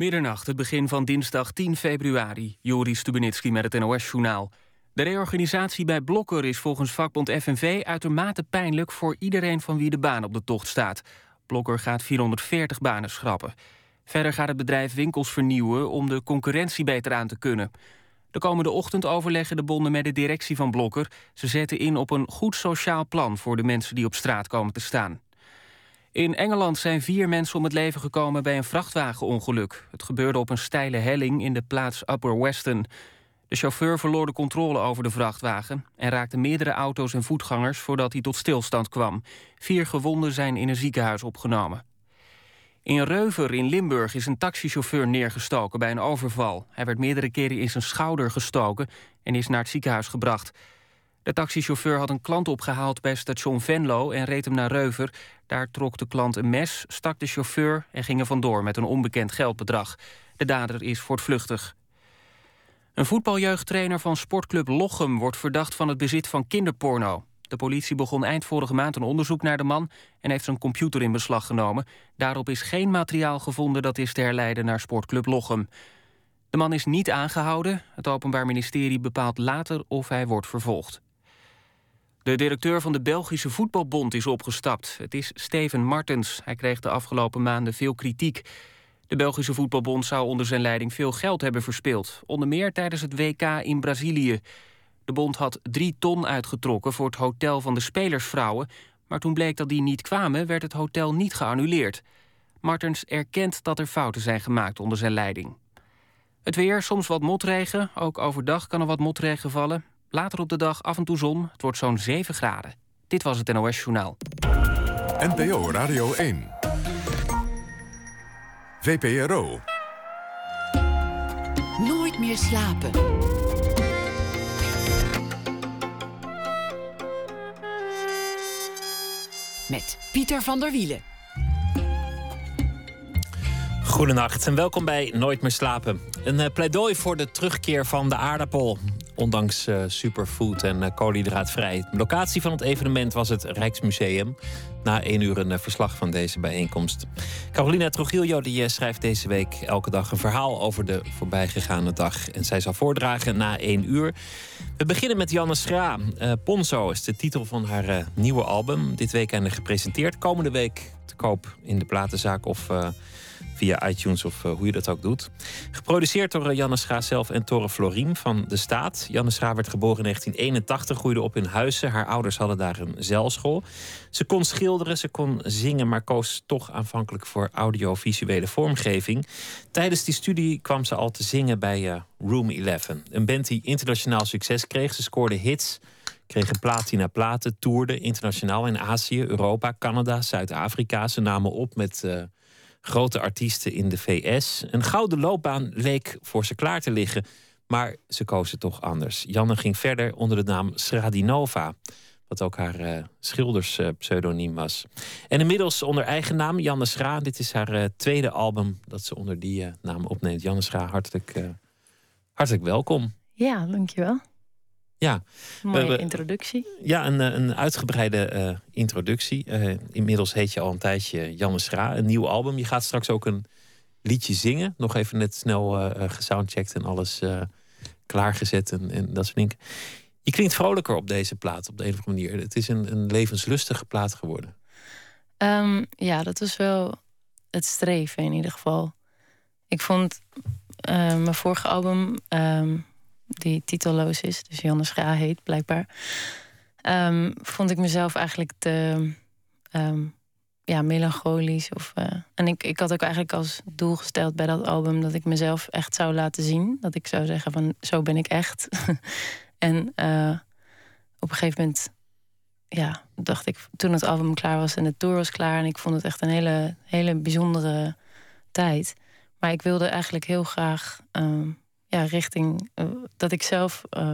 Middernacht, het begin van dinsdag 10 februari. Joris Stubenitski met het NOS-journaal. De reorganisatie bij Blokker is volgens vakbond FNV uitermate pijnlijk voor iedereen van wie de baan op de tocht staat. Blokker gaat 440 banen schrappen. Verder gaat het bedrijf winkels vernieuwen om de concurrentie beter aan te kunnen. De komende ochtend overleggen de bonden met de directie van Blokker. Ze zetten in op een goed sociaal plan voor de mensen die op straat komen te staan. In Engeland zijn vier mensen om het leven gekomen bij een vrachtwagenongeluk. Het gebeurde op een steile helling in de plaats Upper Weston. De chauffeur verloor de controle over de vrachtwagen... en raakte meerdere auto's en voetgangers voordat hij tot stilstand kwam. Vier gewonden zijn in een ziekenhuis opgenomen. In Reuver in Limburg is een taxichauffeur neergestoken bij een overval. Hij werd meerdere keren in zijn schouder gestoken en is naar het ziekenhuis gebracht. De taxichauffeur had een klant opgehaald bij station Venlo en reed hem naar Reuver. Daar trok de klant een mes, stak de chauffeur en ging er vandoor met een onbekend geldbedrag. De dader is voortvluchtig. Een voetbaljeugdtrainer van sportclub Lochem wordt verdacht van het bezit van kinderporno. De politie begon eind vorige maand een onderzoek naar de man en heeft zijn computer in beslag genomen. Daarop is geen materiaal gevonden dat is te herleiden naar sportclub Lochem. De man is niet aangehouden. Het Openbaar Ministerie bepaalt later of hij wordt vervolgd. De directeur van de Belgische Voetbalbond is opgestapt. Het is Steven Martens. Hij kreeg de afgelopen maanden veel kritiek. De Belgische Voetbalbond zou onder zijn leiding veel geld hebben verspeeld. Onder meer tijdens het WK in Brazilië. De bond had drie ton uitgetrokken voor het hotel van de spelersvrouwen... maar toen bleek dat die niet kwamen, werd het hotel niet geannuleerd. Martens erkent dat er fouten zijn gemaakt onder zijn leiding. Het weer, soms wat motregen. Ook overdag kan er wat motregen vallen. Later op de dag af en toe zon. Het wordt zo'n 7 graden. Dit was het NOS Journaal. NPO Radio 1. VPRO. Nooit meer slapen. Met Pieter van der Wielen. Goedenacht en welkom bij Nooit meer slapen. Een uh, pleidooi voor de terugkeer van de aardappel. Ondanks uh, superfood en uh, koolhydraatvrij. De locatie van het evenement was het Rijksmuseum. Na één uur een verslag van deze bijeenkomst. Carolina Trujillo die, schrijft deze week elke dag een verhaal over de voorbijgegaane dag. En zij zal voordragen na één uur. We beginnen met Janne Schra. Ponzo is de titel van haar nieuwe album. Dit weekend gepresenteerd. Komende week te koop in de platenzaak of via iTunes of eh, hoe je dat ook doet. Geproduceerd door uh, Janne Schra zelf en Torre Floriem van de Staat. Janne Schra werd geboren in 1981, groeide op in Huizen. Haar ouders hadden daar een zeilschool. Ze kon schilderen, ze kon zingen, maar koos toch aanvankelijk voor audiovisuele vormgeving. Tijdens die studie kwam ze al te zingen bij uh, Room 11. Een band die internationaal succes kreeg. Ze scoorde hits kregen platina platen, toerde internationaal in Azië, Europa, Canada, Zuid-Afrika. Ze namen op met grote artiesten in de VS. Een gouden loopbaan leek voor ze klaar te liggen, maar ze kozen toch anders. Janne ging verder onder de naam Sradinova, wat ook haar uh, schilderspseudoniem was. En inmiddels onder eigen naam, Janne Schra. Dit is haar uh, tweede album dat ze onder die naam opneemt. Janne Schra, hartelijk, hartelijk welkom. Ja, dankjewel. Ja. Mooie introductie. Ja, een, een uitgebreide uh, introductie. Uh, inmiddels heet je al een tijdje Janne Schra, een nieuw album. Je gaat straks ook een liedje zingen. Nog even net snel gesoundcheckt en alles klaargezet en, en, dat soort dingen. Je klinkt vrolijker op deze plaat op de een of andere manier. Het is een, een levenslustige plaat geworden. Um, ja, dat was wel het streven in ieder geval. Ik vond mijn vorige album... Um, die titelloos is, dus Janne Schra heet blijkbaar, um, vond ik mezelf eigenlijk te um, ja, melancholisch. Of, uh, en ik, ik had ook eigenlijk als doel gesteld bij dat album dat ik mezelf echt zou laten zien. Dat ik zou zeggen van zo ben ik echt. en uh, op een gegeven moment ja, dacht ik, toen het album klaar was en de tour was klaar. En ik vond het echt een hele, hele bijzondere tijd. Maar ik wilde eigenlijk heel graag um, ja, richting uh, dat ik zelf uh,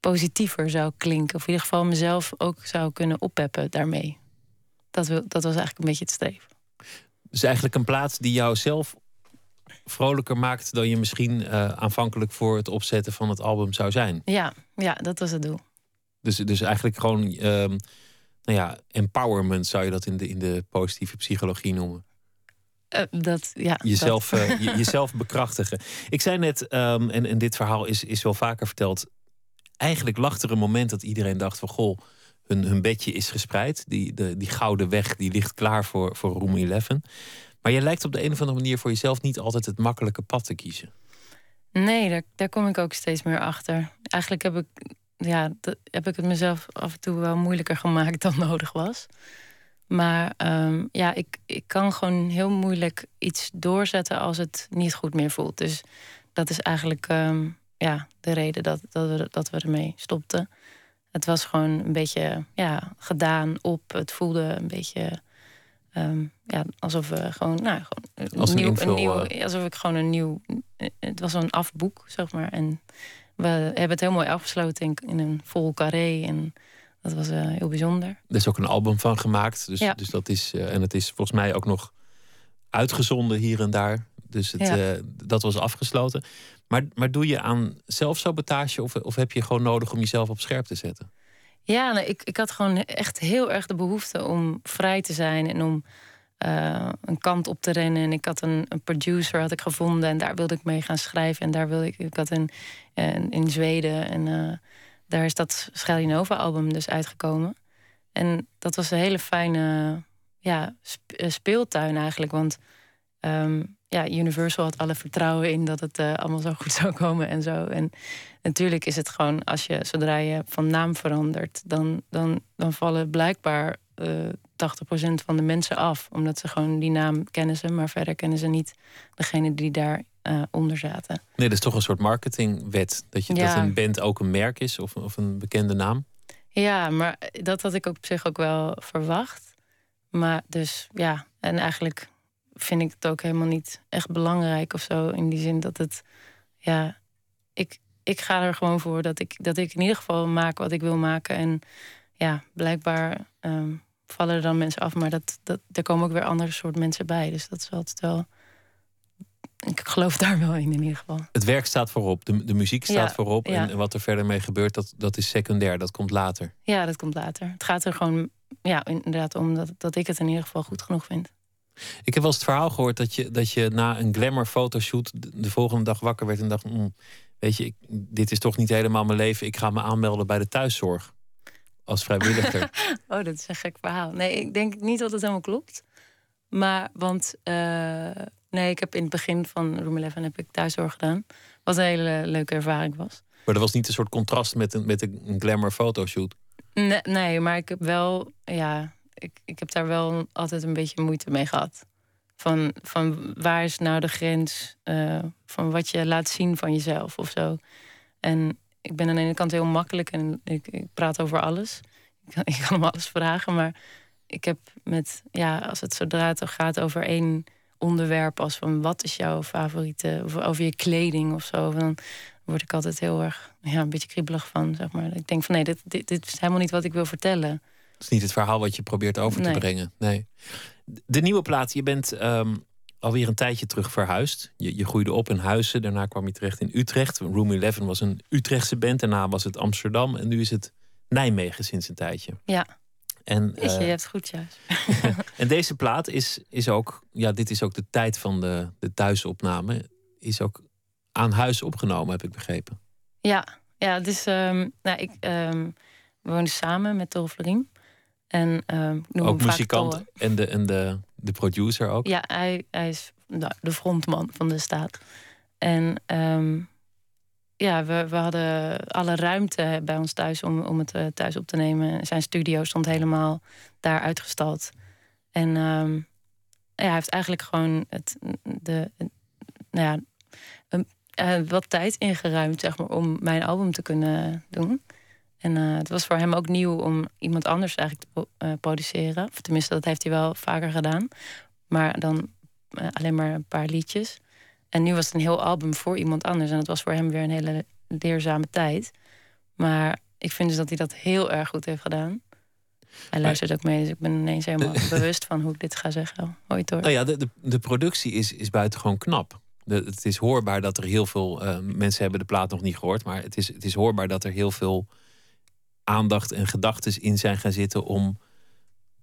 positiever zou klinken. Of in ieder geval mezelf ook zou kunnen oppeppen daarmee. Dat, wil, dat was eigenlijk een beetje het streven. Dus eigenlijk een plaats die jou zelf vrolijker maakt dan je misschien uh, aanvankelijk voor het opzetten van het album zou zijn. Ja, ja dat was het doel. Dus, dus eigenlijk gewoon um, nou ja, empowerment zou je dat in de, in de positieve psychologie noemen. Dat, ja, jezelf, dat. Uh, jezelf bekrachtigen. Ik zei net, um, en, en dit verhaal is, is wel vaker verteld. Eigenlijk lag er een moment dat iedereen dacht van goh, hun, hun bedje is gespreid. Die, de, die gouden weg die ligt klaar voor, voor Room 11. Maar je lijkt op de een of andere manier voor jezelf niet altijd het makkelijke pad te kiezen. Nee, daar, daar kom ik ook steeds meer achter. Eigenlijk heb ik, ja, heb ik het mezelf af en toe wel moeilijker gemaakt dan nodig was. Maar um, ja, ik, ik kan gewoon heel moeilijk iets doorzetten als het niet goed meer voelt. Dus dat is eigenlijk um, ja, de reden dat, dat, we, dat we ermee stopten. Het was gewoon een beetje ja, gedaan op. Het voelde een beetje um, ja, alsof we gewoon, nou, gewoon Als een nieuw, invul, een nieuw, eh. alsof ik gewoon een nieuw. Het was een afboek, zeg maar. En we hebben het heel mooi afgesloten in, in een vol carré. En dat was uh, heel bijzonder. Er is ook een album van gemaakt. Dus, Ja. dus dat is, uh, en het is volgens mij ook nog uitgezonden hier en daar. Dus het, Ja. uh, dat was afgesloten. Maar, maar doe je aan zelfsabotage of, of heb je gewoon nodig om jezelf op scherp te zetten? Ja, nee, ik, ik had gewoon echt heel erg de behoefte om vrij te zijn en om een kant op te rennen. En ik had een, een, producer had ik gevonden en daar wilde ik mee gaan schrijven. En daar wilde ik, ik had een, een in Zweden en daar is dat Schelinova album dus uitgekomen. En dat was een hele fijne ja, sp speeltuin eigenlijk, want um, ja, Universal had alle vertrouwen in dat het uh, allemaal zo goed zou komen en zo. En natuurlijk is het gewoon, als je zodra je van naam verandert, dan, dan, dan vallen blijkbaar uh, 80% van de mensen af. Omdat ze gewoon die naam kennen ze, maar verder kennen ze niet degene die daar uh, onder zaten. Nee, dat is toch een soort marketingwet. Dat, je, Ja. dat een band ook een merk is of, of een bekende naam. Ja, maar dat had ik op zich ook wel verwacht. Maar dus ja, en eigenlijk vind ik het ook helemaal niet echt belangrijk of zo. In die zin dat het, ja, ik, ik ga er gewoon voor dat ik, dat ik in ieder geval maak wat ik wil maken. En ja, blijkbaar um, vallen er dan mensen af, maar dat, dat, er komen ook weer andere soort mensen bij. Dus dat is altijd wel. Ik geloof daar wel in, in ieder geval. Het werk staat voorop, de, de muziek staat Ja, voorop. ja. En wat er verder mee gebeurt, dat, dat is secundair. Dat komt later. Ja, dat komt later. Het gaat er gewoon ja, inderdaad om dat, dat ik het in ieder geval goed genoeg vind. Ik heb wel eens het verhaal gehoord dat je, dat je na een glamour fotoshoot de, de volgende dag wakker werd en dacht: "Mm, Weet je, ik, dit is toch niet helemaal mijn leven. Ik ga me aanmelden bij de thuiszorg als vrijwilliger. Oh, dat is een gek verhaal. Nee, ik denk niet dat het helemaal klopt. Maar, want, uh, nee, ik heb in het begin van Room 11 heb ik thuiszorg gedaan. Wat een hele leuke ervaring was. maar dat was niet een soort contrast met een, met een glamour fotoshoot. Nee, nee, maar ik heb wel, ja, ik, ik heb daar wel altijd een beetje moeite mee gehad. Van, van waar is nou de grens uh, van wat je laat zien van jezelf of zo. En ik ben aan de ene kant heel makkelijk en ik, ik praat over alles. Ik kan, ik kan om alles vragen, maar ik heb met, ja, als het zodra het gaat over één onderwerp, als van wat is jouw favoriete, of over je kleding of zo, dan word ik altijd heel erg, ja, een beetje kriebelig van, zeg maar. Ik denk van nee, dit, dit, dit is helemaal niet wat ik wil vertellen. Het is niet het verhaal wat je probeert over Nee. te brengen. Nee. De nieuwe plaat, je bent um, alweer een tijdje terug verhuisd. Je, je groeide op in Huizen, daarna kwam je terecht in Utrecht. Room 11 was een Utrechtse band, daarna was het Amsterdam en nu is het Nijmegen sinds een tijdje. Ja, En, Weet je, je hebt goed juist. en deze plaat is, is ook, ja, dit is ook de tijd van de, de thuisopname, is ook aan huis opgenomen, heb ik begrepen. Ja, ja dus um, nou, ik um, samen met Tol Vlerien. En um, ik noem ook vaak muzikant en, de, en de, de producer ook. Ja, hij, hij is de frontman van de staat. En um, ja, we, we hadden alle ruimte bij ons thuis om, om het uh, thuis op te nemen. Zijn studio stond helemaal daar uitgestald. En um, ja, hij heeft eigenlijk gewoon het, de, nou ja, uh, wat tijd ingeruimd zeg maar, om mijn album te kunnen doen. En uh, het was voor hem ook nieuw om iemand anders eigenlijk te produceren. Of tenminste, dat heeft hij wel vaker gedaan. Maar dan alleen maar een paar liedjes. En nu was het een heel album voor iemand anders. En dat was voor hem weer een hele leerzame tijd. Maar ik vind dus dat hij dat heel erg goed heeft gedaan. Hij luistert ook mee, dus ik ben ineens helemaal bewust van hoe ik dit ga zeggen. Ooit hoor. Nou ja, de, de, de productie is, is buitengewoon knap. De, het is hoorbaar dat er heel veel. Uh, mensen hebben de plaat nog niet gehoord, maar het is, het is hoorbaar dat er heel veel aandacht en gedachten in zijn gaan zitten om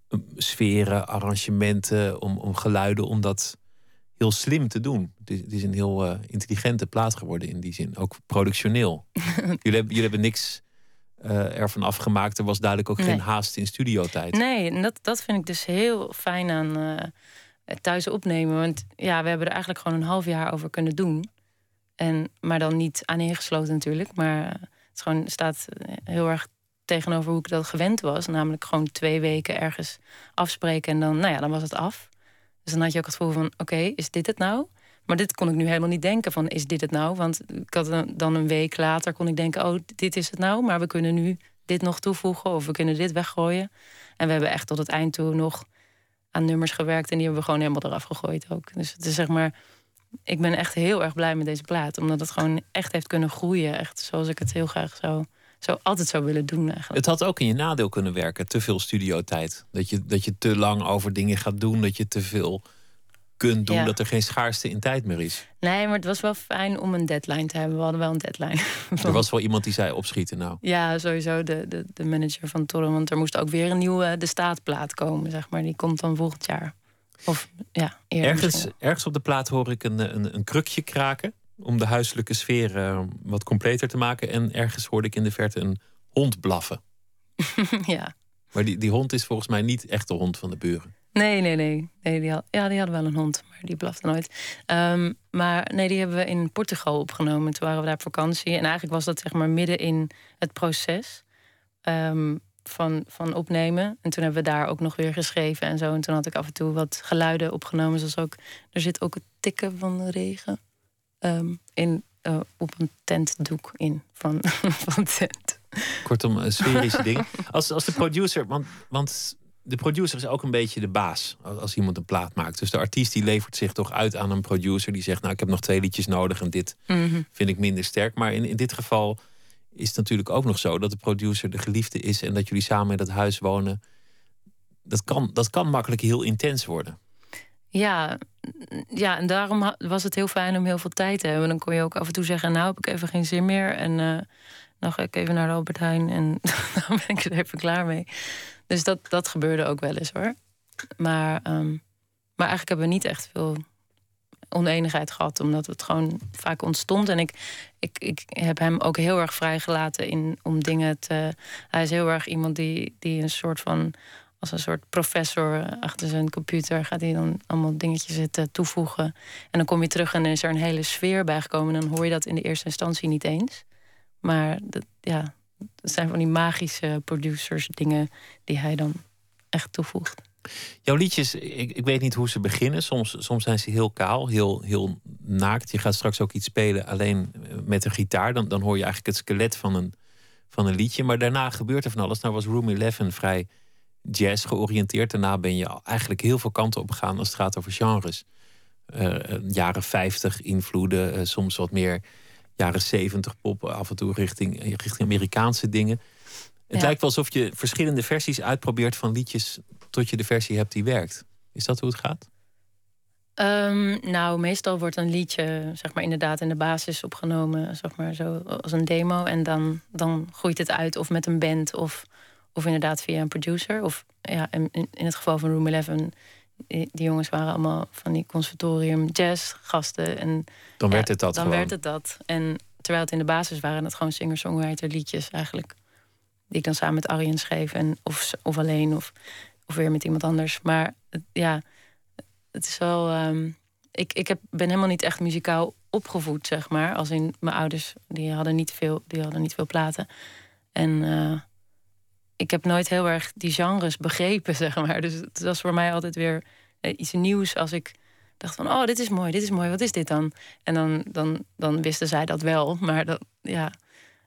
um, sferen, arrangementen, om, om geluiden, om dat heel slim te doen. Het is, het is een heel uh, intelligente plaat geworden in die zin. Ook productioneel. jullie, hebben, jullie hebben niks uh, ervan afgemaakt. Er was duidelijk ook geen haast in studiotijd. Nee, en dat, dat vind ik dus heel fijn aan uh, thuis opnemen. Want ja, we hebben er eigenlijk gewoon een half jaar over kunnen doen. En, maar dan niet aan ingesloten natuurlijk. Maar het gewoon, staat heel erg tegenover hoe ik dat gewend was. Namelijk gewoon twee weken ergens afspreken en dan, nou ja, dan was het af. Dus dan had je ook het gevoel van, oké, is dit het nou? Maar dit kon ik nu helemaal niet denken van, is dit het nou? Want ik had dan een week later kon ik denken, oh, dit is het nou. Maar we kunnen nu dit nog toevoegen of we kunnen dit weggooien. En we hebben echt tot het eind toe nog aan nummers gewerkt en die hebben we gewoon helemaal eraf gegooid ook. Dus het is zeg maar, ik ben echt heel erg blij met deze plaat, omdat het gewoon echt heeft kunnen groeien, echt zoals ik het heel graag zou zo altijd zou willen doen. Eigenlijk. Het had ook in je nadeel kunnen werken, te veel studiotijd. Dat je, dat je te lang over dingen gaat doen, dat je te veel kunt doen, dat er geen schaarste in tijd meer is. Nee, maar het was wel fijn om een deadline te hebben. We hadden wel een deadline. Er was wel iemand die zei opschieten nou. Ja, sowieso de, de, de manager van Torren. Want er moest ook weer een nieuwe de staatplaat komen, zeg maar. Die komt dan volgend jaar. Of ja, ergens, ergens op de plaat hoor ik een, een, een krukje kraken om de huiselijke sfeer uh, wat completer te maken. En ergens hoorde ik in de verte een hond blaffen. ja. Maar die, die hond is volgens mij niet echt de hond van de buren. Nee, nee, nee. nee die had, ja, die hadden wel een hond, maar die blafte nooit. Um, maar nee, die hebben we in Portugal opgenomen. Toen waren we daar op vakantie. En eigenlijk was dat zeg maar midden in het proces um, van, van opnemen. En toen hebben we daar ook nog weer geschreven en zo. En toen had ik af en toe wat geluiden opgenomen. Zoals ook, er zit ook het tikken van de regen. Um, in, uh, op een tentdoek in van, van tent. Kortom, een sferische ding. Als, als de producer, want, want de producer is ook een beetje de baas als iemand een plaat maakt. Dus de artiest die levert zich toch uit aan een producer die zegt: Nou, ik heb nog twee liedjes nodig en dit mm vind ik minder sterk. Maar in, in dit geval is het natuurlijk ook nog zo dat de producer de geliefde is en dat jullie samen in dat huis wonen. Dat kan, dat kan makkelijk heel intens worden. Ja, ja, en daarom was het heel fijn om heel veel tijd te hebben. Dan kon je ook af en toe zeggen: Nou, heb ik even geen zin meer. En uh, dan ga ik even naar de Albert Heijn en dan ben ik er even klaar mee. Dus dat, dat gebeurde ook wel eens hoor. Maar, um, maar eigenlijk hebben we niet echt veel oneenigheid gehad, omdat het gewoon vaak ontstond. En ik, ik, ik heb hem ook heel erg vrijgelaten in, om dingen te. Hij is heel erg iemand die, die een soort van als een soort professor achter zijn computer gaat hij dan allemaal dingetjes zitten toevoegen. En dan kom je terug en dan is er een hele sfeer bijgekomen. En dan hoor je dat in de eerste instantie niet eens. Maar dat, ja, dat zijn van die magische producers dingen die hij dan echt toevoegt. Jouw liedjes, ik, ik weet niet hoe ze beginnen. Soms, soms zijn ze heel kaal, heel, heel naakt. Je gaat straks ook iets spelen alleen met een gitaar. Dan, dan hoor je eigenlijk het skelet van een, van een liedje. Maar daarna gebeurt er van alles. Nou was Room 11 vrij jazz georiënteerd. Daarna ben je eigenlijk heel veel kanten op gegaan als het gaat over genres. Uh, jaren 50 invloeden, uh, soms wat meer jaren 70 pop, af en toe richting, richting Amerikaanse dingen. Het lijkt wel alsof je verschillende versies uitprobeert van liedjes tot je de versie hebt die werkt. Is dat hoe het gaat? Um, nou, meestal wordt een liedje, zeg maar, inderdaad in de basis opgenomen, zeg maar, zo als een demo. En dan, dan groeit het uit, of met een band, of of inderdaad via een producer. Of ja, in, in het geval van Room 11, die, jongens waren allemaal van die conservatorium jazz gasten. En, dan werd het dat Dan werd het dat. En terwijl het in de basis waren het gewoon singer-songwriter liedjes eigenlijk. Die ik dan samen met Arjen schreef. En, of, of alleen, of, of weer met iemand anders. Maar ja, het is wel... Um, ik, ik heb, ben helemaal niet echt muzikaal opgevoed, zeg maar. Als in mijn ouders, die hadden niet veel, die hadden niet veel platen. En uh, ik heb nooit heel erg die genres begrepen, zeg maar. Dus het was voor mij altijd weer eh, iets nieuws als ik dacht van... oh, dit is mooi, dit is mooi, wat is dit dan? En dan, dan, dan wisten zij dat wel, maar dat, ja,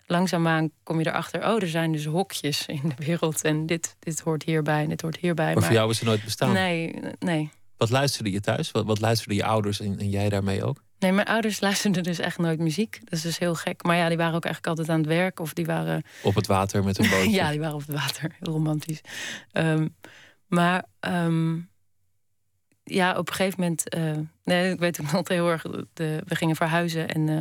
langzaamaan kom je erachter... oh, er zijn dus hokjes in de wereld en dit, dit hoort hierbij en dit hoort hierbij. Maar, voor jou is er nooit bestaan? Nee, nee. Wat luisterde je thuis? Wat, wat luisterden je ouders en, en jij daarmee ook? Nee, mijn ouders luisterden dus echt nooit muziek. Dat is dus heel gek. Maar ja, die waren ook eigenlijk altijd aan het werk. Of die waren... Op het water met een bootje. ja, die waren op het water. Heel romantisch. Ehm, maar um, ja, op een gegeven moment... Uh, nee, ik weet ook nog heel erg... De, we gingen verhuizen en uh,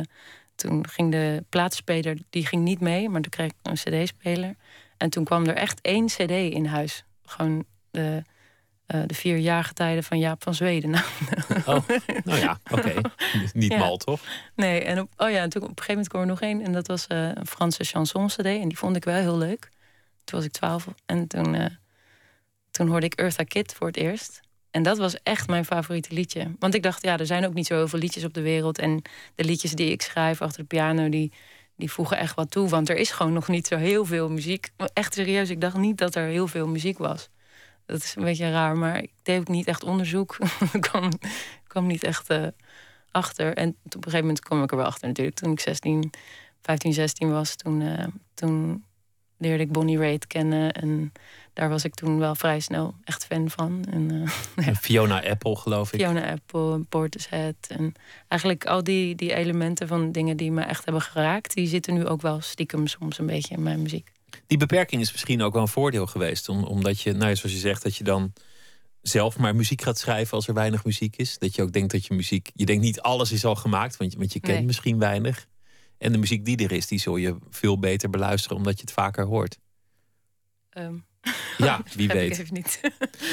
toen ging de plaatspeler... Die ging niet mee, maar toen kreeg ik een cd-speler. En toen kwam er echt één cd in huis. Gewoon de de vier jaargetijden van Jaap van Zweden. oh, nou ja, oké. Niet mal, toch? Nee, en op, oh ja, en toen op een gegeven moment kwam er nog één. En dat was een Franse chanson CD. En die vond ik wel heel leuk. Toen was ik twaalf. En toen, toen hoorde ik Eartha Kitt voor het eerst. En dat was echt mijn favoriete liedje. Want ik dacht, ja, er zijn ook niet zo heel veel liedjes op de wereld. En de liedjes die ik schrijf achter de piano, die, die voegen echt wat toe. Want er is gewoon nog niet zo heel veel muziek. Echt serieus, ik dacht niet dat er heel veel muziek was. Dat is een beetje raar, maar ik deed ook niet echt onderzoek. ik kwam, kwam niet echt uh, achter. En op een gegeven moment kwam ik er wel achter natuurlijk. Toen ik 16, 15, 16 was, toen, uh, toen leerde ik Bonnie Raitt kennen. En daar was ik toen wel vrij snel echt fan van. En, uh, Fiona Apple, geloof ik. Fiona Apple, Portishead. En eigenlijk al die, die elementen van dingen die me echt hebben geraakt... die zitten nu ook wel stiekem soms een beetje in mijn muziek. Die beperking is misschien ook wel een voordeel geweest. omdat je, nou, zoals je zegt, dat je dan zelf maar muziek gaat schrijven als er weinig muziek is. Dat je ook denkt dat je muziek... Je denkt niet alles is al gemaakt, want je, want je kent misschien weinig. En de muziek die er is, die zul je veel beter beluisteren... omdat je het vaker hoort. Um. Ja, wie weet. even niet.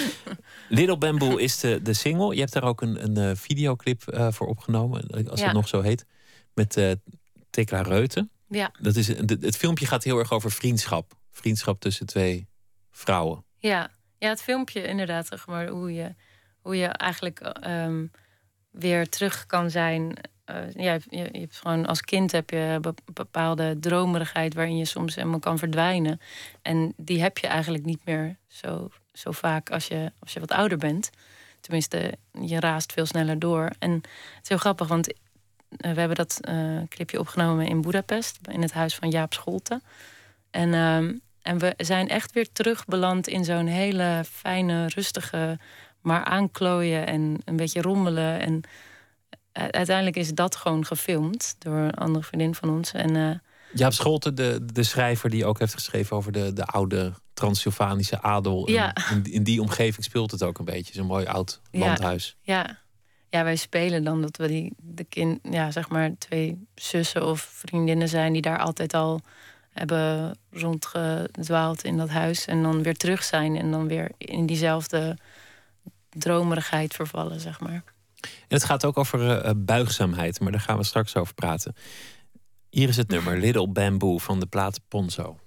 Little Bamboo is de, de single. Je hebt daar ook een, een uh, videoclip uh, voor opgenomen, als het nog zo heet. Met uh, Tekla Reuten. Ja. Dat is, het filmpje gaat heel erg over vriendschap. Vriendschap tussen twee vrouwen. Ja, ja het filmpje inderdaad. Maar, hoe, je, hoe je eigenlijk um, weer terug kan zijn uh, ja, je, je, hebt gewoon als kind heb je bepaalde dromerigheid waarin je soms helemaal kan verdwijnen. En die heb je eigenlijk niet meer zo, zo vaak als je, als je wat ouder bent. Tenminste, je raast veel sneller door. En het is heel grappig, want uh, we hebben dat uh, clipje opgenomen in Budapest, in het huis van Jaap Scholte. En, ehm, en we zijn echt weer terugbeland in zo'n hele fijne, rustige, maar aanklooien en een beetje rommelen. En uiteindelijk is dat gewoon gefilmd door een andere vriendin van ons. En, Jaap Scholte, de, de schrijver die ook heeft geschreven over de, de oude Transylvanische adel. Ja. In, in, die omgeving speelt het ook een beetje. Zo'n mooi oud landhuis. Ja, ja. Ja, wij spelen dan dat we die de kind, ja, zeg maar twee zussen of vriendinnen zijn die daar altijd al hebben rondgedwaald in dat huis. En dan weer terug zijn en dan weer in diezelfde dromerigheid vervallen, zeg maar. En het gaat ook over uh, buigzaamheid, maar daar gaan we straks over praten. Hier is het nummer Little Bamboo van de plaat Ponzo.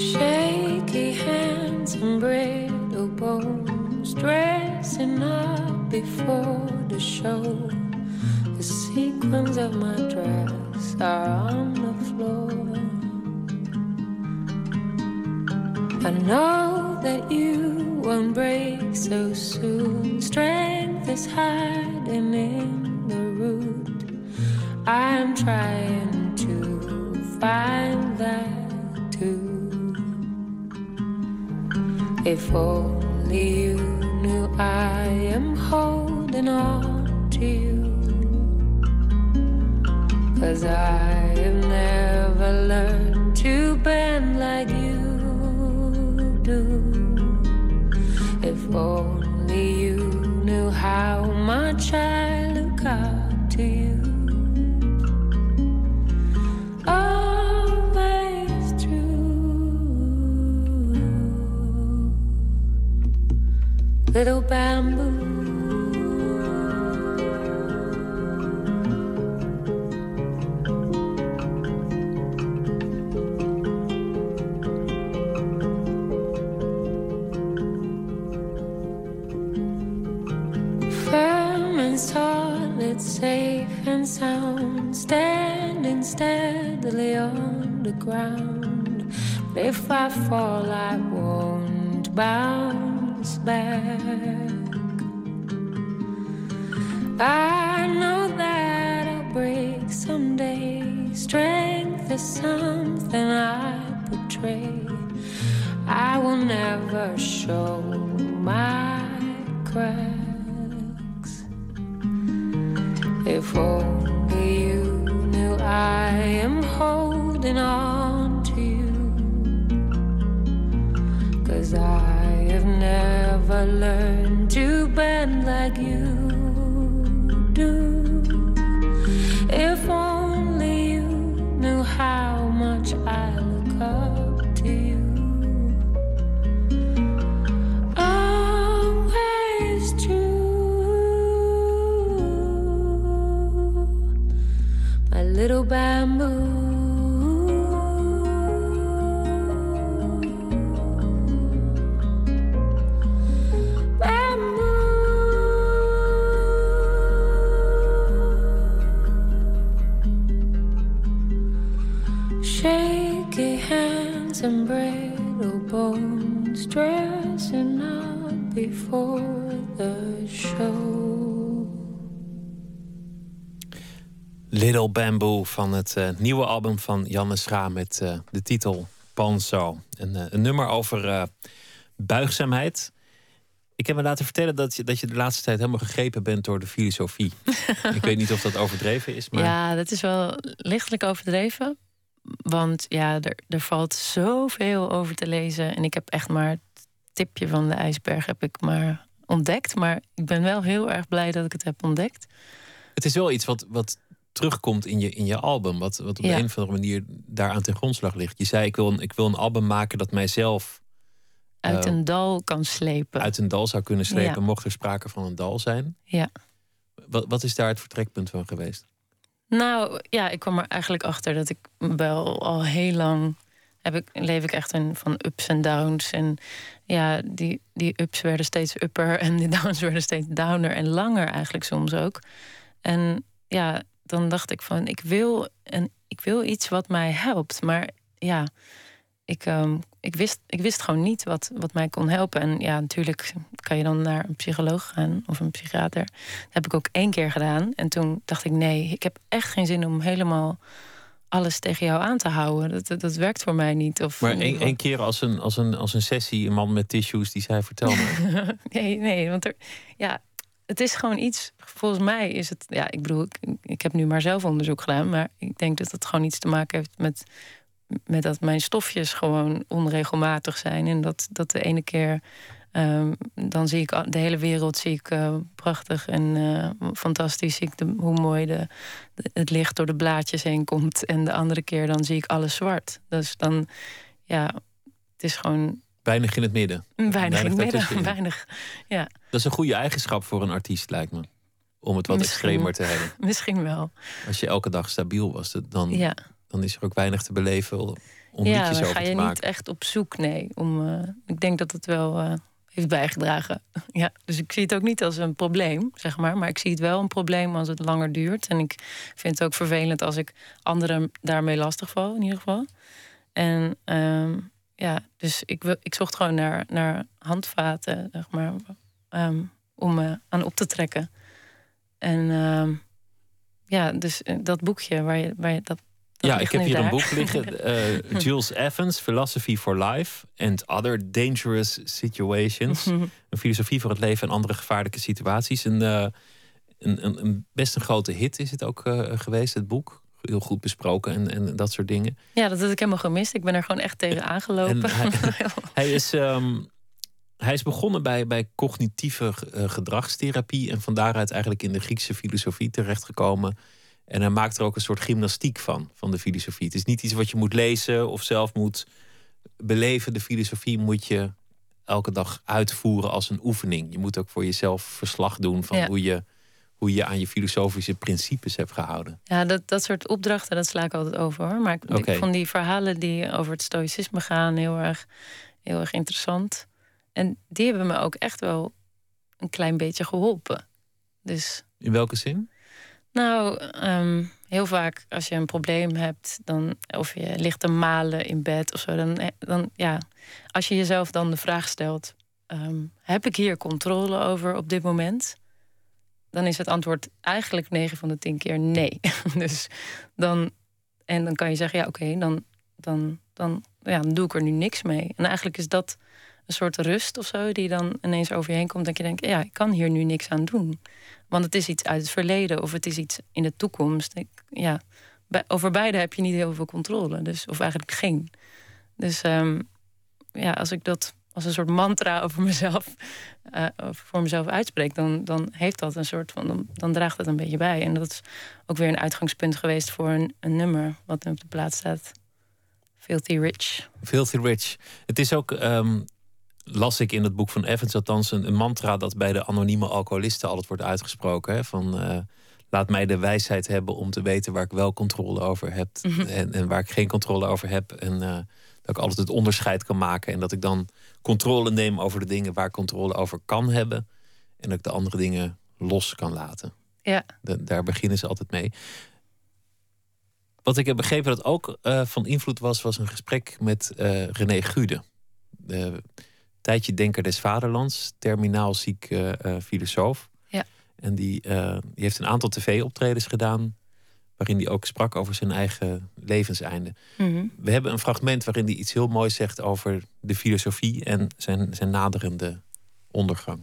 Shaky hands and brittle bones Dressing up before the show The sequins of my dress are on the floor I know that you won't break so soon. Strength is hiding in the root. I'm trying to find that too. If only you knew I am holding on to you. Cause I have never learned to bend like you do. If only you knew how much I look up to you. Little bamboo. Firm and solid, safe and sound, standing steadily on the ground. If I fall, I won't bounce back. I know that I'll break someday. Strength is something I portray. I will never show my cracks. Van het uh, nieuwe album van Janne Schra met uh, de titel Panzo. Een, uh, een nummer over buigzaamheid. Ik heb me laten vertellen dat je, dat je de laatste tijd helemaal gegrepen bent door de filosofie. ik weet niet of dat overdreven is. Maar... Ja, dat is wel lichtelijk overdreven. Want ja, er, er valt zoveel over te lezen. En ik heb echt maar het tipje van de ijsberg heb ik maar ontdekt. Maar ik ben wel heel erg blij dat ik het heb ontdekt. Het is wel iets wat, wat terugkomt in je, in je album. Wat, wat op een of andere manier daaraan ten grondslag ligt. Je zei, ik wil een, ik wil een album maken dat mijzelf... Uit uh, een dal kan slepen. Uit een dal zou kunnen slepen, mocht er sprake van een dal zijn. Ja. Wat, wat is daar het vertrekpunt van geweest? Nou ja, ik kwam er eigenlijk achter dat ik wel al heel lang heb ik, leef ik echt in van ups en downs. En ja, die, die ups werden steeds upper en die downs werden steeds downer en langer eigenlijk soms ook. En ja, dan dacht ik van ik wil, en ik wil iets wat mij helpt. Maar ja, ik, um, ik, wist, ik wist gewoon niet wat, wat mij kon helpen. En ja, natuurlijk kan je dan naar een psycholoog gaan of een psychiater. Dat heb ik ook één keer gedaan. En toen dacht ik, nee, ik heb echt geen zin om helemaal alles tegen jou aan te houden. Dat, dat, werkt voor mij niet. Of, maar één, één keer als een, als, een, als een sessie, een man met tissues die zei: vertel me. nee, nee, want er, ja, het is gewoon iets. Volgens mij is het. Ja, ik bedoel, ik, ik heb nu maar zelf onderzoek gedaan, maar ik denk dat het gewoon iets te maken heeft met met dat mijn stofjes gewoon onregelmatig zijn. En dat, dat de ene keer. Um, dan zie ik de hele wereld zie ik, uh, prachtig en uh, fantastisch. Zie ik de, hoe mooi de, de, het licht door de blaadjes heen komt. En de andere keer dan zie ik alles zwart. Dus dan, ja, het is gewoon. Weinig in het midden. Weinig, weinig in het midden. Weinig, ja. Dat is een goede eigenschap voor een artiest, lijkt me. Om het wat extremer te hebben. Misschien wel. Als je elke dag stabiel was, dan. Ja dan is er ook weinig te beleven om ja, liedjes over te maken. Ja, ga je niet echt op zoek, nee. Om, uh, ik denk dat het wel uh, heeft bijgedragen. ja, dus ik zie het ook niet als een probleem, zeg maar. Maar ik zie het wel een probleem als het langer duurt. En ik vind het ook vervelend als ik anderen daarmee lastigval, in ieder geval. En um, ja, dus ik, ik zocht gewoon naar, naar handvaten, zeg maar, um, om me aan op te trekken. En um, ja, dus eh, dat boekje waar je, waar je dat ja, ik heb hier een boek liggen. Uh, Jules Evans, Philosophy for Life and Other Dangerous Situations. een filosofie voor het leven en andere gevaarlijke situaties. Een, uh, een, een, een, best een grote hit is het ook uh, geweest, het boek. Heel goed besproken en, en dat soort dingen. Ja, dat had ik helemaal gemist. Ik ben er gewoon echt tegen aangelopen. Hij, hij, is, um, hij is begonnen bij, bij cognitieve gedragstherapie. En van daaruit eigenlijk in de Griekse filosofie terechtgekomen. En hij maakt er ook een soort gymnastiek van, van de filosofie. Het is niet iets wat je moet lezen of zelf moet beleven. De filosofie moet je elke dag uitvoeren als een oefening. Je moet ook voor jezelf verslag doen van hoe, je, hoe je aan je filosofische principes hebt gehouden. Ja, dat, dat soort opdrachten, dat sla ik altijd over hoor. Maar ik, okay. vond die verhalen die over het stoïcisme gaan heel erg, heel erg interessant. En die hebben me ook echt wel een klein beetje geholpen. Dus... In welke zin? Nou, ehm, heel vaak als je een probleem hebt, dan, of je ligt te malen in bed of zo, dan, eh, dan ja, als je jezelf dan de vraag stelt: ehm, heb ik hier controle over op dit moment? Dan is het antwoord eigenlijk 9 van de 10 keer nee. dus dan, en dan kan je zeggen: ja, oké, dan, dan, dan, ja, dan doe ik er nu niks mee. En eigenlijk is dat een soort rust of zo, die dan ineens over je heen komt. Dat je denkt: ja, ik kan hier nu niks aan doen. Want het is iets uit het verleden of het is iets in de toekomst. Ja, over beide heb je niet heel veel controle. Dus, of eigenlijk geen. Dus um, ja, als ik dat als een soort mantra over mezelf, uh, voor mezelf uitspreek, dan, dan heeft dat een soort van, dan, draagt dat een beetje bij. En dat is ook weer een uitgangspunt geweest voor een, een nummer wat op de plaats staat. Filthy Rich. Filthy Rich. Het is ook um, las ik in het boek van Evans althans een, een mantra dat bij de anonieme alcoholisten altijd wordt uitgesproken. Hè, van uh, laat mij de wijsheid hebben om te weten waar ik wel controle over heb mhm. en, en, waar ik geen controle over heb. En uh, dat ik altijd het onderscheid kan maken en dat ik dan controle neem over de dingen waar ik controle over kan hebben. En dat ik de andere dingen los kan laten. Ja. De, daar beginnen ze altijd mee. Wat ik heb begrepen dat ook uh, van invloed was, was een gesprek met René Gude. De tijdje denker des vaderlands, terminaal ziek uh, filosoof. Ja. En die, die heeft een aantal tv-optredens gedaan waarin hij ook sprak over zijn eigen levenseinde. Mhm. We hebben een fragment waarin hij iets heel moois zegt over de filosofie en zijn, zijn naderende ondergang.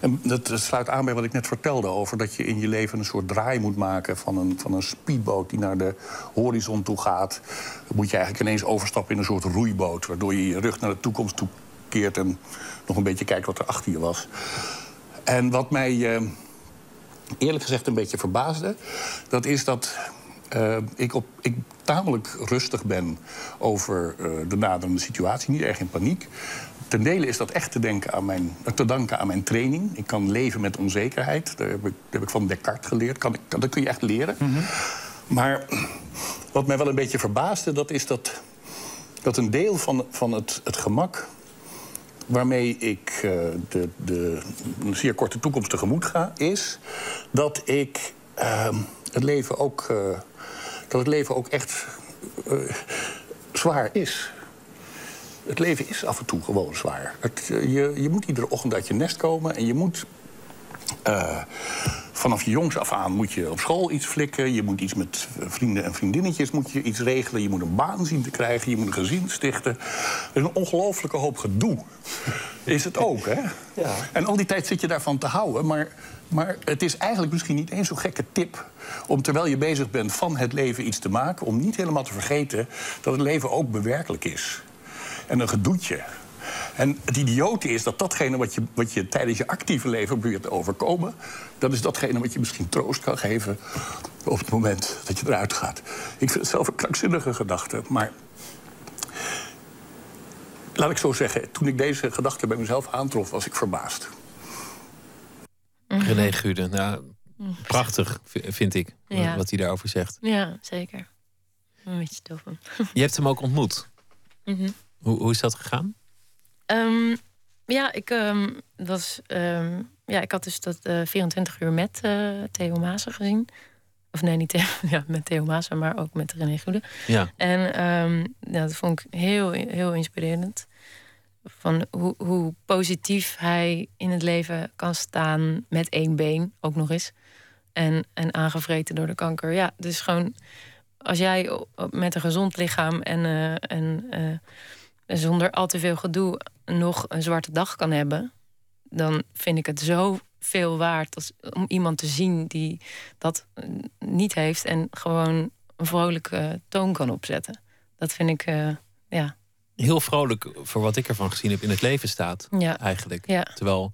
En dat sluit aan bij wat ik net vertelde over dat je in je leven een soort draai moet maken van een, van een speedboot die naar de horizon toe gaat. Dan moet je eigenlijk ineens overstappen in een soort roeiboot, waardoor je je rug naar de toekomst toe en nog een beetje kijkt wat er achter je was. En wat mij eh, eerlijk gezegd een beetje verbaasde, dat is dat uh, ik, op, ik tamelijk rustig ben over uh, de naderende situatie, niet erg in paniek. Ten dele is dat echt te, denken aan mijn, te danken aan mijn training. Ik kan leven met onzekerheid. Dat heb ik, heb ik van Descartes geleerd. Kan, kan, dat kun je echt leren. Mhm. Maar wat mij wel een beetje verbaasde, dat is dat, dat een deel van, van het, het gemak waarmee ik uh, de, de zeer korte toekomst tegemoet ga, is dat ik uh, het leven ook, uh, dat het leven ook echt zwaar is. Het leven is af en toe gewoon zwaar. Het, je, je moet iedere ochtend uit je nest komen en je moet uh, vanaf je jongs af aan moet je op school iets flikken. Je moet iets met vrienden en vriendinnetjes moet je iets regelen. Je moet een baan zien te krijgen. Je moet een gezin stichten. Er is een ongelofelijke hoop gedoe. Is het ook, hè? Ja. En al die tijd zit je daarvan te houden. Maar, maar het is eigenlijk misschien niet eens zo'n gekke tip... om terwijl je bezig bent van het leven iets te maken... om niet helemaal te vergeten dat het leven ook bewerkelijk is. En een gedoetje. En het idiote is dat datgene wat je, wat je tijdens je actieve leven probeert te overkomen... dat is datgene wat je misschien troost kan geven op het moment dat je eruit gaat. Ik vind het zelf een krankzinnige gedachte, maar... Laat ik zo zeggen, toen ik deze gedachte bij mezelf aantrof, was ik verbaasd. René Gude, nou, prachtig vind ik, Ja. wat hij daarover zegt. Ja, zeker. Een beetje tof. Je hebt hem ook ontmoet. Mhm. Hoe, hoe is dat gegaan? Ehm, ja, ik ehm, was. ehm, ja, ik had dus dat eh, 24 uur met eh, Theo Maassen gezien. Of nee, niet Theo, ja, met Theo Maassen, maar ook met René Goede. Ja. En ja, dat vond ik heel, heel inspirerend. Van hoe, hoe positief hij in het leven kan staan met één been, ook nog eens. En, en aangevreten door de kanker. Ja, dus gewoon als jij met een gezond lichaam en, eh, en zonder al te veel gedoe nog een zwarte dag kan hebben, dan vind ik het zo veel waard als, om iemand te zien die dat eh, niet heeft en gewoon een vrolijke toon kan opzetten. Dat vind ik, eh, ja. Heel vrolijk voor wat ik ervan gezien heb in het leven staat, Ja. eigenlijk. Ja. Terwijl,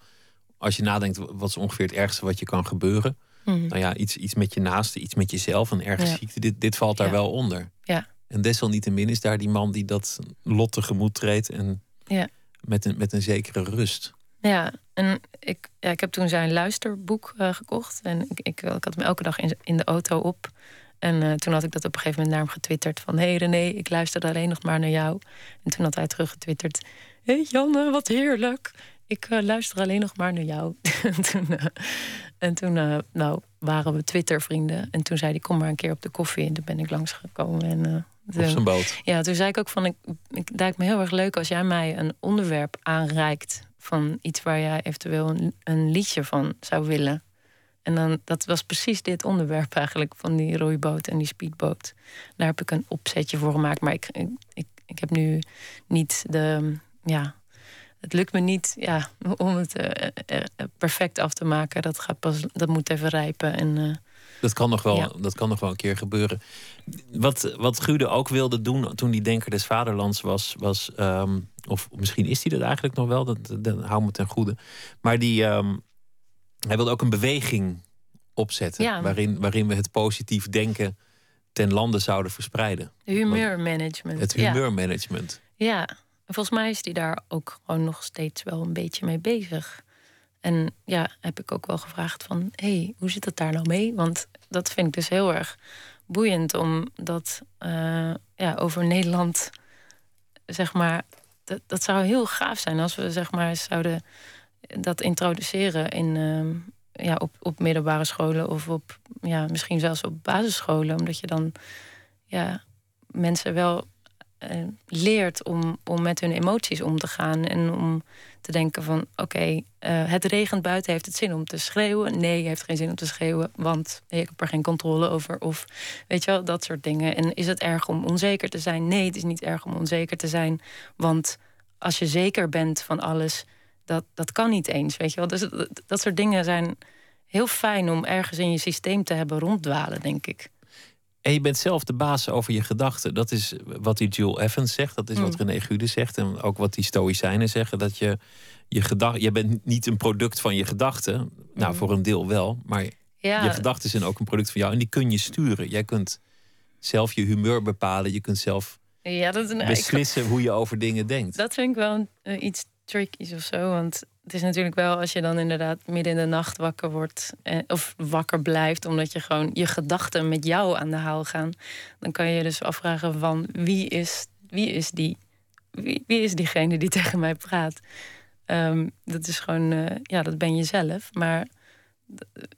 als je nadenkt, wat is ongeveer het ergste wat je kan gebeuren? Mhm. Nou ja, iets, iets met je naaste, iets met jezelf, een erge Ja. ziekte. Dit, dit valt daar wel onder. Ja. En desalniettemin is daar die man die dat lot tegemoet treedt en Ja. Met, een, met een zekere rust. Ja, en ik, ja, ik heb toen zijn luisterboek eh, gekocht. En ik, ik, ik had hem elke dag in, in de auto op. En eh, toen had ik dat op een gegeven moment naar hem getwitterd. Van, hé hey René, ik luisterde alleen nog maar naar jou. En toen had hij teruggetwitterd. Hé hey Janne, wat heerlijk. Ik eh, luister alleen nog maar naar jou. en toen, eh, en toen eh, nou, waren we Twitter-vrienden. En toen zei hij, kom maar een keer op de koffie. En toen ben ik langsgekomen. En, eh, Op toen- zijn boot. ja, toen zei ik ook van, ik, ik het lijkt me heel erg leuk als jij mij een onderwerp aanreikt van iets waar jij eventueel een, een liedje van zou willen. En dan, dat was precies dit onderwerp eigenlijk, van die roeiboot en die speedboot. Daar heb ik een opzetje voor gemaakt, maar ik, ik, ik, ik heb nu niet de, ja, het lukt me niet ja, om het eh, eh, eh, perfect af te maken. Dat, gaat pas, dat moet even rijpen en... Dat kan nog wel, Ja. dat kan nog wel een keer gebeuren. Wat, wat Gude ook wilde doen toen die Denker des Vaderlands was, was ehm, of misschien is hij dat eigenlijk nog wel, dat, dat, hou me ten goede. Maar die, ehm, hij wilde ook een beweging opzetten Ja. waarin, waarin we het positief denken ten lande zouden verspreiden. humeurmanagement. Het humeurmanagement. Ja, en volgens mij is die daar ook gewoon nog steeds wel een beetje mee bezig. En ja, heb ik ook wel gevraagd van, hé, hey, hoe zit het daar nou mee? Want dat vind ik dus heel erg boeiend, omdat eh, ja, over Nederland, zeg maar, dat, dat zou heel gaaf zijn als we zeg maar zouden dat introduceren in, ehm, ja, op, op middelbare scholen of op, ja, misschien zelfs op basisscholen, omdat je dan ja, mensen wel eh, leert om, om met hun emoties om te gaan. En om te denken van oké, eh, het regent buiten, heeft het zin om te schreeuwen? Nee, heeft geen zin om te schreeuwen, want ik heb er geen controle over. Of weet je wel, dat soort dingen. En is het erg om onzeker te zijn? Nee, het is niet erg om onzeker te zijn. Want als je zeker bent van alles, dat, dat kan niet eens. Weet je wel? Dus dat, dat soort dingen zijn heel fijn om ergens in je systeem te hebben ronddwalen, denk ik. En je bent zelf de baas over je gedachten. Dat is wat die Jules Evans zegt. Dat is wat mm. René Gude zegt. En ook wat die Stoïcijnen zeggen. Dat je je gedachten. Je bent niet een product van je gedachten. Nou, mm. voor een deel wel. Maar je gedachten zijn ook een product van jou. En die kun je sturen. Jij kunt zelf je humeur bepalen. Je kunt zelf ja, dat, nou, beslissen hoe je over dingen denkt. Dat vind ik wel uh, iets tricky of zo. Want het is natuurlijk wel als je dan inderdaad midden in de nacht wakker wordt. Eh, of wakker blijft, omdat je gewoon je gedachten met jou aan de haal gaan. Dan kan je je dus afvragen van wie is, wie is die? Wie, wie is diegene die tegen mij praat? Um, dat is gewoon, uh, ja, dat ben je zelf. Maar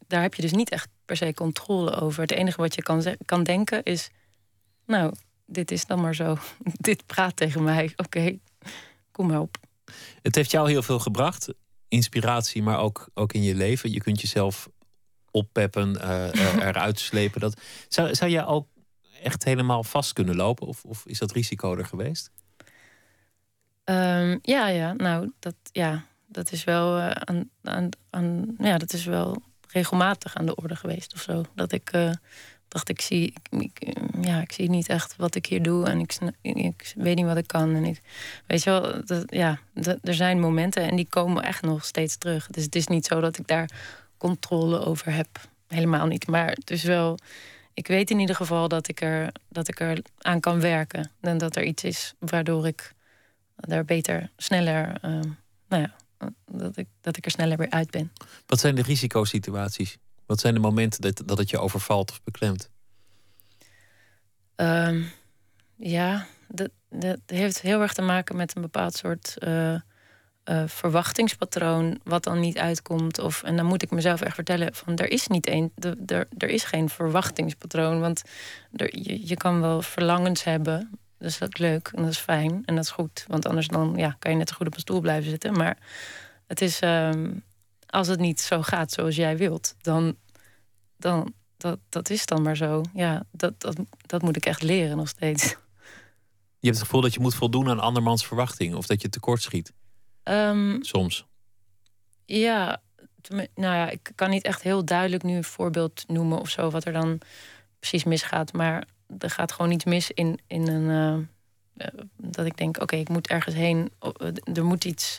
daar heb je dus niet echt per se controle over. Het enige wat je kan, kan denken is: Nou, dit is dan maar zo. dit praat tegen mij. Oké, kom maar op. Het heeft jou heel veel gebracht. Inspiratie, maar ook, ook in je leven. Je kunt jezelf oppeppen, uh, eruit slepen. Dat, zou, zou jij ook echt helemaal vast kunnen lopen? Of, of is dat risico er geweest? Um, ja, ja, nou, dat, ja, dat is wel uh, aan, aan, aan, ja, dat is wel regelmatig aan de orde geweest of zo. Dat ik uh, dacht, ik zie, ik, ja, ik zie niet echt wat ik hier doe en ik, ik weet niet wat ik kan. En ik, weet je wel, dat, ja, er zijn momenten en die komen echt nog steeds terug. Dus het is niet zo dat ik daar controle over heb. Helemaal niet. Maar het is wel, ik weet in ieder geval dat ik er, dat ik er aan kan werken. En dat er iets is waardoor ik daar beter, sneller, uh, nou ja, dat ik, dat ik er sneller weer uit ben. Wat zijn de risicosituaties? Wat zijn de momenten dat, dat het je overvalt of beklemt? Um, ja, dat, dat heeft heel erg te maken met een bepaald soort uh, uh, verwachtingspatroon, wat dan niet uitkomt. Of, en dan moet ik mezelf echt vertellen: van er is niet één, er, is geen verwachtingspatroon. Want er, je, kan wel verlangens hebben, dus dat is leuk en dat is fijn en dat is goed. Want anders dan, ja, kan je net zo goed op een stoel blijven zitten. Maar het is, um, als het niet zo gaat zoals jij wilt, dan, dan dat, dat is dan maar zo. Ja, dat, dat, dat moet ik echt leren nog steeds. Je hebt het gevoel dat je moet voldoen aan andermans verwachting of dat je tekort schiet? Um, Soms. Ja, nou ja, ik kan niet echt heel duidelijk nu een voorbeeld noemen of zo, wat er dan precies misgaat. Maar er gaat gewoon iets mis in, in een. Uh, dat ik denk, oké, ik moet ergens heen. Er moet iets.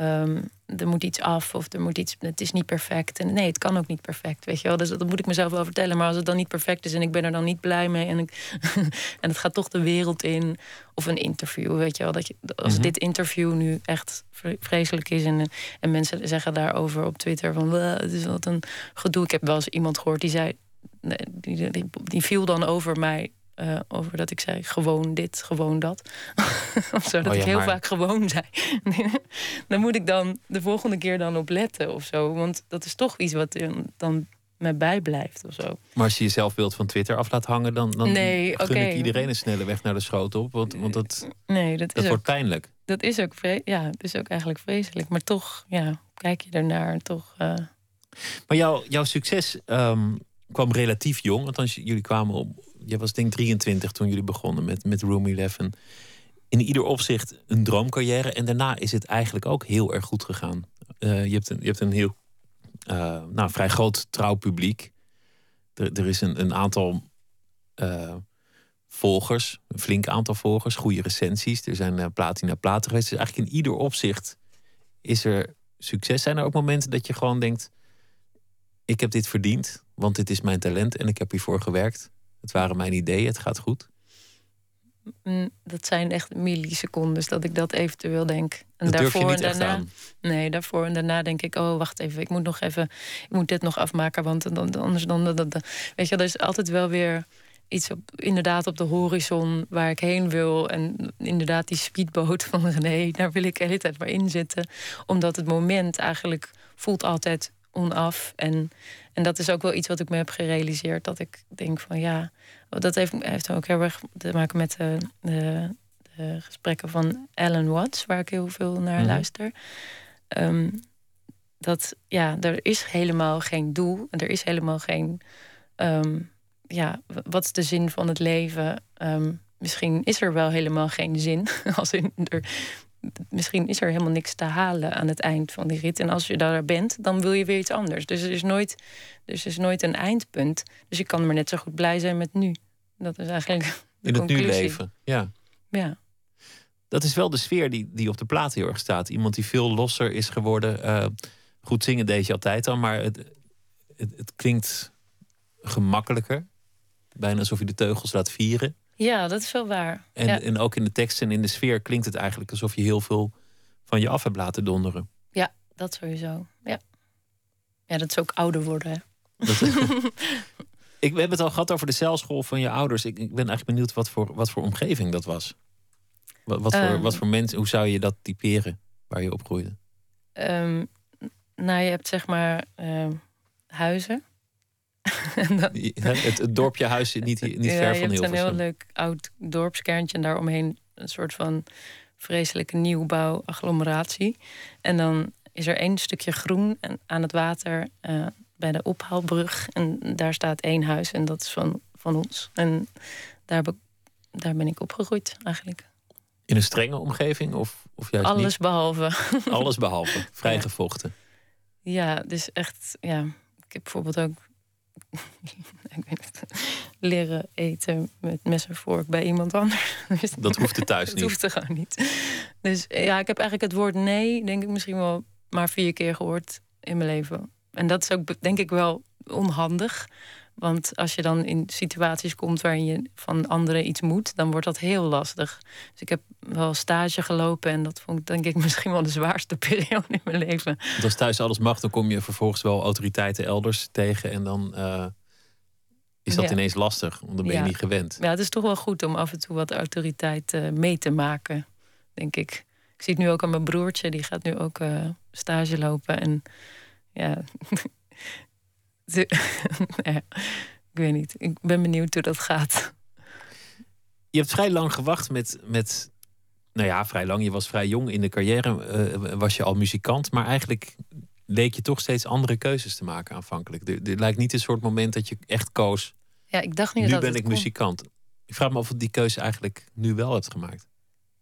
Um, er moet iets af of er moet iets. Het is niet perfect. En nee, het kan ook niet perfect. Weet je wel. Dus dat moet ik mezelf wel vertellen. Maar als het dan niet perfect is en ik ben er dan niet blij mee. En, ik, en het gaat toch de wereld in. Of een interview. Weet je wel. Dat je, als mhm. dit interview nu echt vreselijk is. En, en mensen zeggen daarover op Twitter van het is wat een gedoe. Ik heb wel eens iemand gehoord die zei die, die, die, viel dan over mij. Uh, over dat ik zei gewoon dit, gewoon dat. of zo, dat oh ik heel vaak gewoon zei. dan moet ik dan de volgende keer dan op letten of zo. Want dat is toch iets wat dan me bijblijft of zo. Maar als je jezelf beeld van Twitter af laat hangen... dan, dan nee, gun ik iedereen een snelle weg naar de schoot op. Want, want dat, nee, dat, dat wordt pijnlijk. Dat is ook, ja, dat is ook eigenlijk vreselijk. Maar toch, ja, kijk je ernaar en toch... Uh... Maar jouw jouw succes... Um, kwam relatief jong. Althans, jullie kwamen op. Je was denk ik 23 toen jullie begonnen met, met Room 11. In ieder opzicht een droomcarrière. En daarna is het eigenlijk ook heel erg goed gegaan. Uh, je, hebt een, je hebt een heel uh, nou, vrij groot trouwpubliek. Er, er is een, een aantal uh, volgers, een flink aantal volgers, goede recensies. Er zijn platina platen geweest. Dus eigenlijk in ieder opzicht is er succes. Zijn er ook momenten dat je gewoon denkt: ik heb dit verdiend, want dit is mijn talent en ik heb hiervoor gewerkt. Het waren mijn ideeën, het gaat goed. Mm, dat zijn echt millisecondes dat ik dat eventueel denk. En dat daarvoor en daarna. Nee, daarvoor en daarna denk ik: oh, wacht even, ik moet nog even, ik moet dit nog afmaken, want dan, anders dan, dan, weet je, er is altijd wel weer iets op, inderdaad op de horizon waar ik heen wil. En inderdaad die speedboot van nee, daar wil ik de hele tijd maar in zitten. Omdat het moment eigenlijk voelt altijd onaf. En, en dat is ook wel iets wat ik me heb gerealiseerd. Dat ik denk van ja, Dat heeft, heeft ook heel erg te maken met de, de, de gesprekken van Alan Watts, waar ik heel veel naar Mhm. luister. Ehm, dat ja, er is helemaal geen doel. en Er is helemaal geen. ehm, ja, wat is de zin van het leven? Ehm, misschien is er wel helemaal geen zin. Als in er, misschien is er helemaal niks te halen aan het eind van die rit. En als je daar bent, dan wil je weer iets anders. Dus er is nooit, dus er is nooit een eindpunt. Dus je kan maar net zo goed blij zijn met nu. Dat is eigenlijk. De In het nu leven. Ja. Ja. Dat is wel de sfeer die, die op de plaat heel erg staat. Iemand die veel losser is geworden. Eh, goed zingen deed je altijd al, maar het, het, het klinkt gemakkelijker. Bijna alsof je de teugels laat vieren. Ja, dat is wel waar. En, ja. en ook in de tekst en in de sfeer klinkt het eigenlijk alsof je heel veel van je af hebt laten donderen. ja, dat sowieso. Ja. ja, dat is ook ouder worden. Hè? Dat, ik, we hebben het al gehad over de celschool van je ouders. Ik, ik ben eigenlijk benieuwd wat voor, wat voor omgeving dat was. Wat, wat, voor, Ehm. wat voor mensen, hoe zou je dat typeren waar je opgroeide? Ehm, nou, je hebt zeg maar ehm, huizen. Het, het dorpje huis zit niet, niet ja, ver van hebt een heel Hilversum. leuk oud dorpskerntje en daaromheen een soort van vreselijke nieuwbouw agglomeratie. En dan is er één stukje groen en aan het water eh, bij de ophaalbrug. En daar staat één huis en dat is van, van ons. En daar, daar ben ik opgegroeid eigenlijk. In een strenge omgeving of, of juist Alles behalve. Alles behalve. Vrijgevochten. Ja, dus echt, ja. Ik heb bijvoorbeeld ook ik weet het, leren eten met mes en vork bij iemand anders. Dus Dat hoefde thuis dat niet. hoeft er gewoon niet. Dus ja, ik heb eigenlijk het woord nee, denk ik misschien wel maar vier keer gehoord in mijn leven. En dat is ook, denk ik, wel onhandig. Want als je dan in situaties komt waarin je van anderen iets moet, dan wordt dat heel lastig. Dus ik heb wel stage gelopen en dat vond ik denk ik misschien wel de zwaarste periode in mijn leven. Want als thuis alles mag, dan kom je vervolgens wel autoriteiten elders tegen. En dan eh, is dat Ja. ineens lastig, want dan ben je Ja. niet gewend. Ja, het is toch wel goed om af en toe wat autoriteit mee te maken, denk ik. Ik zie het nu ook aan mijn broertje, die gaat nu ook eh, stage lopen. En ja, ik weet niet. Ik ben benieuwd hoe dat gaat. Je hebt vrij lang gewacht met, met. Nou ja, vrij lang. Je was vrij jong in de carrière. eh, was je al muzikant. Maar eigenlijk leek je toch steeds andere keuzes te maken aanvankelijk. Er, er lijkt niet een soort moment dat je echt koos. Ja, ik dacht niet Nu dat ben ik kon. muzikant. Ik vraag me af of die keuze eigenlijk nu wel hebt gemaakt.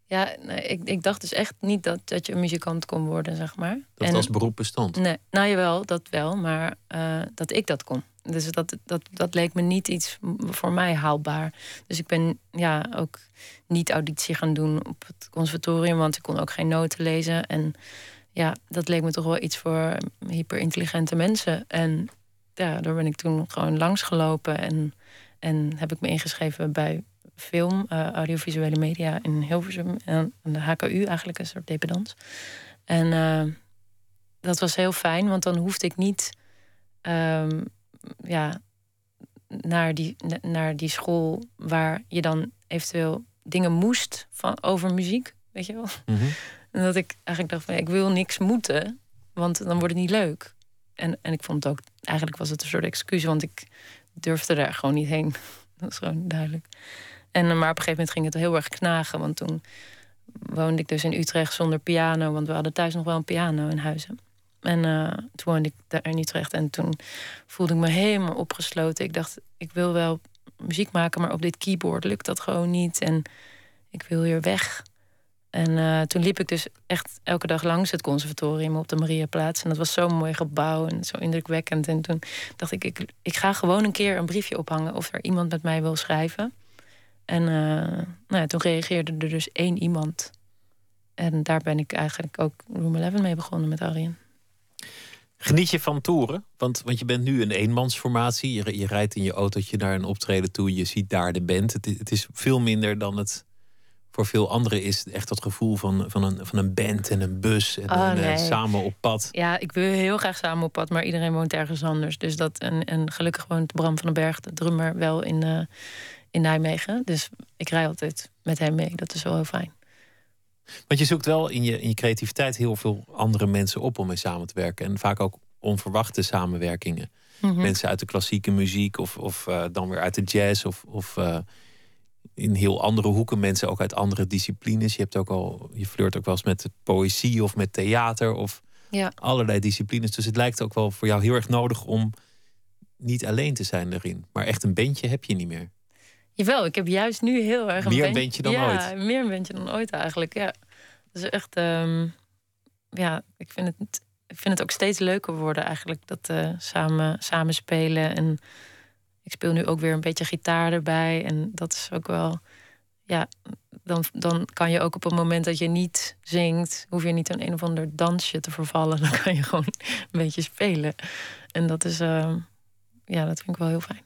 Ja, nee, ik, ik dacht dus echt niet dat, dat je een muzikant kon worden, zeg maar. Dat En- het als beroep bestond. Nee, nou jawel, dat wel, maar eh, dat ik dat kon. Dus dat, dat, dat leek me niet iets voor mij haalbaar. Dus ik ben ja, ook niet auditie gaan doen op het conservatorium, want ik kon ook geen noten lezen. En ja, dat leek me toch wel iets voor hyperintelligente mensen. En ja, daar ben ik toen gewoon langsgelopen en, en heb ik me ingeschreven bij film, eh, audiovisuele media in Hilversum. En aan de HKU eigenlijk, een soort dependance. En eh, dat was heel fijn, want dan hoefde ik niet ehm, ja, naar, die, na- naar die school waar je dan eventueel dingen moest van, over muziek, weet je wel. Mhm. En dat ik eigenlijk dacht van ik wil niks moeten, want dan wordt het niet leuk. En, en ik vond het ook, eigenlijk was het een soort excuus, want ik durfde daar gewoon niet heen. Dat is gewoon duidelijk. En, eh, maar op een gegeven moment ging het heel erg knagen, want toen woonde ik dus in Utrecht zonder piano, want we hadden thuis nog wel een piano in huizen. En eh, toen woonde ik daar in Utrecht en toen voelde ik me helemaal opgesloten. Ik dacht, ik wil wel muziek maken, maar op dit keyboard lukt dat gewoon niet. En ik wil hier weg. En eh, toen liep ik dus echt elke dag langs het conservatorium op de Mariaplaats. En dat was zo'n mooi gebouw en zo indrukwekkend. En toen dacht ik, ik, ik ga gewoon een keer een briefje ophangen of er iemand met mij wil schrijven. En eh, nou ja, toen reageerde er dus één iemand. En daar ben ik eigenlijk ook Room 11 mee begonnen met Arjen. Geniet je van toeren? Want, want je bent nu een eenmansformatie. Je, je rijdt in je autootje naar een optreden toe. Je ziet daar de band. Het, is- het is veel minder dan het voor veel anderen is. Echt dat gevoel van, van, een, van een band en een bus. En Oh, een, eh, nee. samen op pad. Ja, ik wil heel graag samen op pad, maar iedereen woont ergens anders. Dus dat, en, en gelukkig woont Bram van den Berg, de drummer, wel in, eh, in Nijmegen. Dus ik rij altijd met hem mee. Dat is wel heel fijn. Want je zoekt wel in je, in je creativiteit heel veel andere mensen op om mee samen te werken. En vaak ook onverwachte samenwerkingen. Mhm. Mensen uit de klassieke muziek of, of eh, dan weer uit de jazz of, of eh, in heel andere hoeken. Mensen ook uit andere disciplines. Je, hebt ook al, je flirt ook wel eens met poëzie of met theater of Ja. allerlei disciplines. Dus het lijkt ook wel voor jou heel erg nodig om niet alleen te zijn erin. Maar echt een bandje heb je niet meer. Jawel, ik heb juist nu heel erg een Meer een band- bandje dan ja, ooit. meer een bandje dan ooit eigenlijk. Ja, dat is echt. ehm, ja, ik vind het. Ik vind het ook steeds leuker worden eigenlijk dat eh, samen, samen spelen en ik speel nu ook weer een beetje gitaar erbij en dat is ook wel. Ja, dan, dan kan je ook op het moment dat je niet zingt, hoef je niet aan een of ander dansje te vervallen. Dan kan je gewoon een beetje spelen. En dat is, ehm, ja, dat vind ik wel heel fijn.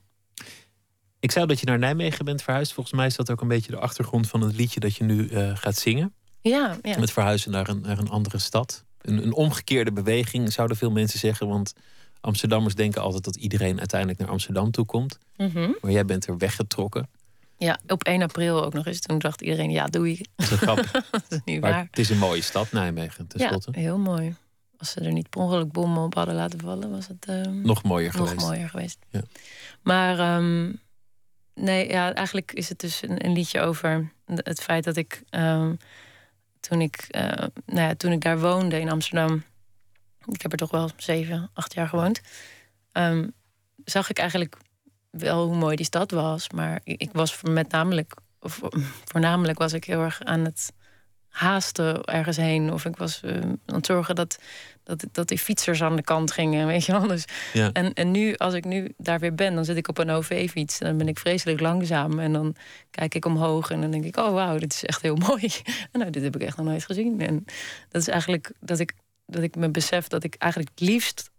Ik zei dat je naar Nijmegen bent verhuisd. Volgens mij is dat ook een beetje de achtergrond van het liedje dat je nu eh, gaat zingen. Ja, ja. Met verhuizen naar een, naar een andere stad. Een, een omgekeerde beweging, zouden veel mensen zeggen. Want Amsterdammers denken altijd dat iedereen uiteindelijk naar Amsterdam toe komt. Mhm. Maar jij bent er weggetrokken. Ja, op 1 april ook nog eens. Toen dacht iedereen, ja, doei. Dat is een grap. dat is niet Maar waar. het is een mooie stad, Nijmegen, Ja, tenslotte. heel mooi. Als ze er niet per ongeluk bommen op hadden laten vallen, was het ehm, Nog mooier nog geweest. mooier geweest. Ja. Maar ehm, nee, ja, eigenlijk is het dus een, een liedje over het feit dat ik ehm, toen ik, eh, nou ja, toen ik daar woonde in Amsterdam, ik heb er toch wel zeven, acht jaar gewoond, ehm, zag ik eigenlijk wel hoe mooi die stad was. Maar ik, was met namelijk, of, voornamelijk was ik heel erg aan het haasten ergens heen. Of ik was eh, aan het zorgen dat, dat, dat die fietsers aan de kant gingen, weet je wel. Ja. en, en nu, als ik nu daar weer ben, dan zit ik op een OV-fiets. En dan ben ik vreselijk langzaam. En dan kijk ik omhoog en dan denk ik... oh, wauw, dit is echt heel mooi. En nou, dit heb ik echt nog nooit gezien. En dat is eigenlijk dat ik, dat ik me besef dat ik eigenlijk het liefst...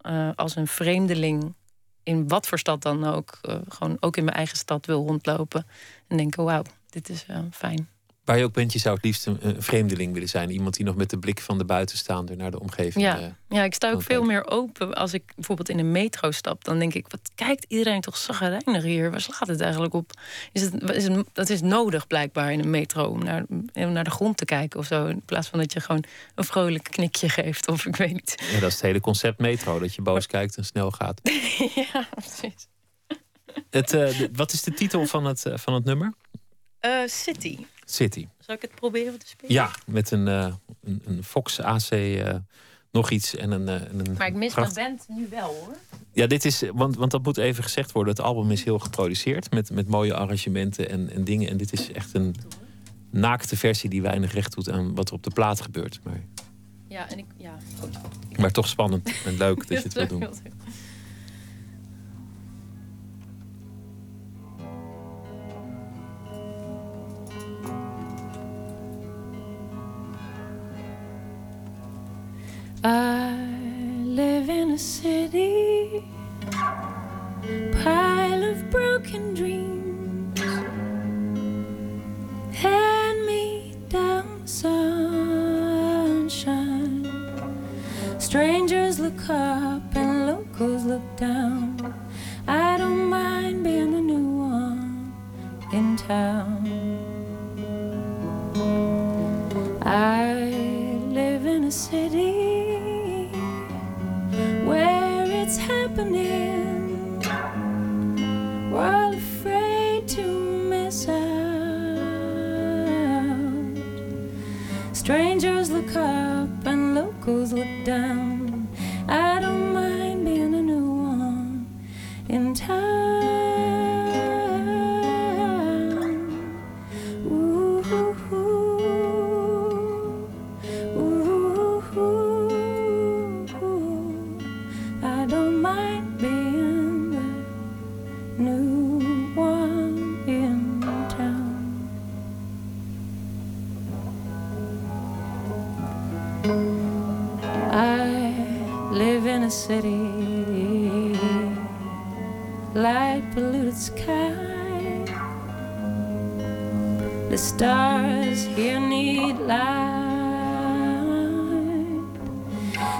eh, als een vreemdeling, in wat voor stad dan ook... eh, gewoon ook in mijn eigen stad wil rondlopen. En denken, wauw, dit is eh, fijn. Waar je ook bent, je zou het liefst een, een vreemdeling willen zijn. Iemand die nog met de blik van de buitenstaander naar de omgeving... Ja. eh, Ja, ik sta ook veel meer open als ik bijvoorbeeld in een metro stap. Dan denk ik, wat kijkt iedereen toch zagrijnig hier? Waar slaat het eigenlijk op? Is het, is het, dat is nodig blijkbaar in een metro om naar, om naar de grond te kijken of zo. In plaats van dat je gewoon een vrolijk knikje geeft of ik weet niet. ja, dat is het hele concept metro. Dat je boos kijkt en snel gaat. ja, precies. Het, eh, de- wat is de titel van het, eh, van het nummer? City. City. Zal ik het proberen te spelen? Ja, met een, eh, een, een Fox AC, eh, nog iets en een. eh, en een Maar ik mis pracht- mijn band nu wel hoor. Ja, dit is, want, want dat moet even gezegd worden. Het album is heel geproduceerd met, met mooie arrangementen en, en dingen. En dit is echt een naakte versie die weinig recht doet aan wat er op de plaat gebeurt. Maar, Ja, en ik. Ja, goed. maar toch spannend en leuk dat je het wil doen. I live in a city, pile of broken dreams, hand me down sunshine. Strangers look up and locals look down. I don't mind being the new one in town. I live in a city where it's happening. We're all afraid to miss out. Strangers look up and locals look down. I don't mind being a new one in town. City, light polluted sky. The stars here need light.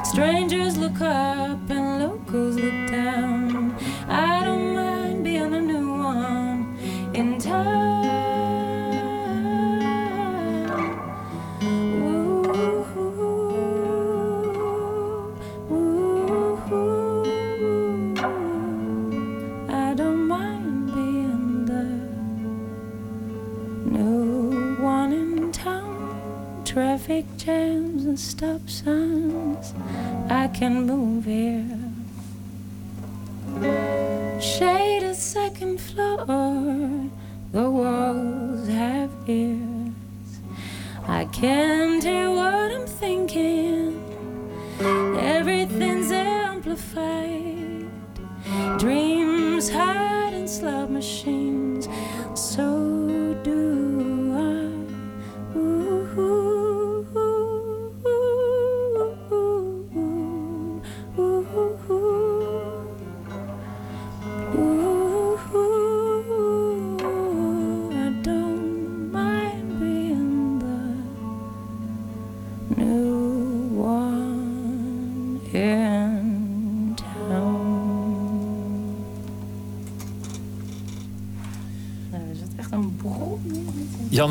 Strangers look up and locals look down. I don't mind trams and stop signs. I can move here. Shaded second floor, the walls have ears. I can't hear what I'm thinking. Everything's amplified.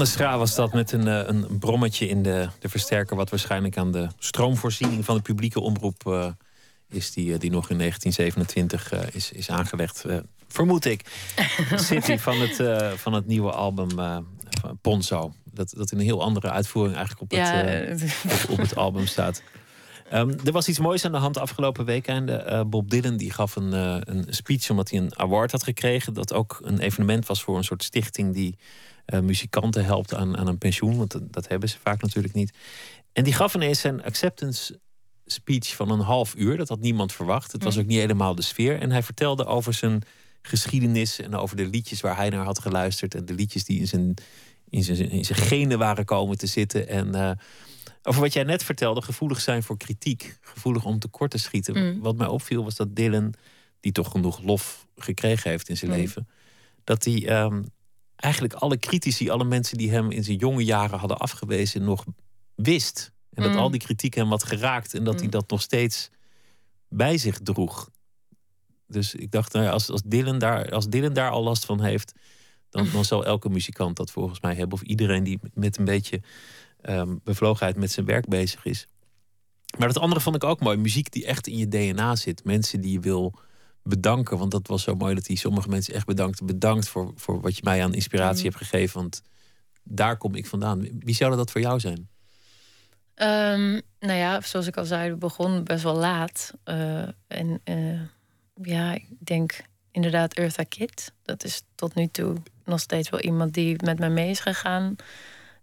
Janne Schra was dat met een, eh, een brommetje in de, de versterker, wat waarschijnlijk aan de stroomvoorziening van de publieke omroep eh, is, die, eh, die nog in 1927 eh, is, is aangelegd. vermoed ik. City van het, van het nieuwe album Ponzo. Dat, dat in een heel andere uitvoering eigenlijk op het, Ja, op, op het album staat. Ehm, er was iets moois aan de hand afgelopen weekend. Eh Bob Dylan die gaf een, een speech omdat hij een award had gekregen. Dat ook een evenement was voor een soort stichting die eh, muzikanten helpt aan, aan een pensioen. Want dat, dat hebben ze vaak natuurlijk niet. En die gaf ineens zijn acceptance speech van een half uur. Dat had niemand verwacht. Het was ook niet helemaal de sfeer. En hij vertelde over zijn geschiedenis en over de liedjes waar hij naar had geluisterd. En de liedjes die in zijn, in zijn, in zijn genen waren komen te zitten. En eh, over wat jij net vertelde, gevoelig zijn voor kritiek. Gevoelig om tekort te schieten. Mm. Wat mij opviel was dat Dylan, die toch genoeg lof gekregen heeft in zijn Mm. leven, dat hij ehm, eigenlijk alle critici, alle mensen die hem in zijn jonge jaren hadden afgewezen, nog wist. En dat Mm. al die kritiek hem had geraakt en dat hij Mm. dat nog steeds bij zich droeg. Dus ik dacht, nou ja, als, als, Dylan daar, als Dylan daar al last van heeft, dan, dan zal elke muzikant dat volgens mij hebben. Of iedereen die met een beetje ehm, bevlogenheid met zijn werk bezig is. Maar dat andere vond ik ook mooi. Muziek die echt in je DNA zit. Mensen die je wil bedanken. Want dat was zo mooi dat hij sommige mensen echt bedankt. Bedankt voor, voor wat je mij aan inspiratie Mm. hebt gegeven. Want daar kom ik vandaan. Wie zou dat voor jou zijn? Ehm, nou ja, zoals ik al zei, we begonnen best wel laat. Eh, en eh, ja, ik denk inderdaad Eartha Kitt. Dat is tot nu toe nog steeds wel iemand die met mij mee is gegaan.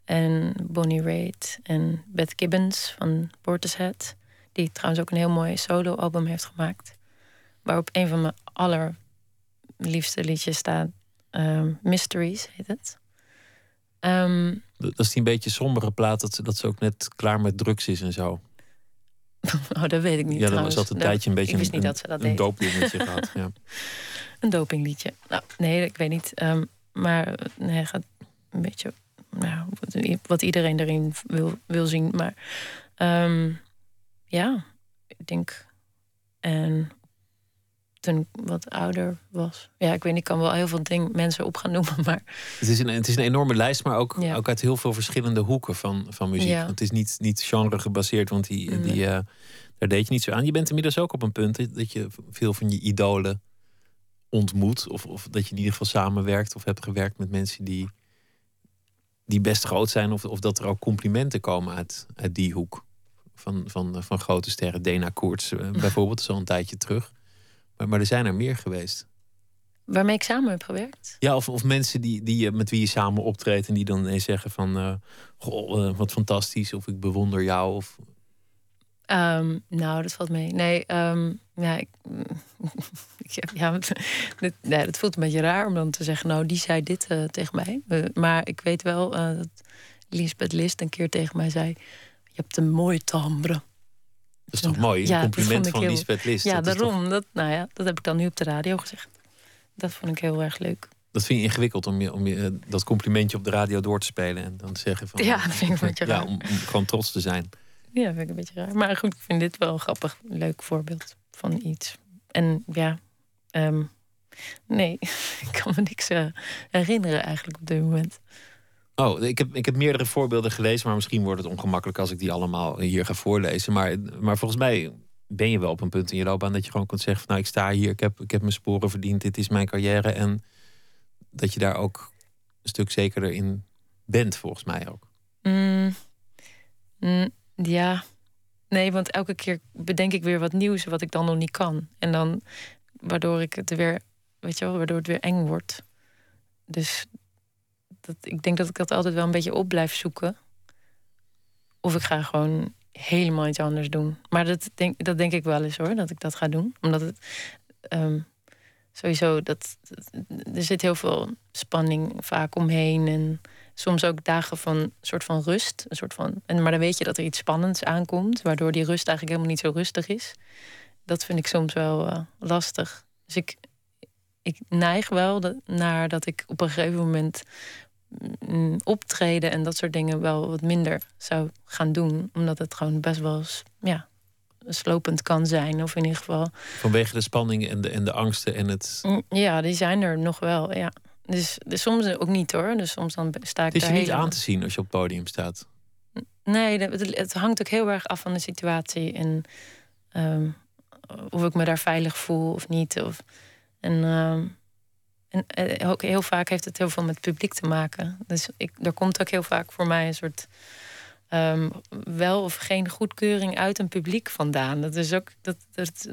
En Bonnie Raitt en Beth Gibbons van Portishead. Die trouwens ook een heel mooi solo-album heeft gemaakt. Waarop een van mijn allerliefste liedjes staat. ehm, Mysteries heet het. Ehm, Dat is die een beetje sombere plaat. Dat ze, dat ze ook net klaar met drugs is en zo. oh, dat weet ik niet ja, dan trouwens. was dat een Dat- tijdje een beetje ik wist een, dat ze dat een deed. doopdingetje gehad. Ja. Een dopingliedje. Nou, nee, ik weet niet. Ehm, maar nee, gaat een beetje nou, wat, wat iedereen erin wil, wil zien. Maar ja, ik denk. En toen ik wat ouder was. Ja, ik weet niet, ik kan wel heel veel ding, mensen op gaan noemen. Maar Het is, een, het is een enorme lijst, maar ook, Ja. ook uit heel veel verschillende hoeken van, van muziek. Ja. Want het is niet, niet genre gebaseerd, want die, Nee. die, eh, daar deed je niet zo aan. Je bent inmiddels ook op een punt dat- je veel van je idolen ontmoet. Of, of dat je in ieder geval samenwerkt of hebt gewerkt met mensen die, die best groot zijn. Of, of dat er ook complimenten komen uit, uit die hoek. Van, van, van grote sterren. Dana Koerts eh, bijvoorbeeld, een tijdje terug. Maar, maar er zijn er meer geweest. waarmee ik samen heb gewerkt. Ja, of, of mensen die, die, je- met wie je samen optreedt en die dan ineens zeggen van... eh, goh, eh, wat fantastisch, of ik bewonder jou. Of, Ehm, nou, dat valt mee. Nee, ehm, ja, ik, ja, dit, dat voelt een beetje raar om dan te zeggen, nou, die zei dit eh, tegen mij. Eh, maar ik weet wel eh, dat Lisbeth List een keer tegen mij zei: Je hebt een mooi timbre. Dat is toch mooi? Een Ja, dat compliment van heel- Lisbeth List. ja, dat, toch- daarom. Dat, nou ja, dat heb ik dan nu op de radio gezegd. Dat vond ik heel erg leuk. dat vind je ingewikkeld om, je, om je, eh, dat complimentje op de radio door te spelen. En dan te zeggen van... Ja, dat vind ik een beetje Ja, raar. om, om gewoon trots te zijn. Ja, vind ik een beetje raar. Maar goed, ik vind dit wel een grappig, leuk voorbeeld van iets. En ja, ehm, nee, ik kan me niks eh, herinneren eigenlijk op dit moment. Oh, ik heb, ik heb meerdere voorbeelden gelezen, maar misschien wordt het ongemakkelijk als ik die allemaal hier ga voorlezen. Maar, maar volgens mij ben je wel op een punt in je loopbaan dat je gewoon kunt zeggen: van, Nou, ik sta hier, ik heb, ik heb mijn sporen verdiend, dit is mijn carrière. En dat je daar ook een stuk zekerder in bent, volgens mij ook. Mm, mm, Ja, nee, want elke keer bedenk ik weer wat nieuws wat ik dan nog niet kan. En dan waardoor ik het weer, weet je wel, waardoor het weer eng wordt. Dus dat, ik denk dat ik dat altijd wel een beetje op blijf zoeken. Of ik ga gewoon helemaal iets anders doen. Maar dat denk, dat denk ik wel eens hoor, dat ik dat ga doen. Omdat het ehm, sowieso, dat, er zit heel veel spanning vaak omheen. En soms ook dagen van soort van rust. Een soort van, en, maar dan weet je dat er iets spannends aankomt, waardoor die rust eigenlijk helemaal niet zo rustig is. Dat vind ik soms wel uh, lastig. Dus ik, ik neig wel naar dat ik op een gegeven moment optreden en dat soort dingen wel wat minder zou gaan doen. Omdat het gewoon best wel ja, slopend kan zijn. Of in ieder geval. Vanwege de spanning en de, en de angsten en het. Mm, ja, die zijn er nog wel. Ja. Dus, dus soms ook niet hoor. Dus soms dan sta ik. Het is je niet aan te zien als je op het podium staat. Nee, het, het hangt ook heel erg af van de situatie. En um, of ik me daar veilig voel of niet. Of, en, uh, en uh, ook heel vaak heeft het heel veel met publiek te maken. Dus ik, er komt ook heel vaak voor mij een soort um, wel of geen goedkeuring uit een publiek vandaan. Dat is ook dat,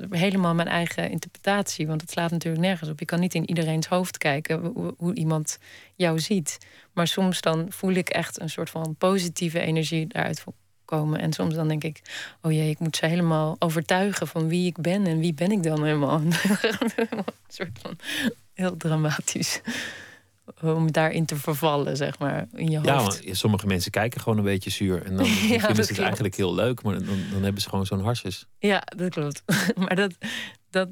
helemaal mijn eigen interpretatie. Want het slaat natuurlijk nergens op. Je kan niet in iedereen's hoofd kijken hoe, hoe iemand jou ziet. Maar soms dan voel ik echt een soort van positieve energie daaruit komen. En soms dan denk ik, oh jee, ik moet ze helemaal overtuigen van wie ik ben en wie ben ik dan helemaal. een soort van heel dramatisch. Om daarin te vervallen, zeg maar, in je hoofd. Ja, sommige mensen kijken gewoon een beetje zuur. En dan ja, vinden ze het eigenlijk heel leuk, maar dan, dan hebben ze gewoon zo'n harsjes. Ja, dat klopt. maar dat, dat,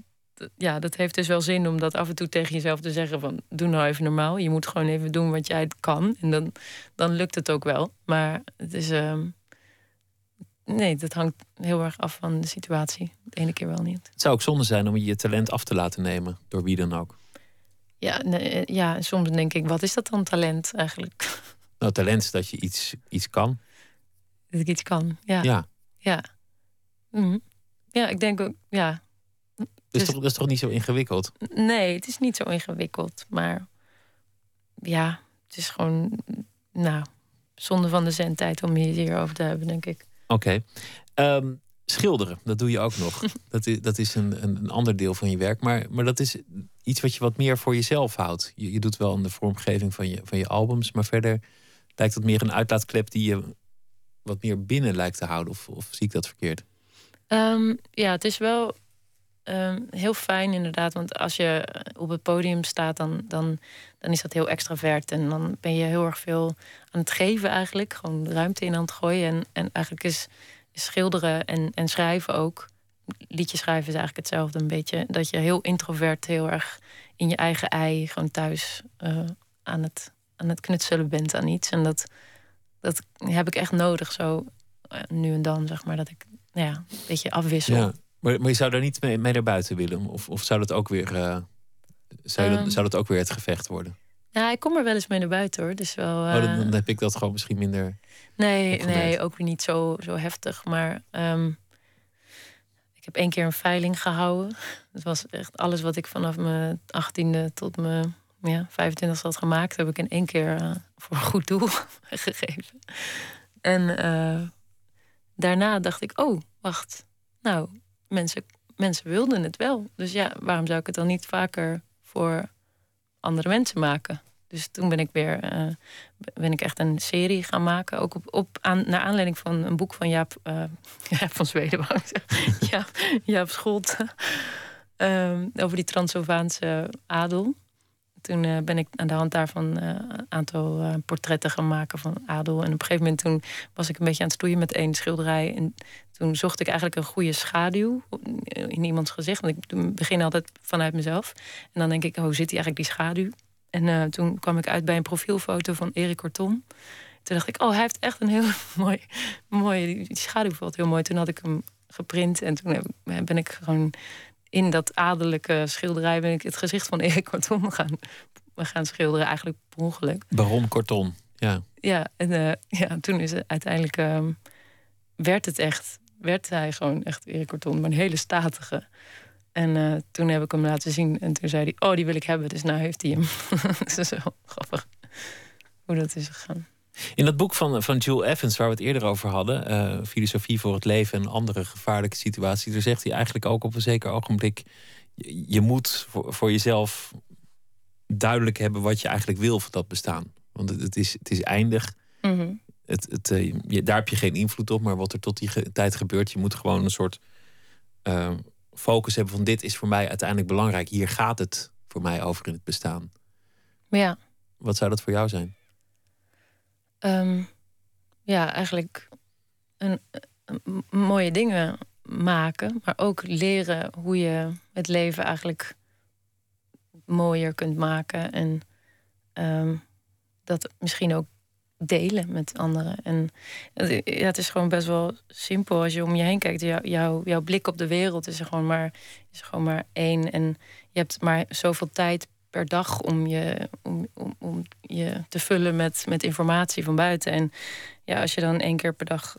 ja, dat heeft dus wel zin om dat af en toe tegen jezelf te zeggen van... doe nou even normaal, je moet gewoon even doen wat jij kan. En dan, dan lukt het ook wel. Maar het is... Uh, Nee, dat hangt heel erg af van de situatie. De ene keer wel niet. Het zou ook zonde zijn om je talent af te laten nemen, door wie dan ook. Ja, nee, eh, ja soms denk ik, wat is dat dan talent eigenlijk? Nou, talent is dat je iets, iets kan. Dat ik iets kan, ja. Ja. Ja, mm ja ik denk ook, ja. Dus, dus toch, dat is toch niet zo ingewikkeld? Nee, het is niet zo ingewikkeld. Maar ja, het is gewoon, nou, zonde van de zendtijd om hier hierover te hebben, denk ik. Oké. Ehm, schilderen, dat doe je ook nog. dat is, dat is een, een, een, ander deel van je werk. Maar, maar dat is iets wat je wat meer voor jezelf houdt. Je, je doet wel aan de vormgeving van je, van je albums. Maar verder lijkt het meer een uitlaatklep die je wat meer binnen lijkt te houden. Of, of zie ik dat verkeerd? Um, ja, het is wel um, heel fijn inderdaad. Want als je op het podium staat, dan, dan, dan is dat heel extravert. En dan ben je heel erg veel aan het geven eigenlijk. Gewoon ruimte in aan het gooien. En, en eigenlijk is, schilderen en, en schrijven ook. Liedjes schrijven is eigenlijk hetzelfde een beetje. Dat je heel introvert, heel erg in je eigen ei, gewoon thuis uh, aan, het, aan het knutselen bent aan iets. En dat, dat heb ik echt nodig, zo uh, nu en dan, zeg maar. Dat ik nou ja, een beetje afwissel. Ja. Maar, maar je zou daar niet mee, mee naar buiten willen? Of, of zou dat ook weer. Uh, zou, um, dat, zou dat ook weer het gevecht worden? Ja, ik kom er wel eens mee naar buiten hoor. Dus wel, uh... oh, dan, dan, heb ik dat gewoon misschien minder. Nee, nee ook weer niet zo, zo heftig. Maar um, ik heb één keer een veiling gehouden. Dat was echt alles wat ik vanaf mijn achttiende tot mijn ja, 25 had gemaakt, heb ik in één keer uh, voor een goed doel gegeven. En uh, daarna dacht ik, oh, wacht. Nou, mensen, mensen wilden het wel. Dus ja, waarom zou ik het dan niet vaker voor andere mensen maken? Dus toen ben ik weer uh, ben ik echt een serie gaan maken. Ook op, op aan, naar aanleiding van een boek van Jaap, uh, van Zweden. Jaap, Jaap. Um, over die Transylvaanse adel. Toen uh, ben ik aan de hand daarvan een aantal portretten gaan maken van adel. En op een gegeven moment toen was ik een beetje aan het stoeien met één schilderij. En toen zocht ik eigenlijk een goede schaduw in iemands gezicht. Want ik begin altijd vanuit mezelf. En dan denk ik, hoe zit die eigenlijk die schaduw? En uh, toen kwam ik uit bij een profielfoto van Erik Corton. Toen dacht ik, oh, hij heeft echt een heel mooi, mooi die schaduw valt heel mooi. Toen had ik hem geprint en toen heb, ben ik gewoon in dat adellijke schilderij ben ik het gezicht van Erik Corton gaan, gaan schilderen, eigenlijk per ongeluk. Baron Corton, ja. Ja, en uh, ja, toen is het uiteindelijk um, werd het echt werd hij gewoon echt Erik Corton, maar een hele statige. En uh, toen heb ik hem laten zien en toen zei hij: Oh, die wil ik hebben. Dus nou heeft hij hem. dat is wel grappig hoe dat is gegaan. In dat boek van, van Jules Evans, waar we het eerder over hadden, uh, Filosofie voor het leven en andere gevaarlijke situaties, daar zegt hij eigenlijk ook op een zeker ogenblik: je, je moet voor, voor, jezelf duidelijk hebben wat je eigenlijk wil van dat bestaan. Want het, het is, het is eindig. Mhm. het, het, uh, je, daar heb je geen invloed op, maar wat er tot die ge tijd gebeurt, je moet gewoon een soort uh, focus hebben van dit is voor mij uiteindelijk belangrijk. Hier gaat het voor mij over in het bestaan. Ja. Wat zou dat voor jou zijn? Um, ja, eigenlijk een, een, mooie dingen maken, maar ook leren hoe je het leven eigenlijk mooier kunt maken en um, dat misschien ook delen met anderen. En ja, het is gewoon best wel simpel als je om je heen kijkt. Jou, jou, jouw blik op de wereld is er gewoon maar, is gewoon maar één. En je hebt maar zoveel tijd per dag om je, om, om, om je te vullen met, met informatie van buiten. En ja, als je dan één keer per dag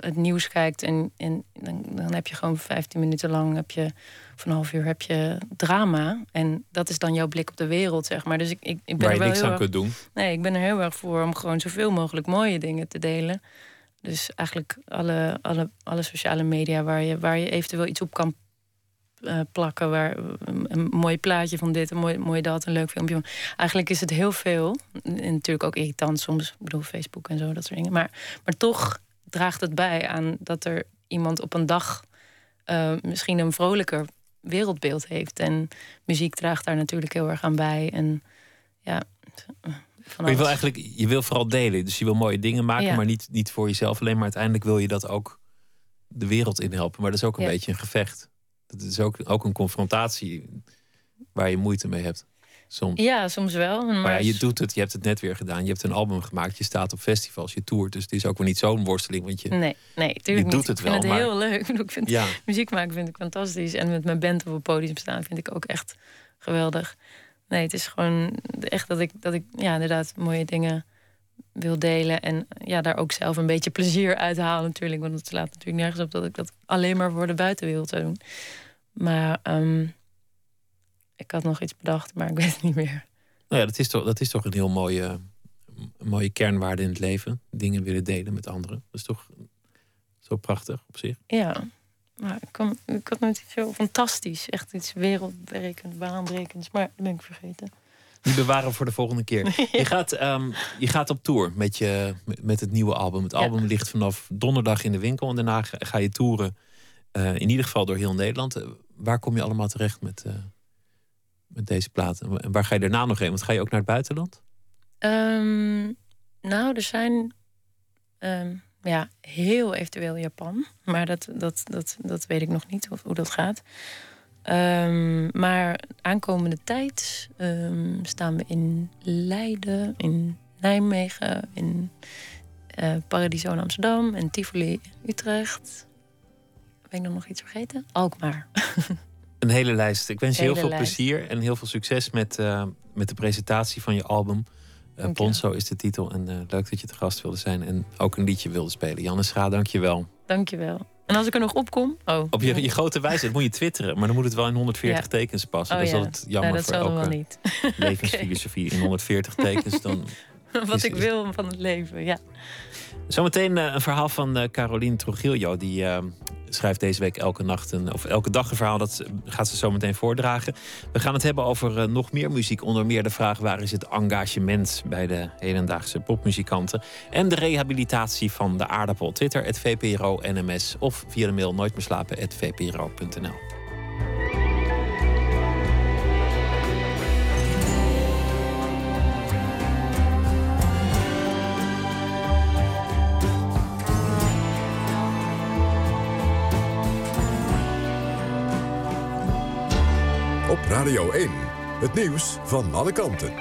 het nieuws kijkt en, en dan, dan heb je gewoon 15 minuten lang heb je van een half uur heb je drama. En dat is dan jouw blik op de wereld, zeg maar. Dus ik, ik, ik ben Waar er wel niks heel aan erg- kunt doen. Nee, ik ben er heel erg voor om gewoon zoveel mogelijk mooie dingen te delen. Dus eigenlijk alle, alle, alle sociale media waar je, waar je eventueel iets op kan eh, plakken. Waar, een, een mooi plaatje van dit, een mooi, mooi dat, een leuk filmpje. Eigenlijk is het heel veel. En natuurlijk ook irritant soms. Ik bedoel, Facebook en zo, dat soort dingen. Maar, maar toch draagt het bij aan dat er iemand op een dag eh, misschien een vrolijker wereldbeeld heeft. En muziek draagt daar natuurlijk heel erg aan bij. En ja, je wil eigenlijk, je wil vooral delen. Dus je wil mooie dingen maken, Ja. maar niet, niet voor jezelf alleen. Maar uiteindelijk wil je dat ook de wereld in helpen. Maar dat is ook een Ja. beetje een gevecht. Dat is ook, ook een confrontatie waar je moeite mee hebt. Soms. Ja, soms wel. Maar, Maar ja, je doet het, je hebt het net weer gedaan. Je hebt een album gemaakt, je staat op festivals, je toert. Dus het is ook wel niet zo'n worsteling. Want je, Nee, nee, tuurlijk doet het ik vind wel, het maar- heel leuk. Ik vind Ja. muziek maken vind ik fantastisch. En met mijn band op het podium staan vind ik ook echt geweldig. Nee, het is gewoon echt dat ik, dat ik ja, inderdaad mooie dingen wil delen. En ja, daar ook zelf een beetje plezier uit haal natuurlijk. Want het slaat natuurlijk nergens op dat ik dat alleen maar voor de buitenwereld zou doen. Maar ehm, ik had nog iets bedacht, maar ik weet het niet meer. Nou ja, dat is toch, dat is toch een heel mooie, een mooie kernwaarde in het leven. Dingen willen delen met anderen. Dat is toch zo prachtig op zich. Ja, maar ik, ik had nooit iets zo fantastisch. Echt iets wereldberekend, baanbrekends. Maar dat ben ik vergeten. Die bewaren voor de volgende keer. Je, gaat, ehm, je gaat op tour met, je, met het nieuwe album. Het Ja. album ligt vanaf donderdag in de winkel. En daarna ga ga je toeren. eh, in ieder geval door heel Nederland. Eh, waar kom je allemaal terecht met, eh, met deze plaat? En wa- En waar ga je daarna nog heen? Want ga je ook naar het buitenland? Ehm, nou, er zijn ehm, ja, heel eventueel Japan. Maar dat, dat, dat, dat weet ik nog niet of, hoe dat gaat. Ehm, maar aankomende tijd staan we in Leiden, in Nijmegen, in eh Paradiso in Amsterdam, in Tivoli Utrecht. Ben ik nog iets vergeten? Alkmaar. Een hele lijst. Ik wens je heel veel lijst. plezier en heel veel succes met, eh, met de presentatie van je album. Dank je. Ponzo is de titel. En eh, leuk dat je te gast wilde zijn en ook een liedje wilde spelen. Janne Scha, dank je wel. Dankjewel. En als ik er nog op kom... Oh, Op je, je grote wijsheid moet je twitteren, maar dan moet het wel in 140 Ja. tekens passen. Oh dat is ja. altijd jammer Nee, dat voor wel elke niet. levensfilosofie. In 140 tekens dan. Wat Is- ik wil van het leven, ja. Zometeen eh, een verhaal van eh Caroline Trujillo. Die eh, schrijft deze week elke nacht een, of elke dag een verhaal. Dat gaat ze zometeen voordragen. We gaan het hebben over eh, nog meer muziek. Onder meer de vraag waar is het engagement bij de hedendaagse popmuzikanten. En de rehabilitatie van de aardappel. Twitter, het VPRO NMS. Of via de mail nooit Radio 1. Het nieuws van alle kanten.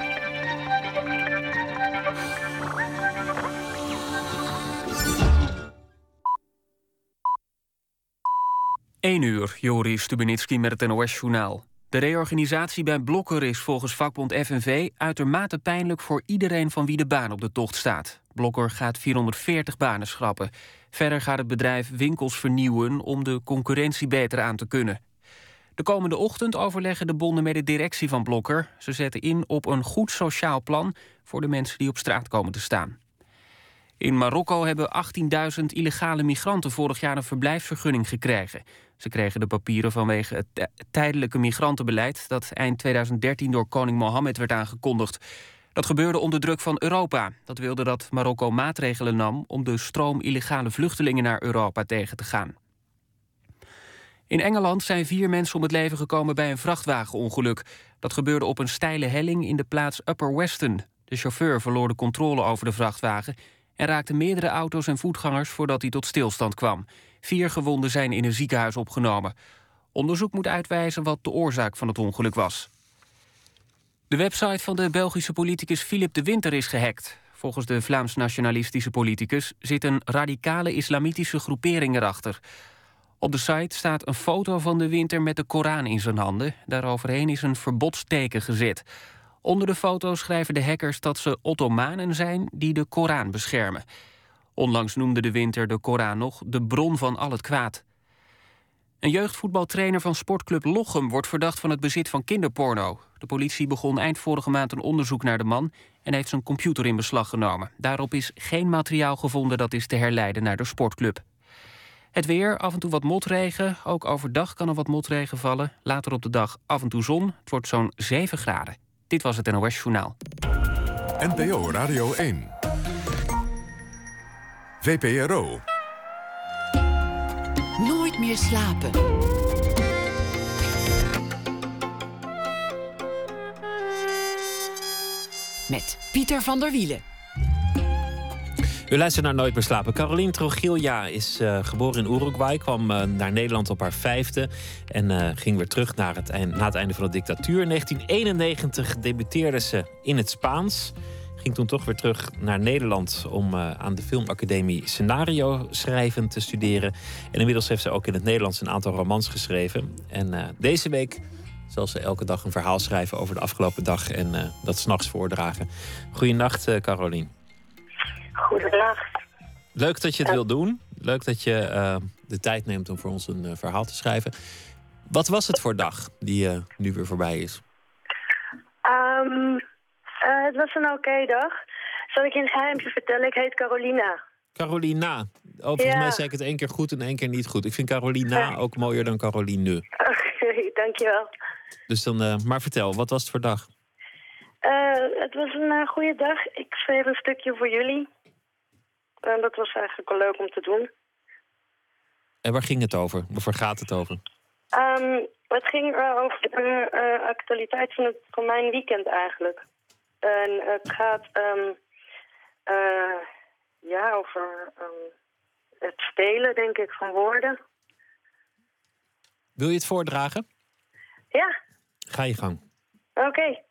Eén uur, Joris Stubenitski met het NOS-journaal. De reorganisatie bij Blokker is volgens vakbond FNV uitermate pijnlijk voor iedereen van wie de baan op de tocht staat. Blokker gaat 440 banen schrappen. Verder gaat het bedrijf winkels vernieuwen om de concurrentie beter aan te kunnen. De komende ochtend overleggen de bonden met de directie van Blokker. Ze zetten in op een goed sociaal plan voor de mensen die op straat komen te staan. In Marokko hebben 18.000 illegale migranten vorig jaar een verblijfsvergunning gekregen. Ze kregen de papieren vanwege het tijdelijke migrantenbeleid dat eind 2013 door koning Mohammed werd aangekondigd. Dat gebeurde onder druk van Europa. Dat wilde dat Marokko maatregelen nam om de stroom illegale vluchtelingen naar Europa tegen te gaan. In Engeland zijn vier mensen om het leven gekomen bij een vrachtwagenongeluk. Dat gebeurde op een steile helling in de plaats Upper Weston. De chauffeur verloor de controle over de vrachtwagen en raakte meerdere auto's en voetgangers voordat hij tot stilstand kwam. Vier gewonden zijn in een ziekenhuis opgenomen. Onderzoek moet uitwijzen wat de oorzaak van het ongeluk was. De website van de Belgische politicus Philip de Winter is gehackt. Volgens de Vlaams-nationalistische politicus zit een radicale islamitische groepering erachter. Op de site staat een foto van de Winter met de Koran in zijn handen. Daaroverheen is een verbodsteken gezet. Onder de foto schrijven de hackers dat ze Ottomanen zijn die de Koran beschermen. Onlangs noemde de Winter de Koran nog de bron van al het kwaad. Een jeugdvoetbaltrainer van sportclub Lochem wordt verdacht van het bezit van kinderporno. De politie begon eind vorige maand een onderzoek naar de man en heeft zijn computer in beslag genomen. Daarop is geen materiaal gevonden dat is te herleiden naar de sportclub. Het weer, af en toe wat motregen. Ook overdag kan er wat motregen vallen. Later op de dag af en toe zon. Het wordt zo'n 7 graden. Dit was het NOS Journaal. NPO Radio 1. VPRO. Nooit meer slapen. Met Pieter van der Wielen. U luistert naar Nooit meer slapen. Caroline Trujillo is uh, geboren in Uruguay, kwam uh, naar Nederland op haar vijfde en uh, ging weer terug naar het na het einde van de dictatuur. In 1991 debuteerde ze in het Spaans. Ging toen toch weer terug naar Nederland om aan de Filmacademie scenario schrijven te studeren. En inmiddels heeft ze ook in het Nederlands een aantal romans geschreven. En deze week zal ze elke dag een verhaal schrijven over de afgelopen dag en dat s'nachts voordragen. Goedenacht, Caroline. Goedendag. Leuk dat je het wil doen. Leuk dat je uh, de tijd neemt om voor ons een uh, verhaal te schrijven. Wat was het voor dag die uh, nu weer voorbij is? Um, het was een oké okay dag. Zal ik je een geheimje vertellen? Ik heet Carolina. Carolina. Oh, volgens ja. mij zei ik het één keer goed en één keer niet goed. Ik vind Carolina ook mooier dan Caroline. Oké, dankjewel. Dus dan, maar vertel, wat was het voor dag? het was een goede dag. Ik schreef een stukje voor jullie. En dat was eigenlijk wel leuk om te doen. En waar ging het over? Waar gaat het over? Um, het ging uh, over de uh, actualiteit van, het, van mijn weekend eigenlijk. En het gaat um, uh, ja, over um, het spelen, denk ik, van woorden. Wil je het voordragen? Ja. Ga je gang. Oké. Okay.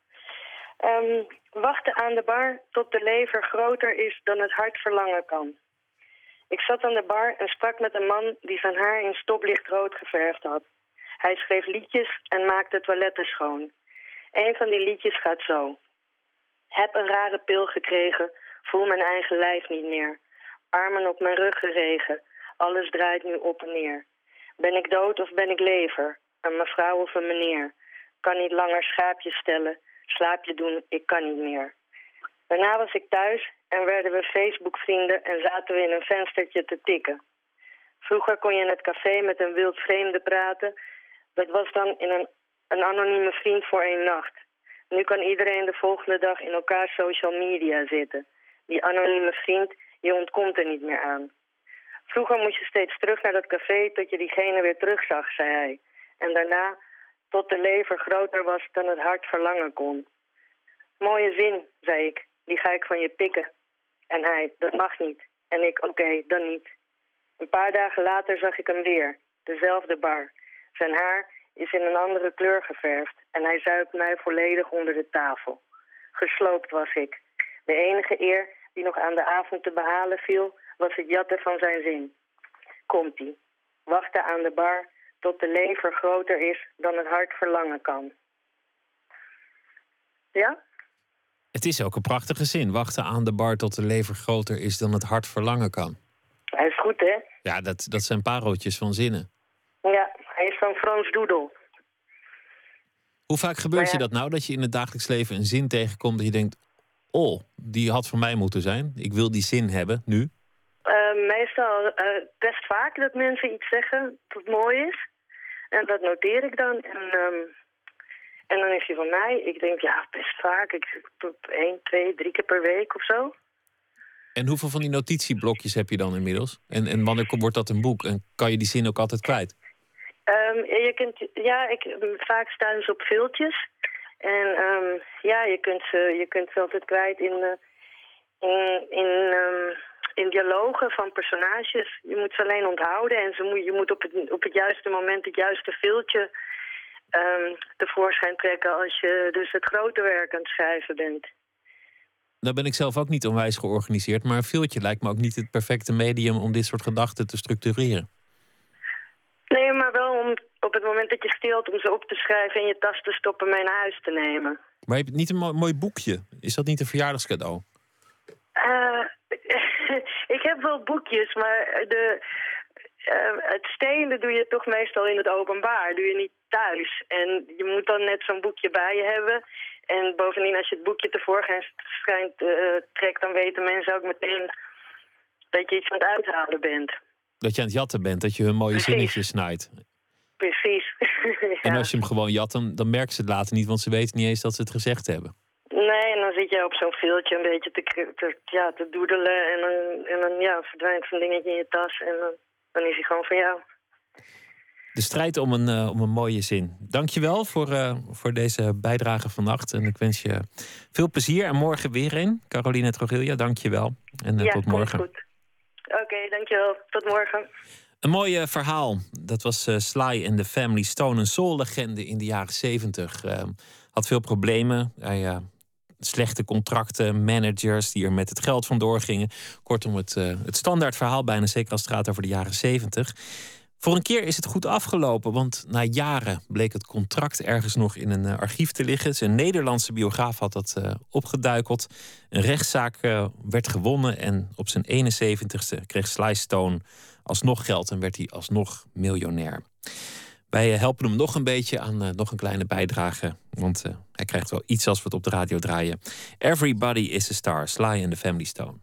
Wachten aan de bar tot de lever groter is dan het hart verlangen kan. Ik zat aan de bar en sprak met een man die zijn haar in stoplicht rood geverfd had. Hij schreef liedjes en maakte toiletten schoon. Een van die liedjes gaat zo. Heb een rare pil gekregen, voel mijn eigen lijf niet meer. Armen op mijn rug geregen, alles draait nu op en neer. Ben ik dood of ben ik lever? Een mevrouw of een meneer? Kan niet langer schaapjes stellen, slaapje doen, ik kan niet meer. Daarna was ik thuis en werden we Facebook-vrienden en zaten we in een venstertje te tikken. Vroeger kon je in het café met een wild vreemde praten. Dat was dan in een, een anonieme vriend voor één nacht. Nu kan iedereen de volgende dag in elkaar social media zitten. Die anonieme vriend, je ontkomt er niet meer aan. Vroeger moest je steeds terug naar dat café tot je diegene weer terugzag, zei hij. En daarna tot de lever groter was dan het hart verlangen kon. Mooie zin, zei ik, die ga ik van je pikken. En hij, dat mag niet. En ik, oké, dan niet. Een paar dagen later zag ik hem weer, dezelfde bar. Zijn haar is in een andere kleur geverfd en hij zuipt mij volledig onder de tafel. Gesloopt was ik. De enige eer die nog aan de avond te behalen viel, was het jatten van zijn zin. Komt-ie. Wachten aan de bar tot de lever groter is dan het hart verlangen kan. Ja? Het is ook een prachtige zin. Wachten aan de bar tot de lever groter is dan het hart verlangen kan. Hij is goed, hè? Ja, dat, dat zijn pareltjes van zinnen. Ja, hij is van Frans Doedel. Hoe vaak gebeurt je dat nou, dat je in het dagelijks leven een zin tegenkomt dat je denkt... oh, die had voor mij moeten zijn. Ik wil die zin hebben, nu. Uh, meestal uh, best vaak dat mensen iets zeggen dat mooi is. En dat noteer ik dan. En, um, en dan is hij van mij. Ik denk, ja, best vaak. Ik één, twee, drie keer per week of zo. En hoeveel van die notitieblokjes heb je dan inmiddels? En, en wanneer wordt dat een boek? En kan je die zin ook altijd kwijt? Um, je kunt, ja, ik, vaak staan ze op viltjes. En um, ja, je kunt, ze, je kunt ze altijd kwijt in, uh, in, in, um, in dialogen van personages. Je moet ze alleen onthouden en ze moet, je moet op het, op het juiste moment het juiste viltje um, tevoorschijn trekken als je dus het grote werk aan het schrijven bent. Nou ben ik zelf ook niet onwijs georganiseerd, maar een filtje lijkt me ook niet het perfecte medium om dit soort gedachten te structureren. Nee, maar wel om op het moment dat je stilt om ze op te schrijven in je tas te stoppen mee naar huis te nemen. Maar je niet een mooi boekje? Is dat niet een verjaardagscadeau? Uh, ik heb wel boekjes, maar de, uh, het stelen doe je toch meestal in het openbaar. Doe je niet thuis. En je moet dan net zo'n boekje bij je hebben. En bovendien, als je het boekje tevoorschijn schijnt, uh, trekt, dan weten mensen ook meteen dat je iets aan het uithalen bent. Dat je aan het jatten bent, dat je hun mooie Precies. zinnetjes snijdt. Precies. En als je hem gewoon jat, dan, dan merken ze het later niet, want ze weten niet eens dat ze het gezegd hebben. Nee, en dan zit je op zo'n veeltje een beetje te, te, ja, te doedelen en dan, en dan ja, verdwijnt zo'n dingetje in je tas en dan, dan is hij gewoon van jou. De strijd om een, uh, om een mooie zin. Dankjewel voor, uh, voor deze bijdrage vannacht. En ik wens je veel plezier. En morgen weer een. Caroline Trogilja, dankjewel. En uh, ja, tot morgen. goed. Oké, okay, dankjewel. Tot morgen. Een mooi verhaal. Dat was Sly and the Family Stone. Een soul-legende in de jaren zeventig. had veel problemen. Hij slechte contracten, managers die er met het geld vandoor gingen. Kortom, het, het standaard verhaal bijna, zeker als het gaat over de jaren zeventig. Voor een keer is het goed afgelopen, want na jaren bleek het contract ergens nog in een uh, archief te liggen. Zijn Nederlandse biograaf had dat uh, opgeduikeld. Een rechtszaak uh, werd gewonnen en op zijn 71ste kreeg Sly Stone alsnog geld en werd hij alsnog miljonair. Wij helpen hem nog een beetje aan nog een kleine bijdrage, want hij krijgt wel iets als we het op de radio draaien. Everybody is a star, Sly and the Family Stone.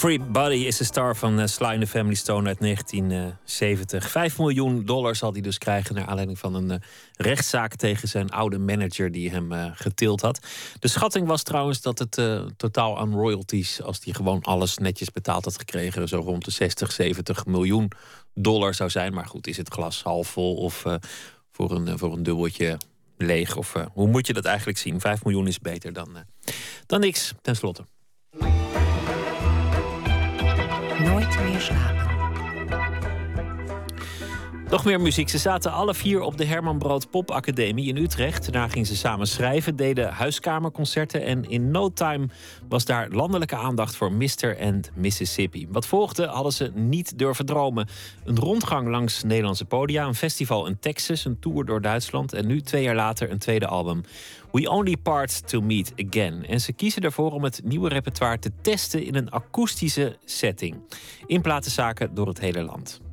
Everybody is a Star van uh, Sly the Family Stone uit 1970. 5 miljoen dollar zal hij dus krijgen... naar aanleiding van een uh, rechtszaak tegen zijn oude manager... die hem uh, getild had. De schatting was trouwens dat het totaal aan royalties... als hij gewoon alles netjes betaald had gekregen... zo rond de 60, 70 miljoen dollar zou zijn. Maar goed, is het glas half vol of voor, een, voor een dubbeltje leeg? Of hoe moet je dat eigenlijk zien? 5 miljoen is beter dan, dan niks, ten slotte. Nooit meer slapen. Nog meer muziek. Ze zaten alle vier op de Herman Brood Pop Academie in Utrecht. Daarna gingen ze samen schrijven, deden huiskamerconcerten. En in no time was daar landelijke aandacht voor Mr. and Mississippi. Wat volgde hadden ze niet durven dromen. Een rondgang langs Nederlandse podia, een festival in Texas, een tour door Duitsland. En nu, twee jaar later, een tweede album. We Only Part to Meet Again. En ze kiezen ervoor om het nieuwe repertoire te testen in een akoestische setting. In platenzaken door het hele land.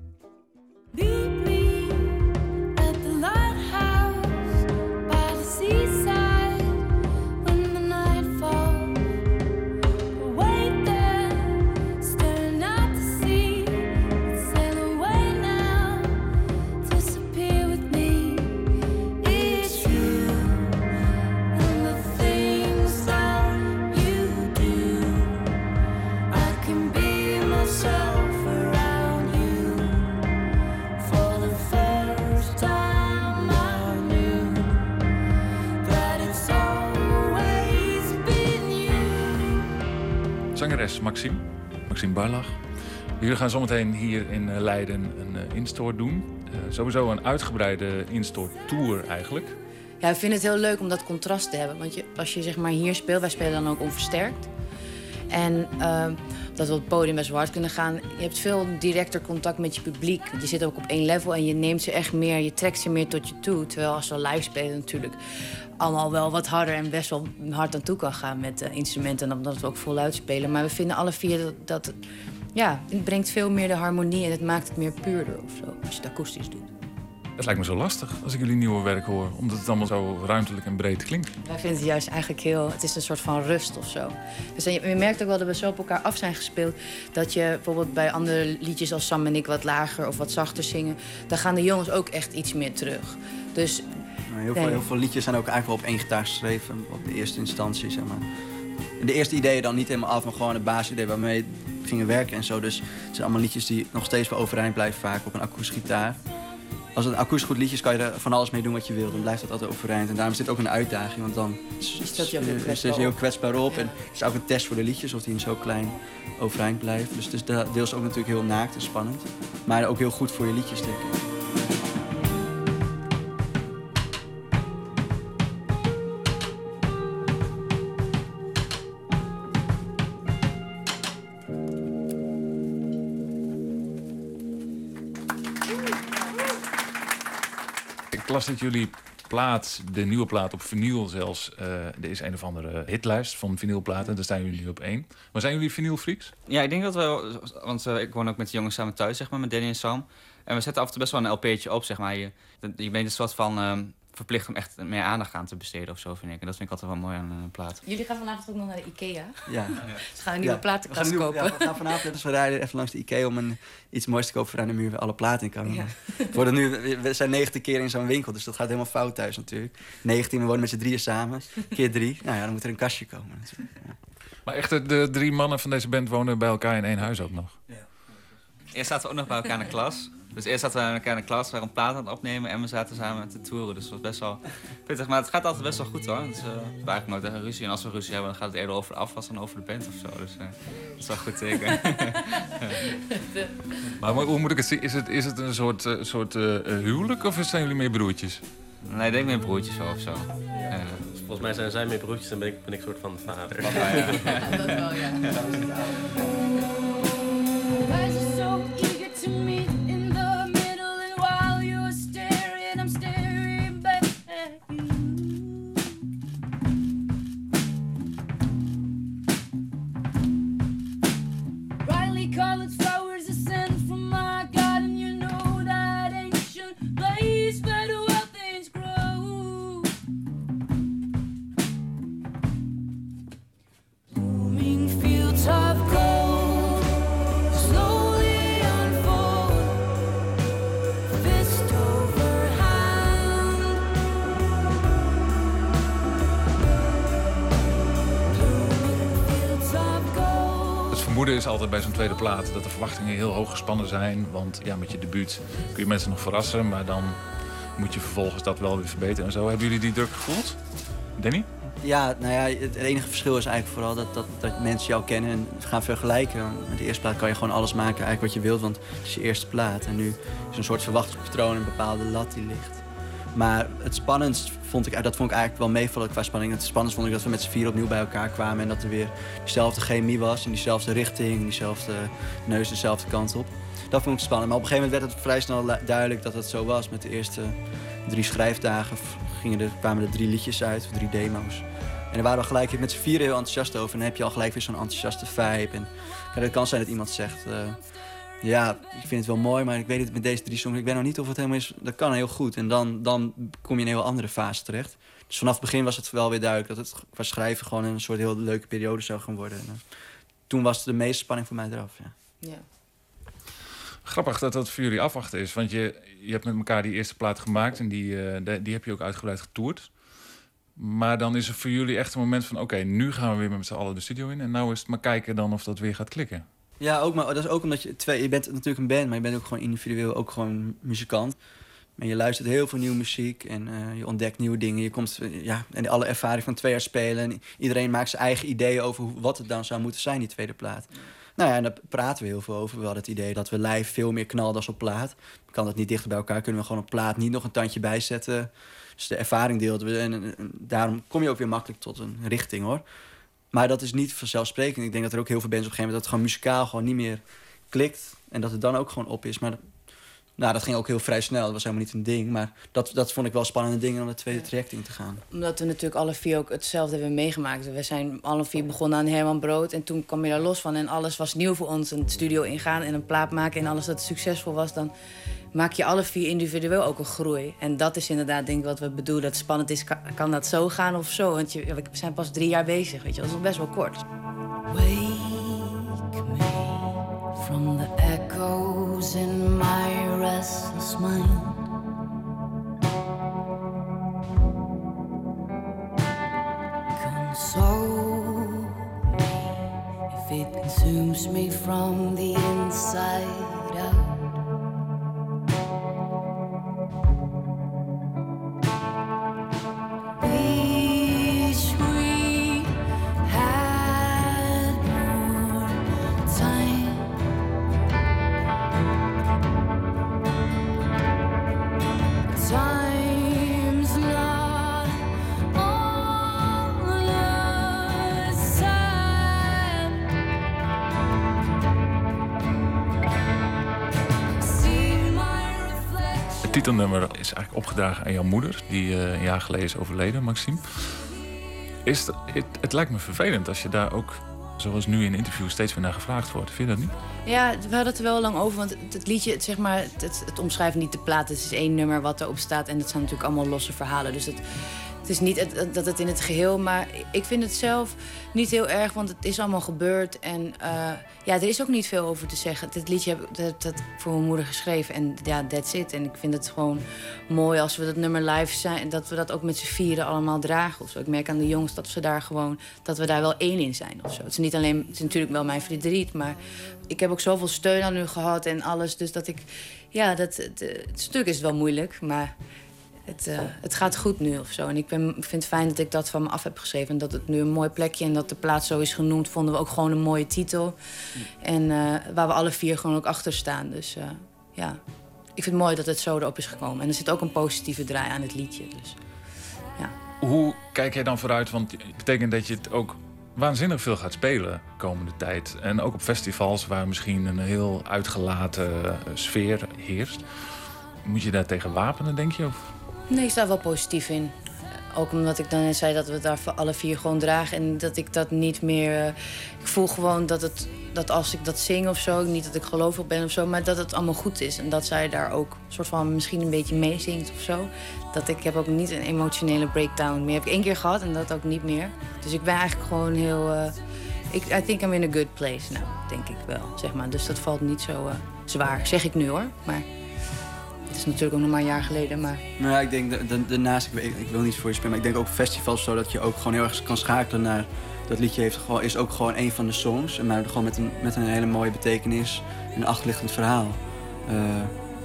deeply Maxime, Maxime Barlach. Jullie gaan zometeen hier in eh, Leiden een uh, instore doen. Uh, sowieso een uitgebreide instore tour eigenlijk. Ja, ik vind het heel leuk om dat contrast te hebben. Want je, als je zeg maar hier speelt, wij spelen dan ook onversterkt. En uh, dat we op het podium best wel hard kunnen gaan. Je hebt veel directer contact met je publiek. Je zit ook op één level en je neemt ze echt meer, je trekt ze meer tot je toe. Terwijl als we live spelen natuurlijk allemaal wel wat harder en best wel hard aan toe kan gaan met uh, instrumenten. En omdat we ook voluit spelen. Maar we vinden alle vier dat, dat ja, het brengt veel meer de harmonie en het maakt het meer puurder of zo, als je het akoestisch doet. Het lijkt me zo lastig als ik jullie nieuwe werk hoor, omdat het allemaal zo ruimtelijk en breed klinkt. Wij vinden het juist eigenlijk heel, het is een soort van rust of zo. Dus je, je merkt ook wel dat we zo op elkaar af zijn gespeeld, dat je bijvoorbeeld bij andere liedjes als Sam en ik wat lager of wat zachter zingen, dan gaan de jongens ook echt iets meer terug. Dus Heel, veel, heel veel liedjes zijn ook eigenlijk wel op één gitaar geschreven, op de eerste instantie, zeg maar. De eerste ideeën dan niet helemaal af, maar gewoon het basisidee waarmee we gingen werken en zo. Dus het zijn allemaal liedjes die nog steeds wel overeind blijven, vaak op een akoestische gitaar. Als het een akoestisch goed liedje is, kan je er van alles mee doen wat je wil. Dan blijft dat altijd overeind. En daarom is dit ook een uitdaging, want dan is, is heel kwetsbaar op. En het is ook een test voor de liedjes, of die in zo klein overeind blijven. Dus het is deels ook natuurlijk heel naakt en spannend. Maar ook heel goed voor je liedjes, denk ik. Las dat jullie plaat, de nieuwe plaat op vinyl zelfs. Uh, er is een of andere hitlijst van vinylplaten. Daar staan jullie op één. Maar zijn jullie vinylfreaks? Ja, ik denk dat we... Want uh, ik woon ook met de jongens samen thuis, zeg maar, met Danny en Sam. En we zetten af en toe best wel een LP'tje op, zeg maar. Je, je bent een soort van... Um, verplicht om echt meer aandacht aan te besteden of zo, vind ik. En dat vind ik altijd wel mooi aan een plaat. Jullie gaan vanavond ook nog naar de Ikea. Ja. Ze gaan een nieuwe ja, platenkast kopen. Ja, we gaan vanavond net als we rijden even langs de Ikea om een, iets moois te kopen voor aan de muur waar alle platen in kan. Ja. We, nu, we zijn 90 keer in zo'n winkel, dus dat gaat helemaal fout thuis natuurlijk. 19, we wonen met z'n drieën samen. Keer drie. Nou ja, dan moet er een kastje komen. Maar echt, de drie mannen van deze band wonen bij elkaar in één huis ook nog? Ja. Eerst zaten we ook nog bij elkaar in de klas. Dus eerst zaten we met elkaar in de klas, waren een plaat aan het opnemen en we zaten samen te toeren. Dus het was best wel pittig. Maar het gaat altijd best wel goed hoor. Dus, uh, we hebben eigenlijk nooit een ruzie. En als we ruzie hebben, dan gaat het eerder over de afwas dan over de band of zo. Dus uh, dat is wel goed teken. maar hoe moet ik het zien? Is het, is het een soort, uh, soort huwelijk of zijn jullie meer broertjes? Nee, ik denk meer broertjes of zo. Ja. Volgens mij zijn zij meer broertjes en ben ik, ben ik een soort van vader. Papa, ja. ja, dat wel, ja. altijd bij zo'n tweede plaat dat de verwachtingen heel hoog gespannen zijn. Want ja, met je debuut kun je mensen nog verrassen, maar dan moet je vervolgens dat wel weer verbeteren en zo. Hebben jullie die druk gevoeld? Danny? Ja, nou ja, het enige verschil is eigenlijk vooral dat, dat, dat mensen jou kennen en gaan vergelijken. Met de eerste plaat kan je gewoon alles maken eigenlijk wat je wilt, want het is je eerste plaat. En nu is een soort verwachtingspatroon, een bepaalde lat die ligt. Maar het spannendst vond ik, dat vond ik eigenlijk wel meevallen qua spanning. Het spannendst vond ik dat we met z'n vier opnieuw bij elkaar kwamen en dat er weer diezelfde chemie was, in diezelfde richting, diezelfde neus dezelfde kant op. Dat vond ik spannend. Maar op een gegeven moment werd het vrij snel duidelijk dat het zo was. Met de eerste drie schrijfdagen gingen er, kwamen er drie liedjes uit, of drie demo's. En daar waren we gelijk met z'n vieren heel enthousiast over. En dan heb je al gelijk weer zo'n enthousiaste vibe. En het kan zijn dat iemand zegt... Uh, ja, ik vind het wel mooi, maar ik weet het met deze drie songs... ik weet nog niet of het helemaal is... Dat kan heel goed. En dan, dan kom je in een heel andere fase terecht. Dus vanaf het begin was het wel weer duidelijk... dat het qua schrijven gewoon een soort heel leuke periode zou gaan worden. En, uh, toen was de meeste spanning voor mij eraf, ja. ja. Grappig dat dat voor jullie afwachten is. Want je, je hebt met elkaar die eerste plaat gemaakt... en die, uh, die heb je ook uitgebreid getoerd. Maar dan is er voor jullie echt een moment van... oké, nu gaan we weer met z'n allen de studio in... en nou is het maar kijken dan of dat weer gaat klikken. Ja, ook, maar dat is ook omdat je twee... Je bent natuurlijk een band, maar je bent ook gewoon individueel ook gewoon muzikant. En je luistert heel veel nieuwe muziek en uh, je ontdekt nieuwe dingen. Je komt, ja, en alle ervaring van twee jaar spelen. En iedereen maakt zijn eigen ideeën over wat het dan zou moeten zijn, die tweede plaat. Nou ja, en daar praten we heel veel over. We hadden het idee dat we live veel meer knalden als op plaat. Kan dat niet dichter bij elkaar, kunnen we gewoon op plaat niet nog een tandje bijzetten. Dus de ervaring deelden we. En, daarom kom je ook weer makkelijk tot een richting hoor. Maar dat is niet vanzelfsprekend. Ik denk dat er ook heel veel bands op een gegeven moment... dat het gewoon muzikaal gewoon niet meer klikt. En dat het dan ook gewoon op is. Maar nou, dat ging ook heel vrij snel. Dat was helemaal niet een ding. Maar dat, dat vond ik wel spannende dingen om de tweede traject in te gaan. Omdat we natuurlijk alle vier ook hetzelfde hebben meegemaakt. We zijn alle vier begonnen aan Herman Brood. En toen kwam je daar los van. En alles was nieuw voor ons. Een studio ingaan en een plaat maken. En alles dat succesvol was. Dan maak je alle vier individueel ook een groei. En dat is inderdaad denk ik wat we bedoelen. Dat spannend is, kan, dat zo gaan of zo? Want je, we zijn pas drie jaar bezig, weet je. Dat is best wel kort. Wake me from the echoes in my restless mind. Me if it consumes me from the inside titelnummer is eigenlijk opgedragen aan jouw moeder... die eh, een jaar geleden is overleden, Maxime. Is het, het, lijkt me vervelend als je daar ook, zoals nu in interviews... steeds weer naar gevraagd wordt. Vind je dat niet? Ja, we hadden het er wel lang over. Want het, liedje, het, zeg maar, het, het, het omschrijft niet de plaat. Het is één nummer wat erop staat. En dat zijn natuurlijk allemaal losse verhalen. Dus het, het is niet dat het in het geheel. Maar ik vind het zelf niet heel erg. Want het is allemaal gebeurd. En eh, ja, er is ook niet veel over te zeggen. Dit liedje heb ik dat, voor mijn moeder geschreven. En ja, that's it. En ik vind het gewoon mooi als we dat nummer live zijn. Dat we dat ook met z'n vieren allemaal dragen. Of zo. Ik merk aan de jongens dat, ze daar gewoon, dat we daar wel één in zijn. Of zo. Het is niet alleen, het is natuurlijk wel mijn verdriet. Maar ik heb ook zoveel steun aan u gehad en alles. Dus dat ik, ja, dat, het, het stuk is wel moeilijk. Maar het, eh, het gaat goed nu of zo. En ik, ben, vind het fijn dat ik dat van me af heb geschreven. En dat het nu een mooi plekje en dat de plaats zo is genoemd, vonden we ook gewoon een mooie titel. En eh, waar we alle vier gewoon ook achter staan. Dus eh, ja, ik vind het mooi dat het zo erop is gekomen. En er zit ook een positieve draai aan het liedje. Dus. Hoe kijk jij dan vooruit? Want het betekent dat je het ook waanzinnig veel gaat spelen komende tijd. En ook op festivals waar misschien een heel uitgelaten sfeer heerst. Moet je daar tegen wapenen, denk je? Of? Nee, ik sta wel positief in. Ook omdat ik dan zei dat we het daar voor alle vier gewoon dragen. En dat ik dat niet meer. eh, ik voel gewoon dat, het, dat als ik dat zing of zo, niet dat ik gelovig ben of zo, maar dat het allemaal goed is. En dat zij daar ook soort van misschien een beetje meezingt of zo. Dat ik heb ook niet een emotionele breakdown meer. Heb ik één keer gehad en dat ook niet meer. Dus ik ben eigenlijk gewoon heel. eh, ik, I think I'm in a good place nou, denk ik wel. Zeg maar. Dus dat valt niet zo eh, zwaar, zeg ik nu hoor. Maar is natuurlijk ook nog maar een jaar geleden, maar... Nou ja, ik denk da- da- daarnaast, ik, weet- ik wil niet voor je spelen, maar ik denk ook festivals zo dat je ook gewoon heel erg kan schakelen naar dat liedje heeft gewoon, is ook gewoon een van de songs, en maar gewoon met een, met een hele mooie betekenis en een achterliggend verhaal. Eh,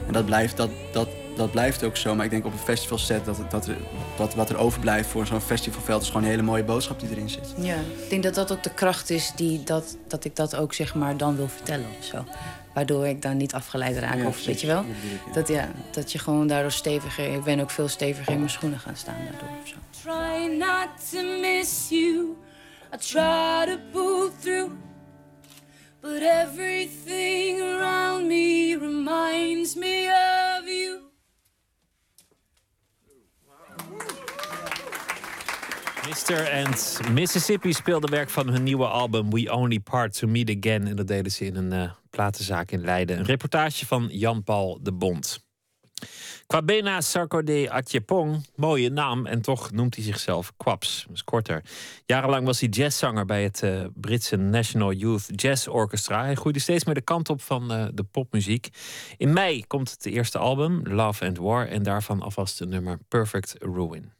en dat blijft, dat, dat, dat blijft ook zo, maar ik denk op een festivalset dat, dat, dat wat er overblijft voor zo'n festivalveld is gewoon een hele mooie boodschap die erin zit. Ja, ik denk dat dat ook de kracht is die dat, dat ik dat ook zeg maar dan wil vertellen of zo. Waardoor ik dan niet afgeleid raak Ja, of precies. weet je wel. Dat ja. Dat, ja, dat je gewoon daardoor steviger... Ik ben ook veel steviger in mijn schoenen gaan staan daardoor of zo. Try not to miss you. I try to pull through. But everything around me reminds me of you. Mr. and Mississippi speelde werk van hun nieuwe album We Only Part to Meet Again. En dat deden ze in een eh, platenzaak in Leiden. Een reportage van Jan-Paul de Bond. Kwabena Sarkodie Atjepong, mooie naam en toch noemt hij zichzelf Kwaps. Dat is korter. Jarenlang was hij jazzzanger bij het eh, Britse National Youth Jazz Orchestra. Hij groeide steeds meer de kant op van eh, de popmuziek. In mei komt het eerste album, Love and War, en daarvan alvast de nummer Perfect Ruin.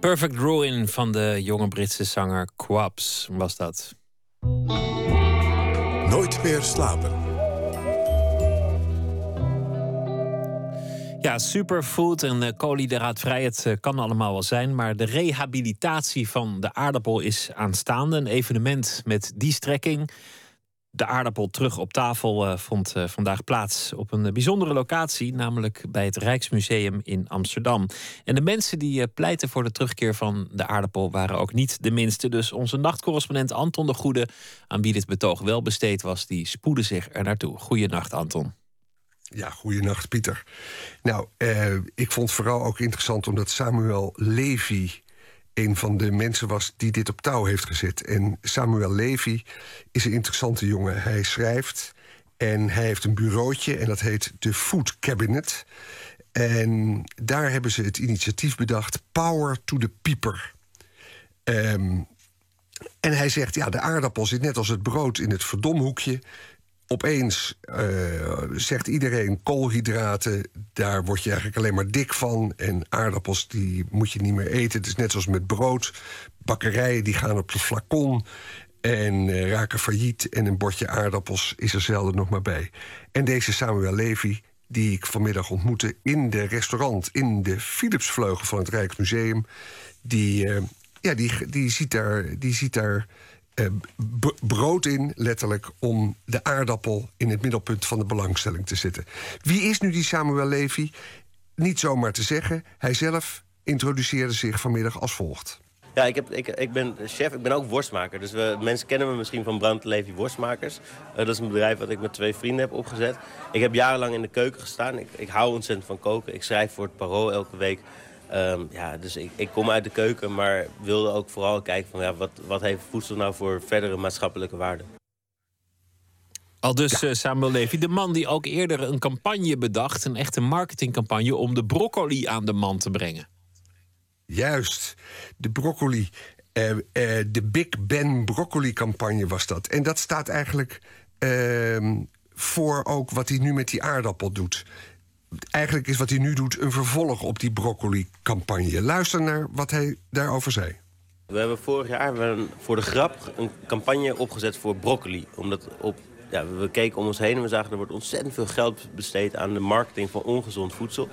Perfect Ruin van de jonge Britse zanger Quabs was dat. Nooit meer slapen. Ja, superfood en uh, koolhydraatvrij, het uh, kan allemaal wel zijn. Maar de rehabilitatie van de aardappel is aanstaande. Een evenement met die strekking. De aardappel terug op tafel uh, vond vandaag plaats op een bijzondere locatie, namelijk bij het Rijksmuseum in Amsterdam. En de mensen die pleiten voor de terugkeer van de aardappel waren ook niet de minste. Dus onze nachtcorrespondent Anton de Goede, aan wie dit betoog wel besteed was, die spoedde zich er naartoe. Goedenacht, Anton. Ja, goeienacht, Pieter. Nou, eh, ik vond het vooral ook interessant omdat Samuel Levy een van de mensen was die dit op touw heeft gezet. En Samuel Levy is een interessante jongen. Hij schrijft en hij heeft een bureautje en dat heet de Food Cabinet. En daar hebben ze het initiatief bedacht: Power to the Pieper. Um, en hij zegt, ja, de aardappel zit net als het brood in het verdomhoekje opeens uh, zegt iedereen koolhydraten, daar word je eigenlijk alleen maar dik van. En aardappels, die moet je niet meer eten. Het is net zoals met brood. Bakkerijen die gaan op de flacon en uh, raken failliet. En een bordje aardappels is er zelden nog maar bij. En deze Samuel Levy, die ik vanmiddag ontmoette in de restaurant... in de Philipsvleugel van het Rijksmuseum... die, uh, ja, die, die ziet daar... Die ziet daar eh, brood in, letterlijk, om de aardappel in het middelpunt van de belangstelling te zetten. Wie is nu die Samuel Levy? Niet zomaar te zeggen. Hij zelf introduceerde zich vanmiddag als volgt. Ja, ik, heb, ik, ik ben chef, ik ben ook worstmaker. Dus we, mensen kennen me misschien van Brand Levy Worstmakers. Uh, dat is een bedrijf wat ik met twee vrienden heb opgezet. Ik heb jarenlang in de keuken gestaan. Ik, ik hou ontzettend van koken. Ik schrijf voor het Parool elke week. Um, ja, dus ik, ik, kom uit de keuken, maar wilde ook vooral kijken van ja, wat, wat heeft voedsel nou voor verdere maatschappelijke waarde. Al dus ja. Samuel Levy, de man die ook eerder een campagne bedacht, een echte marketingcampagne om de broccoli aan de man te brengen. Juist, de broccoli. Uh, uh, de Big Ben broccoli campagne was dat. En dat staat eigenlijk uh, voor ook wat hij nu met die aardappel doet eigenlijk is wat hij nu doet een vervolg op die broccoli-campagne. Luister naar wat hij daarover zei. We hebben vorig jaar voor de grap een campagne opgezet voor broccoli. Omdat op, ja, we keken om ons heen en we zagen er wordt ontzettend veel geld besteed aan de marketing van ongezond voedsel.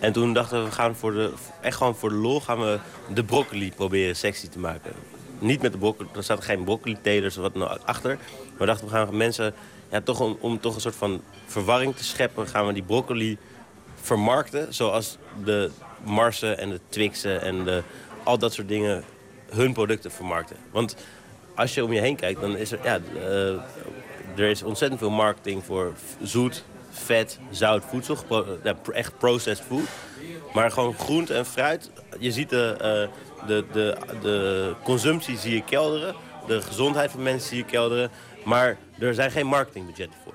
En toen dachten we, we gaan voor de, echt gewoon voor de lol gaan we de broccoli proberen sexy te maken. Niet met de broccoli, er zaten geen broccoli-telers of wat nou achter. Maar we dachten, we gaan mensen ja, toch om, om toch een soort van verwarring te scheppen... gaan we die broccoli vermarkten zoals de Marsen en de Twixen en de, al dat soort dingen hun producten vermarkten. Want als je om je heen kijkt, dan is er, ja, uh, er is ontzettend veel marketing voor zoet, vet, zout voedsel. Echt processed food. Maar gewoon groente en fruit. Je ziet de, uh, de, de, de consumptie zie je kelderen. De gezondheid van mensen zie je kelderen. Maar er zijn geen marketingbudgetten voor.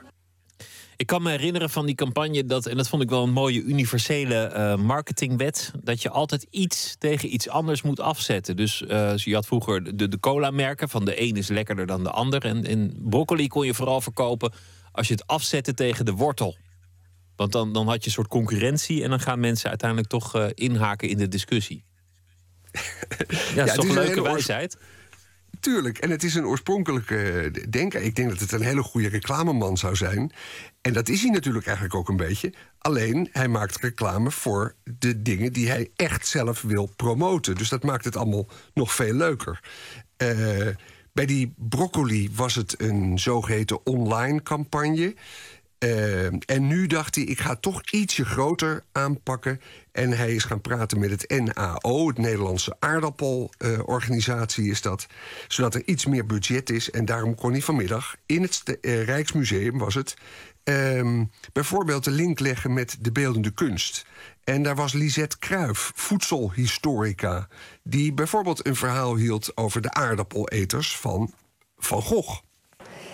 Ik kan me herinneren van die campagne dat, en dat vond ik wel een mooie universele uh, marketingwet, dat je altijd iets tegen iets anders moet afzetten. Dus uh, je had vroeger de, de cola-merken, van de een is lekkerder dan de ander. En, en broccoli kon je vooral verkopen als je het afzette tegen de wortel. Want dan, dan had je een soort concurrentie en dan gaan mensen uiteindelijk toch uh, inhaken in de discussie. ja, dat is toch een leuke wijsheid? Tuurlijk, en het is een oorspronkelijke denker. Ik denk dat het een hele goede reclameman zou zijn. En dat is hij natuurlijk eigenlijk ook een beetje. Alleen, hij maakt reclame voor de dingen die hij echt zelf wil promoten. Dus dat maakt het allemaal nog veel leuker. Uh, bij die broccoli was het een zogeheten online campagne. Uh, en nu dacht hij, ik ga toch ietsje groter aanpakken. En hij is gaan praten met het NAO, het Nederlandse aardappelorganisatie is dat. Zodat er iets meer budget is. En daarom kon hij vanmiddag in het uh, Rijksmuseum, was het... Uh, bijvoorbeeld de link leggen met de beeldende kunst. En daar was Lisette Kruif, voedselhistorica... die bijvoorbeeld een verhaal hield over de aardappeleters van Van Gogh.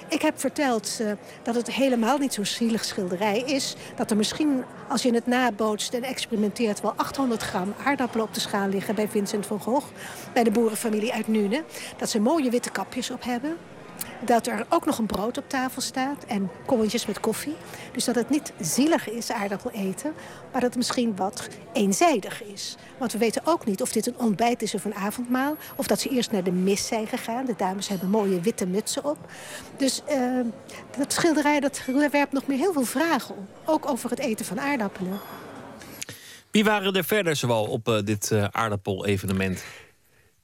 Ik heb verteld uh, dat het helemaal niet zo'n zielig schilderij is. Dat er misschien, als je het nabootst en experimenteert... wel 800 gram aardappelen op de schaal liggen bij Vincent van Gogh. Bij de boerenfamilie uit Nune. Dat ze mooie witte kapjes op hebben. Dat er ook nog een brood op tafel staat en kommetjes met koffie. Dus dat het niet zielig is aardappel eten, maar dat het misschien wat eenzijdig is. Want we weten ook niet of dit een ontbijt is of een avondmaal. Of dat ze eerst naar de mis zijn gegaan. De dames hebben mooie witte mutsen op. Dus uh, dat schilderij dat werpt nog meer heel veel vragen op. Ook over het eten van aardappelen. Wie waren er verder zoal op uh, dit uh, aardappel-evenement?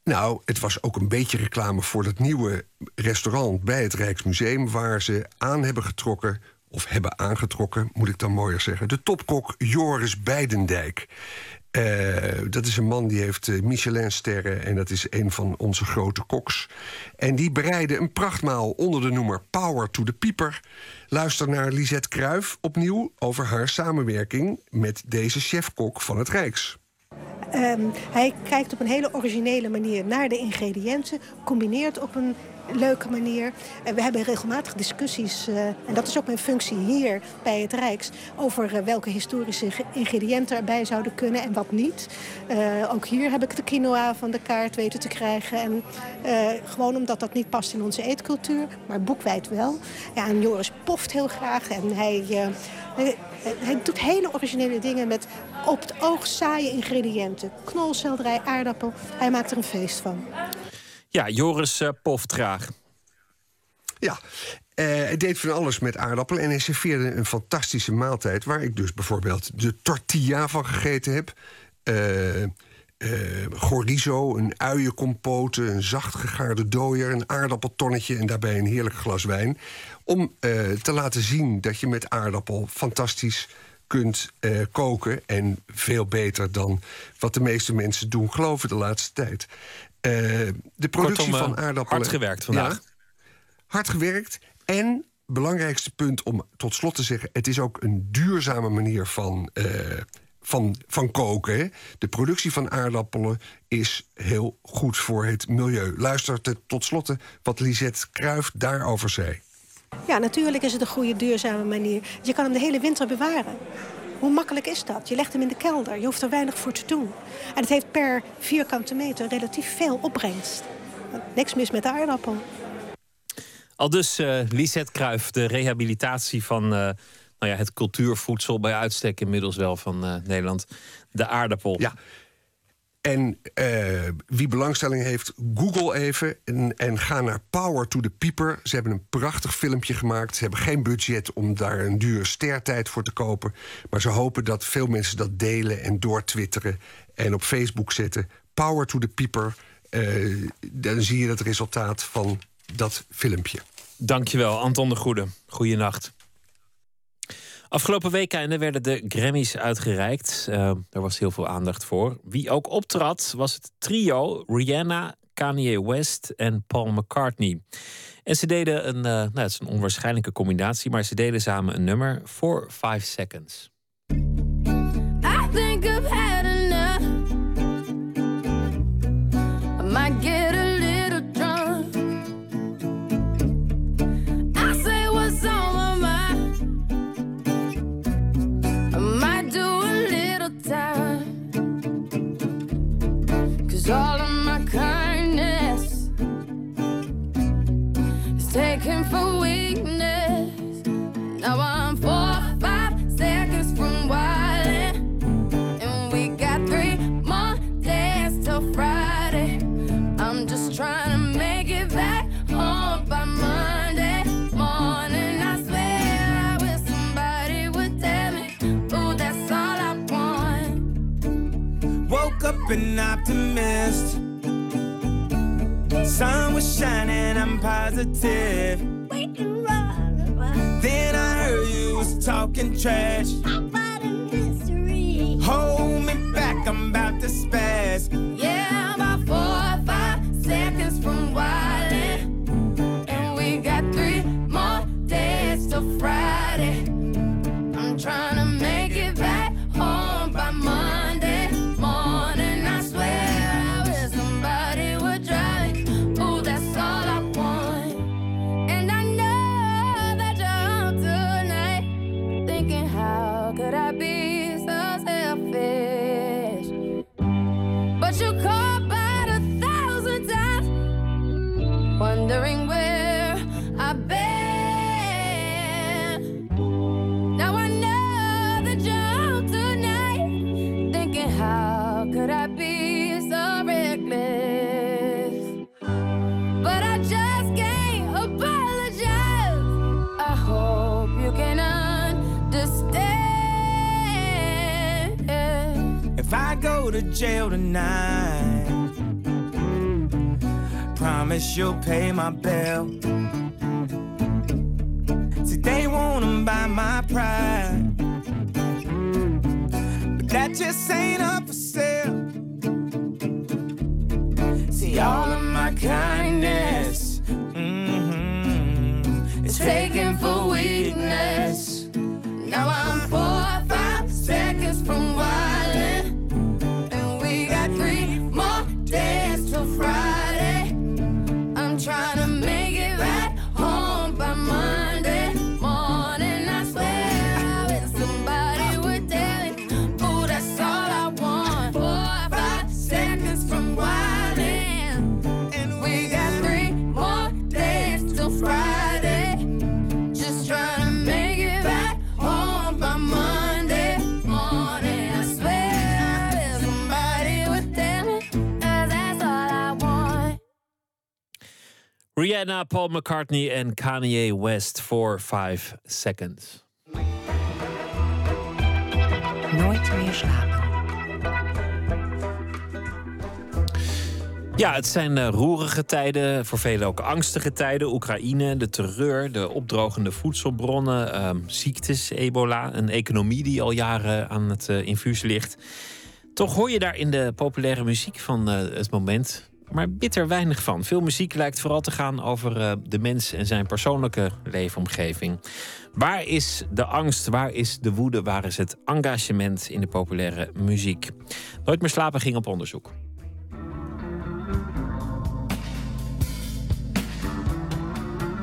Nou, het was ook een beetje reclame voor dat nieuwe restaurant bij het Rijksmuseum... waar ze aan hebben getrokken, of hebben aangetrokken, moet ik dan mooier zeggen... de topkok Joris Beidendijk. Uh, dat is een man die heeft uh, Michelin-sterren en dat is een van onze grote koks. En die bereidde een prachtmaal onder de noemer Power to the Pieper. Luister naar Lisette Kruijf opnieuw over haar samenwerking met deze chefkok van het Rijks. Um, hij kijkt op een hele originele manier naar de ingrediënten, combineert op een leuke manier. En we hebben regelmatig discussies, uh, en dat is ook mijn functie hier bij het Rijks, over uh, welke historische ingrediënten erbij zouden kunnen en wat niet. Uh, ook hier heb ik de quinoa van de kaart weten te krijgen. En gewoon omdat dat niet past in onze eetcultuur, maar boekwijd wel. Ja, en Joris poft heel graag en hij, hij, hij doet hele originele dingen met op het oog saaie ingrediënten. Knolselderij, aardappel. Hij maakt er een feest van. Ja, Joris uh, poft graag. Ja, hij deed van alles met aardappelen en hij serveerde een fantastische maaltijd... waar ik dus bijvoorbeeld de tortilla van gegeten heb... Uh, uh, een uienkompote, een zacht gegaarde dooier... een aardappeltonnetje en daarbij een heerlijk glas wijn... om te laten zien dat je met aardappel fantastisch kunt koken... en veel beter dan wat de meeste mensen doen geloven de laatste tijd. De productie Kortom, van aardappelen... Hard gewerkt vandaag. Ja, hard gewerkt en belangrijkste punt om tot slot te zeggen... het is ook een duurzame manier van van, van koken. Hè. De productie van aardappelen is heel goed voor het milieu. Luister te, tot slot wat Lisette Kruijf daarover zei. Ja, natuurlijk is het een goede duurzame manier. Je kan hem de hele winter bewaren. Hoe makkelijk is dat? Je legt hem in de kelder. Je hoeft er weinig voor te doen. En het heeft per vierkante meter relatief veel opbrengst. Niks mis met de aardappel. Al dus uh, Lisette Kruijf, de rehabilitatie van... Uh, nou ja, het cultuurvoedsel bij uitstek inmiddels wel van uh, Nederland. De aardappel. Ja. En uh, wie belangstelling heeft, google even en, ga naar Power to the Pieper. Ze hebben een prachtig filmpje gemaakt. Ze hebben geen budget om daar een dure stertijd voor te kopen. Maar ze hopen dat veel mensen dat delen en doortwitteren en op Facebook zetten. Power to the Pieper. Uh, dan zie je het resultaat van dat filmpje. Dankjewel, Anton de Goede. Goeienacht. Afgelopen weekenden werden de Grammys uitgereikt. Uh, daar was heel veel aandacht voor. Wie ook optrad was het trio Rihanna, Kanye West en Paul McCartney. En ze deden een, uh, nou, het is een onwaarschijnlijke combinatie, maar ze deden samen een nummer voor 5 Seconds. I think an optimist. Sun was shining, I'm positive. Then I heard you was talking trash. Hold me back, I'm about to spaz. Yeah, about four or five seconds from wildin'. And we got three more days till Friday. Jail tonight. Promise you'll pay my bill. See, they wanna buy my pride. But that just ain't up for sale. See, all of my kindness mhm, is taken for weakness. Now I'm four or five seconds from wildin'. Rihanna, Paul McCartney en Kanye West voor 5 seconds. Nooit meer slapen. Ja, het zijn eh, roerige tijden, voor velen ook angstige tijden. Oekraïne, de terreur, de opdrogende voedselbronnen, ehm, ziektes, ebola, een economie die al jaren aan het eh, infuus ligt. Toch hoor je daar in de populaire muziek van eh, het moment maar bitter weinig van. Veel muziek lijkt vooral te gaan over eh, de mens en zijn persoonlijke leefomgeving. Waar is de angst? Waar is de woede? Waar is het engagement in de populaire muziek? Nooit meer slapen ging op onderzoek.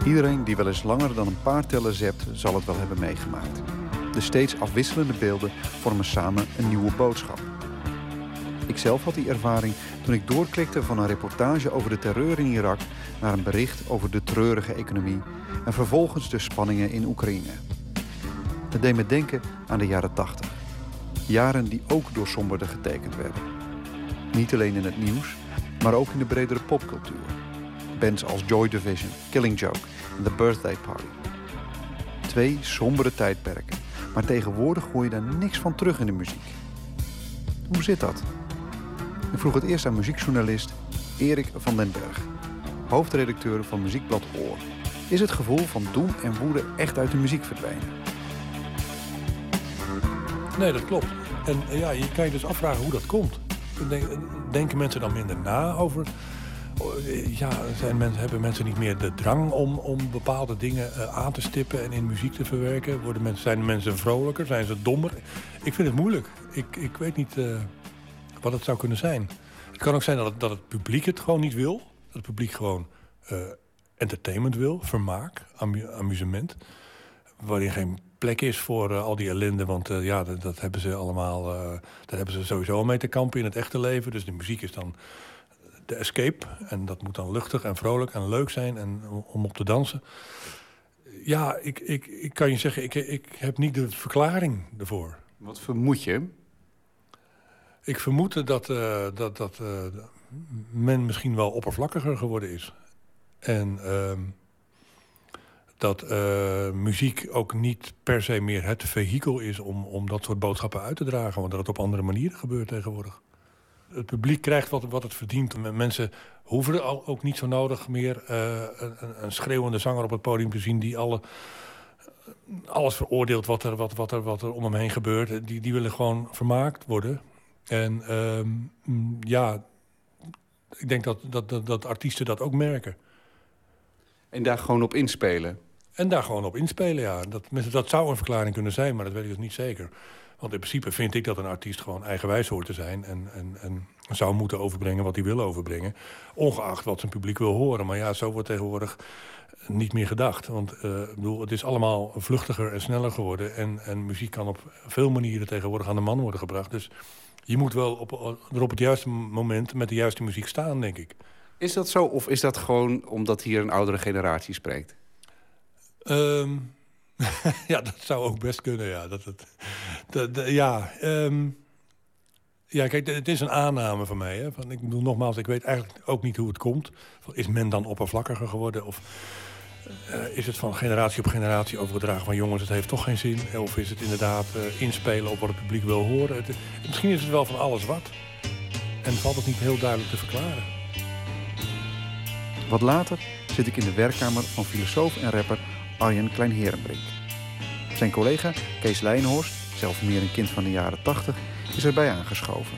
Iedereen die wel eens langer dan een paar tellen zept, zal het wel hebben meegemaakt. De steeds afwisselende beelden vormen samen een nieuwe boodschap. Ikzelf had die ervaring toen ik doorklikte van een reportage over de terreur in Irak naar een bericht over de treurige economie en vervolgens de spanningen in Oekraïne. Het deed me denken aan de jaren 80. Jaren die ook door somberden getekend werden. Niet alleen in het nieuws, maar ook in de bredere popcultuur. Bands als Joy Division, Killing Joke en The Birthday Party. Twee sombere tijdperken, maar tegenwoordig hoor je daar niks van terug in de muziek. Hoe zit dat? Ik vroeg het eerst aan muziekjournalist Erik van den Berg, hoofdredacteur van muziekblad Oor. Is het gevoel van doem en woede echt uit de muziek verdwenen? Nee, dat klopt. En eh, ja, je kan je dus afvragen hoe dat komt. Denk- Denken mensen dan minder na over... eh, Ja, zijn mensen, hebben mensen niet meer de drang om, om bepaalde dingen eh, aan te stippen en in muziek te verwerken? Worden mensen, zijn mensen vrolijker? Zijn ze dommer? Ik vind het moeilijk. Ik, ik weet niet eh, wat het zou kunnen zijn. Het kan ook zijn dat het, dat het publiek het gewoon niet wil. Dat het publiek gewoon eh, entertainment wil, vermaak, amu- amusement. Waarin geen plek is voor eh, al die ellende. Want eh, ja, dat, hebben ze allemaal. daar hebben ze sowieso mee te kampen in het echte leven. Dus de muziek is dan de escape. En dat moet dan luchtig en vrolijk en leuk zijn en om- om op te dansen. Ja, ik, ik, ik kan je zeggen, ik, ik heb niet de verklaring ervoor. Wat vermoed je? Ik vermoed dat, eh, dat, dat eh, men misschien wel oppervlakkiger geworden is. En ehm, dat eh, muziek ook niet per se meer het vehikel is om, om dat soort boodschappen uit te dragen. Want dat het op andere manieren gebeurt tegenwoordig. Het publiek krijgt wat, wat het verdient. Mensen hoeven ook niet zo nodig meer een, een- een schreeuwende zanger op het podium te zien die alle, alles veroordeelt wat er, wat, wat, er, wat er om hem heen gebeurt. Die, die willen gewoon vermaakt worden. En ehm, mm, ja, ik denk dat, dat, dat, dat artiesten dat ook merken. En daar gewoon op inspelen? En daar gewoon op inspelen, ja. Dat, dat zou een verklaring kunnen zijn, maar dat weet ik dus niet zeker. Want in principe vind ik dat een artiest gewoon eigenwijs hoort te zijn... en, en, en zou moeten overbrengen wat hij wil overbrengen. Ongeacht wat zijn publiek wil horen. Maar ja, zo wordt tegenwoordig niet meer gedacht. Want eh, ik bedoel, het is allemaal vluchtiger en sneller geworden. En, en muziek kan op veel manieren tegenwoordig aan de man worden gebracht. Dus je moet wel op, er op het juiste moment met de juiste muziek staan, denk ik. Is dat zo of is dat gewoon omdat hier een oudere generatie spreekt? Ehm, ja, dat zou ook best kunnen, ja. Dat, het, dat- dat- ja, ehm, ja, kijk, het is een aanname van mij. Hè. Van, ik bedoel, nogmaals, ik weet eigenlijk ook niet hoe het komt. Is men dan oppervlakkiger geworden? Of, Eh, is het van generatie op generatie overgedragen van jongens, het heeft toch geen zin? Of is het inderdaad eh, inspelen op wat het publiek wil horen? Het- misschien is het wel van alles wat. En valt het niet heel duidelijk te verklaren. Wat later zit ik in de werkkamer van filosoof en rapper Arjen Kleinherenbrink. Zijn collega Kees Leijnhorst, zelf meer een kind van de jaren 80, is erbij aangeschoven.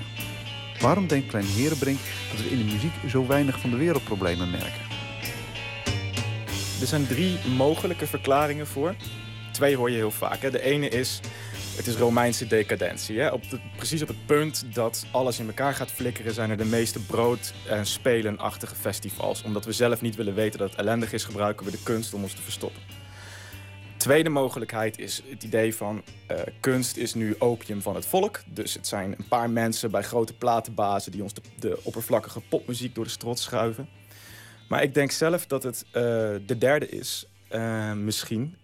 Waarom denkt Kleinherenbrink dat we in de muziek zo weinig van de wereldproblemen merken? Er zijn drie mogelijke verklaringen voor. Twee hoor je heel vaak. Hè. De ene is, het is Romeinse decadentie. Hè. Op precies op het punt dat alles in elkaar gaat flikkeren... zijn er de meeste brood- en spelenachtige festivals. Omdat we zelf niet willen weten dat het ellendig is... gebruiken we de kunst om ons te verstoppen. Tweede mogelijkheid is het idee van eh, kunst is nu opium van het volk. Dus het zijn een paar mensen bij grote platenbazen... die ons de, de oppervlakkige popmuziek door de strot schuiven. Maar ik denk zelf dat het eh, de derde is, eh, misschien.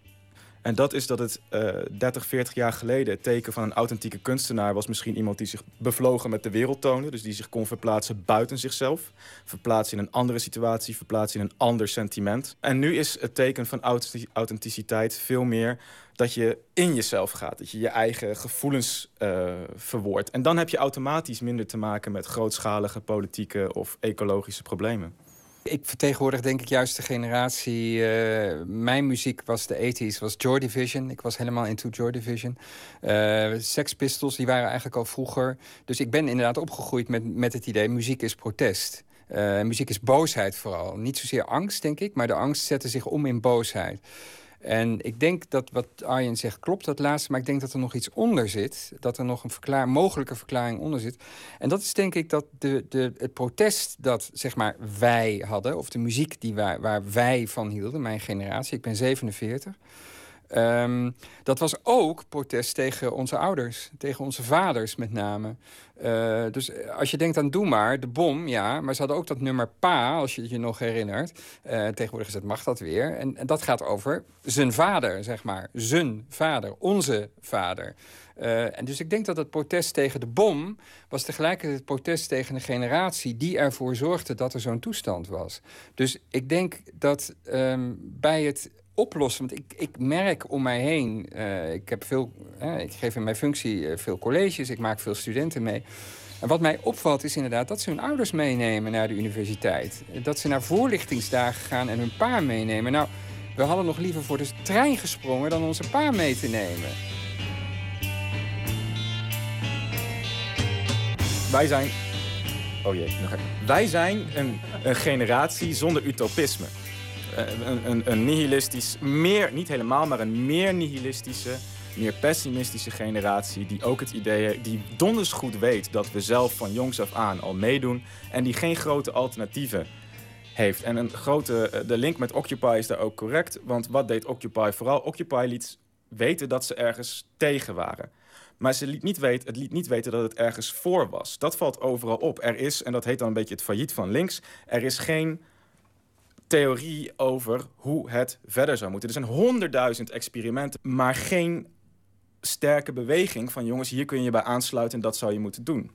En dat is dat het eh 30, 40 jaar geleden het teken van een authentieke kunstenaar was misschien iemand die zich bevlogen met de wereld toonde. Dus die zich kon verplaatsen buiten zichzelf. Verplaatsen in een andere situatie, verplaatsen in een ander sentiment. En nu is het teken van authenti- authenticiteit veel meer dat je in jezelf gaat. Dat je je eigen gevoelens eh, verwoordt. En dan heb je automatisch minder te maken met grootschalige politieke of ecologische problemen. Ik vertegenwoordig denk ik juist de generatie. eh, mijn muziek was de 80s, was Joy Division. Ik was helemaal into Joy Division. Eh, Sex Pistols, die waren eigenlijk al vroeger. Dus ik ben inderdaad opgegroeid met, met het idee: muziek is protest. Eh, muziek is boosheid vooral. Niet zozeer angst, denk ik, maar de angst zette zich om in boosheid. En ik denk dat wat Arjen zegt klopt, dat laatste. Maar ik denk dat er nog iets onder zit. Dat er nog een verklaar, mogelijke verklaring onder zit. En dat is denk ik dat de, de, het protest dat zeg maar, wij hadden... of de muziek die waar wij van hielden, mijn generatie. Ik ben 47. Ehm, dat was ook protest tegen onze ouders, tegen onze vaders met name. Eh, dus als je denkt aan Doe maar, de bom, ja. Maar ze hadden ook dat nummer Pa, als je je nog herinnert. Eh, tegenwoordig is het mag dat weer. En, en dat gaat over zijn vader, zeg maar. Zijn vader, onze vader. Eh, en dus ik denk dat het protest tegen de bom was tegelijkertijd het protest tegen een generatie die ervoor zorgde dat er zo'n toestand was. Dus ik denk dat ehm, bij het oplossen, want ik, ik merk om mij heen, eh, ik, heb veel, ik geef in mijn functie eh, veel colleges, ik maak veel studenten mee. En wat mij opvalt is inderdaad dat ze hun ouders meenemen naar de universiteit. Dat ze naar voorlichtingsdagen gaan en hun pa meenemen. Nou, we hadden nog liever voor de trein gesprongen dan onze pa mee te nemen. Wij zijn. Oh jee, nog even. Wij zijn een, een generatie zonder utopisme. Eh, Een, een, een nihilistisch, meer, niet helemaal, maar een meer nihilistische, meer pessimistische generatie. Die ook het idee, die donders goed weet dat we zelf van jongs af aan al meedoen. En die geen grote alternatieven heeft. En een grote, eh, de link met Occupy is daar ook correct. Want wat deed Occupy vooral? Occupy liet weten dat ze ergens tegen waren. Maar ze liet niet weten, het liet niet weten dat het ergens voor was. Dat valt overal op. Er is, en dat heet dan een beetje het failliet van links... er is geen theorie over hoe het verder zou moeten. Er zijn honderdduizend experimenten, maar geen sterke beweging van... jongens, hier kun je bij aansluiten en dat zou je moeten doen.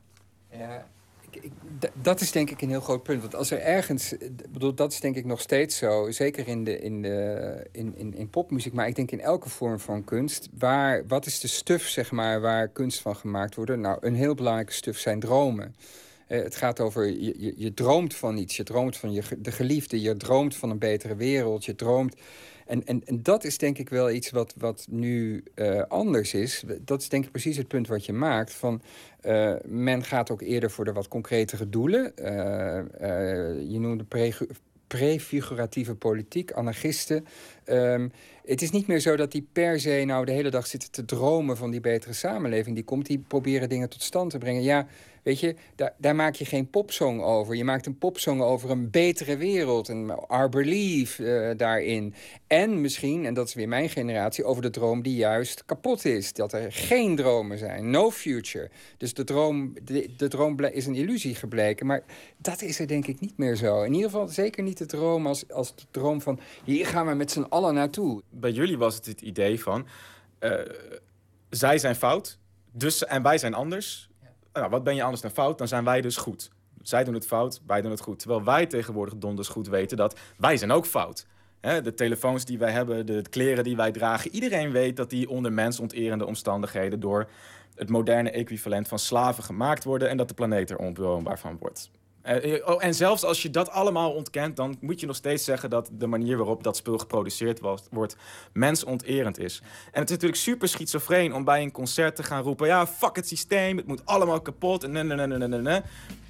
Ja, ik, ik, dat is denk ik een heel groot punt. Want als er ergens, bedoel, dat is denk ik nog steeds zo, zeker in, de, in, de, in, in, in popmuziek, maar ik denk in elke vorm van kunst. Waar, wat is de stuf, zeg maar, waar kunst van gemaakt wordt? Nou, een heel belangrijke stuf zijn dromen. Eh, het gaat over, je, je, je droomt van iets, je droomt van je, de geliefde, je droomt van een betere wereld, je droomt... En, en, en dat is denk ik wel iets wat, wat nu eh, anders is. Dat is denk ik precies het punt wat je maakt. Van, eh, men gaat ook eerder voor de wat concretere doelen. Je noemde pregu- prefiguratieve politiek, anarchisten. Ehm, het is niet meer zo dat die per se nou de hele dag zitten te dromen van die betere samenleving. Die komt, die proberen dingen tot stand te brengen. Ja, weet je, daar, daar maak je geen popsong over. Je maakt een popsong over een betere wereld. Een Our Belief eh, daarin. En misschien, en dat is weer mijn generatie, over de droom die juist kapot is. Dat er geen dromen zijn. No future. Dus de droom, de, droom is een illusie gebleken. Maar dat is er denk ik niet meer zo. In ieder geval zeker niet de droom als, als de droom van... hier gaan we met z'n allen naartoe. Bij jullie was het het idee van... eh, zij zijn fout, dus, en wij zijn anders. Wat ben je anders dan fout? Dan zijn wij dus goed. Zij doen het fout, wij doen het goed. Terwijl wij tegenwoordig donders goed weten dat wij zijn ook fout. Hè, de telefoons die wij hebben, de kleren die wij dragen. Iedereen weet dat die onder mensonterende omstandigheden door het moderne equivalent van slaven gemaakt worden en dat de planeet er onbewoonbaar van wordt. Eh, eh, oh, en zelfs als je dat allemaal ontkent, dan moet je nog steeds zeggen dat de manier waarop dat spul geproduceerd wordt mensonterend is. En het is natuurlijk super schizofreen om bij een concert te gaan roepen: ja, fuck het systeem, het moet allemaal kapot. En nee, nee, nee.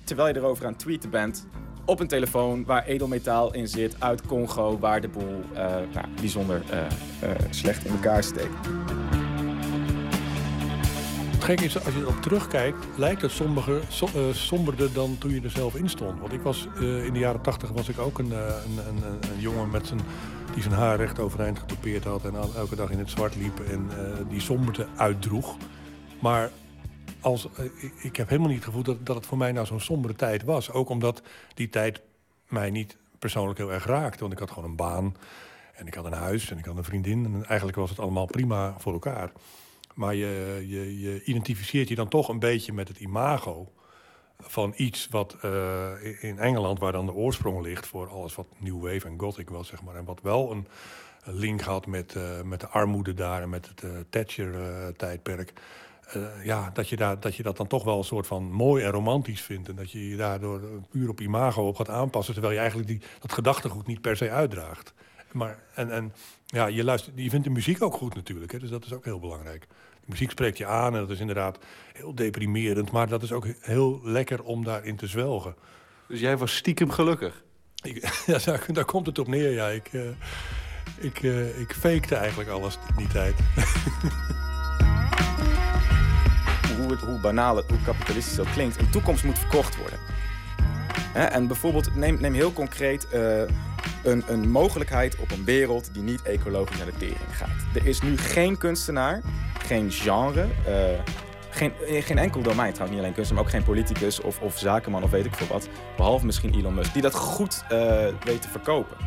Terwijl je erover aan het tweeten bent op een telefoon waar edelmetaal in zit uit Congo, waar de boel eh, nou, bijzonder slecht in elkaar steekt. Het gekke is, als je erop terugkijkt, lijkt het somberder, so- eh, somberder dan toen je er zelf in stond. Want ik was eh, in de jaren tachtig was ik ook een, eh, een, een, een, een jongen met zijn, die zijn haar recht overeind getoupeerd had en elke dag in het zwart liep en die somberte uitdroeg. Maar als, ik, ik heb helemaal niet het gevoel dat, dat het voor mij nou zo'n sombere tijd was. Ook omdat die tijd mij niet persoonlijk heel erg raakte. Want ik had gewoon een baan en ik had een huis en ik had een vriendin. En eigenlijk was het allemaal prima voor elkaar. Maar je, je, je identificeert je dan toch een beetje met het imago van iets wat eh, in Engeland, waar dan de oorsprong ligt voor alles wat New Wave en Gothic was, zeg maar. En wat wel een, link had met, eh, met de armoede daar en met het eh, Thatcher-tijdperk. ja, dat je, daar, dat je dat dan toch wel een soort van mooi en romantisch vindt. En dat je je daardoor puur op imago op gaat aanpassen. Terwijl je eigenlijk die, dat gedachtegoed niet per se uitdraagt. Maar, en, en ja, je, luistert, je vindt de muziek ook goed natuurlijk. Hè, dus dat is ook heel belangrijk. De muziek spreekt je aan en dat is inderdaad heel deprimerend. Maar dat is ook heel lekker om daarin te zwelgen. Dus jij was stiekem gelukkig? Ik, ja, daar, daar komt het op neer, ja. Ik, eh, ik, eh, ik fakte eigenlijk alles in die tijd. hoe, het, hoe banaal het, hoe kapitalistisch het ook klinkt, een toekomst moet verkocht worden. Hè, en bijvoorbeeld, neem, neem heel concreet eh, een, een mogelijkheid op een wereld die niet ecologisch naar de tering gaat. Er is nu geen kunstenaar, geen genre, eh, geen, in geen enkel domein trouwens, niet alleen kunstenaar, maar ook geen politicus of, of zakenman of weet ik veel wat, behalve misschien Elon Musk, die dat goed eh, weet te verkopen.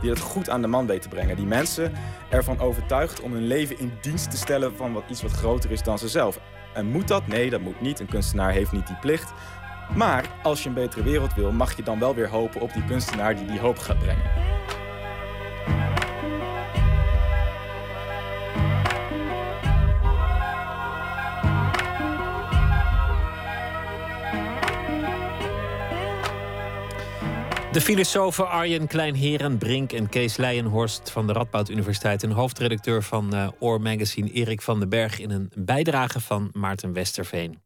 Die dat goed aan de man weet te brengen. Die mensen ervan overtuigt om hun leven in dienst te stellen van wat, iets wat groter is dan zichzelf. En moet dat? Nee, dat moet niet. Een kunstenaar heeft niet die plicht. Maar als je een betere wereld wil, mag je dan wel weer hopen op die kunstenaar die die hoop gaat brengen. De filosofen Arjen Kleinheren, Brink en Kees Leijenhorst van de Radboud Universiteit en hoofdredacteur van eh, Oor Magazine Erik van den Berg in een bijdrage van Maarten Westerveen.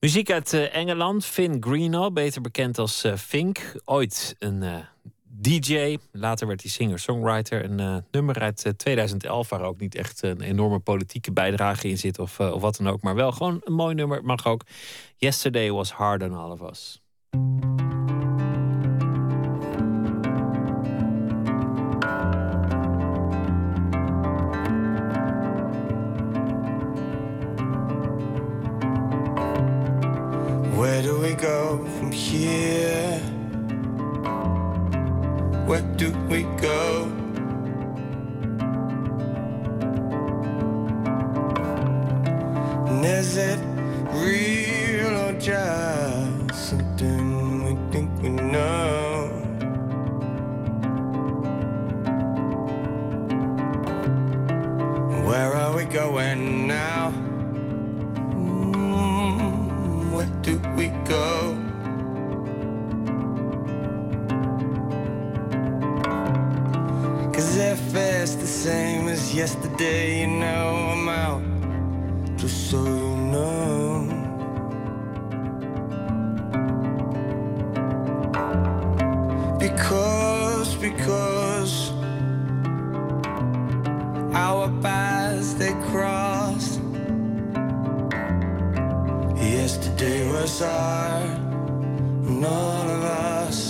Muziek uit eh, Engeland, Finn Greenough, beter bekend als eh, Fink. Ooit een eh, DJ, later werd hij singer-songwriter. Een nummer uit eh, 2011 waar ook niet echt een enorme politieke bijdrage in zit of, of wat dan ook. Maar wel gewoon een mooi nummer, mag ook. Yesterday was hard on all of us. Go from here? Where do we go? And is it real or just something we think we know? Where are we going we go? Cause if it's the same as yesterday, you know I'm out. Just so you know. Because, because our paths they Yesterday was our, none of us.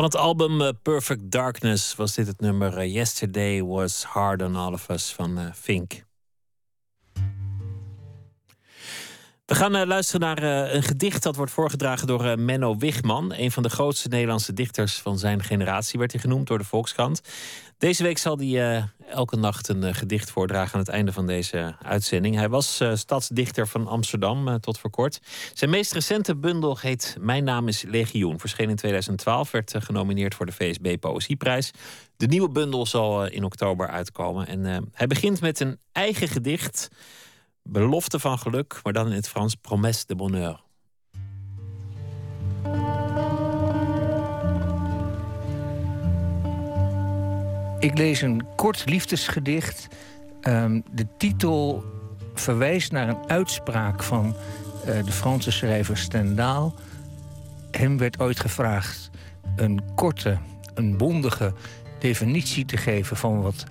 Van het album eh, Perfect Darkness was dit het nummer eh, Yesterday Was Hard on All of Us van eh, Fink. Gaan eh, luisteren naar eh, een gedicht dat wordt voorgedragen door eh, Menno Wigman. Een van de grootste Nederlandse dichters van zijn generatie werd hij genoemd door de Volkskrant. Deze week zal hij elke nacht een gedicht voordragen aan het einde van deze uitzending. Hij was stadsdichter van Amsterdam tot voor kort. Zijn meest recente bundel heet Mijn naam is Legioen. Verscheen in 2012, werd genomineerd voor de VSB Poëzieprijs. De nieuwe bundel zal in oktober uitkomen. En hij begint met een eigen gedicht. Belofte van geluk, maar dan in het Frans Promesse de bonheur. Ik lees een kort liefdesgedicht. Ehm, de titel verwijst naar een uitspraak van eh, de Franse schrijver Stendhal. Hem werd ooit gevraagd een korte, een bondige definitie te geven van wat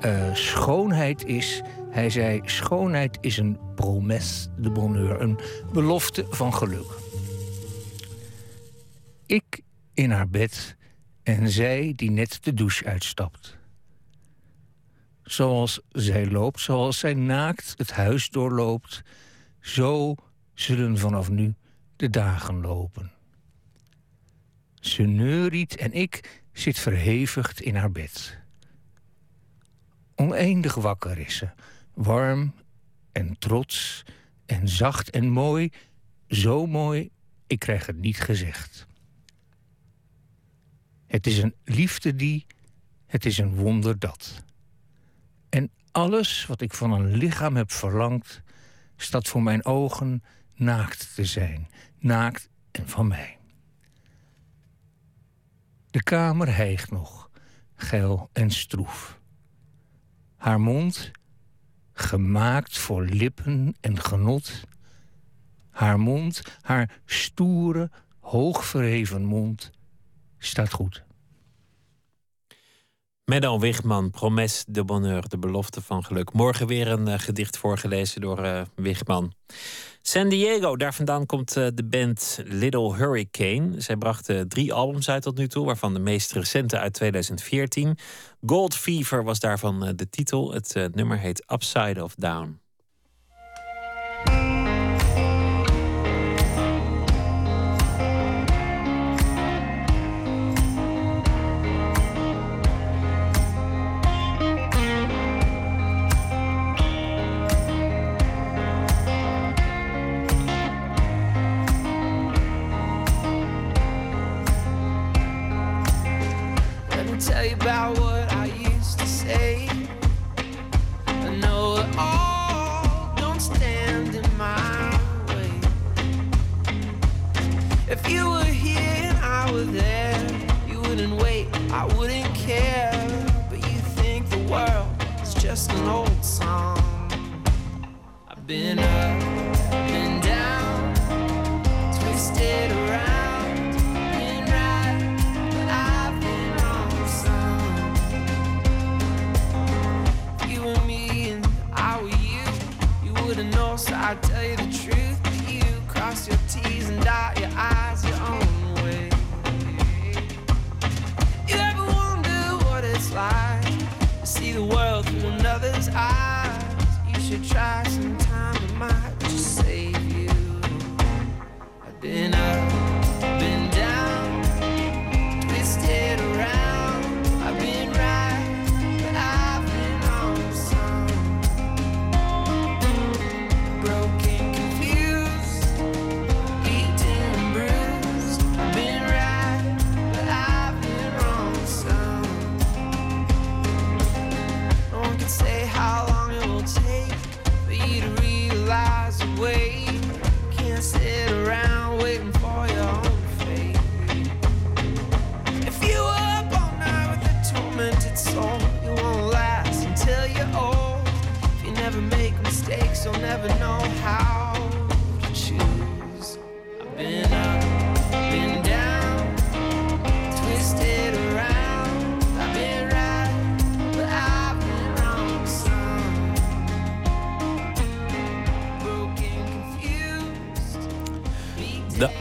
eh, schoonheid is. Hij zei: schoonheid is een promesse de bonheur, een belofte van geluk. Ik in haar bed en zij die net de douche uitstapt. Zoals zij loopt, zoals zij naakt het huis doorloopt, zo zullen vanaf nu de dagen lopen. Ze neuriet en ik zit verhevigd in haar bed. Oneindig wakker is ze, warm en trots en zacht en mooi, zo mooi, ik krijg het niet gezegd. Het is een liefde die, het is een wonder dat. En alles wat ik van een lichaam heb verlangd, staat voor mijn ogen naakt te zijn, naakt en van mij. De kamer hijgt nog, geil en stroef. Haar mond, gemaakt voor lippen en genot. Haar mond, haar stoere, hoogverheven mond, staat goed. Menno Wigman, Promesse de Bonheur, de belofte van geluk. Morgen weer een eh, gedicht voorgelezen door eh Wigman. San Diego, daar vandaan komt eh, de band Little Hurricane. Zij brachten drie albums uit tot nu toe, waarvan de meest recente uit 2014. Gold Fever was daarvan de titel. Het nummer heet Upside of Down.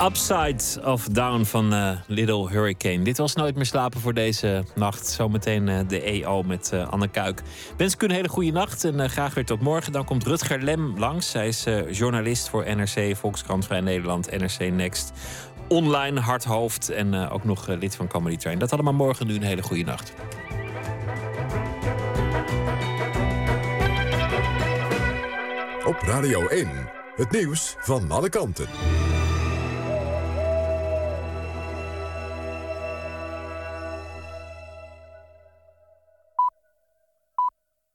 Upside of Down van eh, Little Hurricane. Dit was Nooit meer slapen voor deze nacht. Zometeen eh, de EO met eh, Anne Kuik. Wens ik u een hele goede nacht en graag weer tot morgen. Dan komt Rutger Lem langs. Hij is journalist voor NRC, Volkskrant Vrij Nederland, NRC Next. Online, hardhoofd en ook nog lid van Comedy Train. Dat allemaal morgen. Nu een hele goede nacht. Op Radio 1, het nieuws van alle kanten.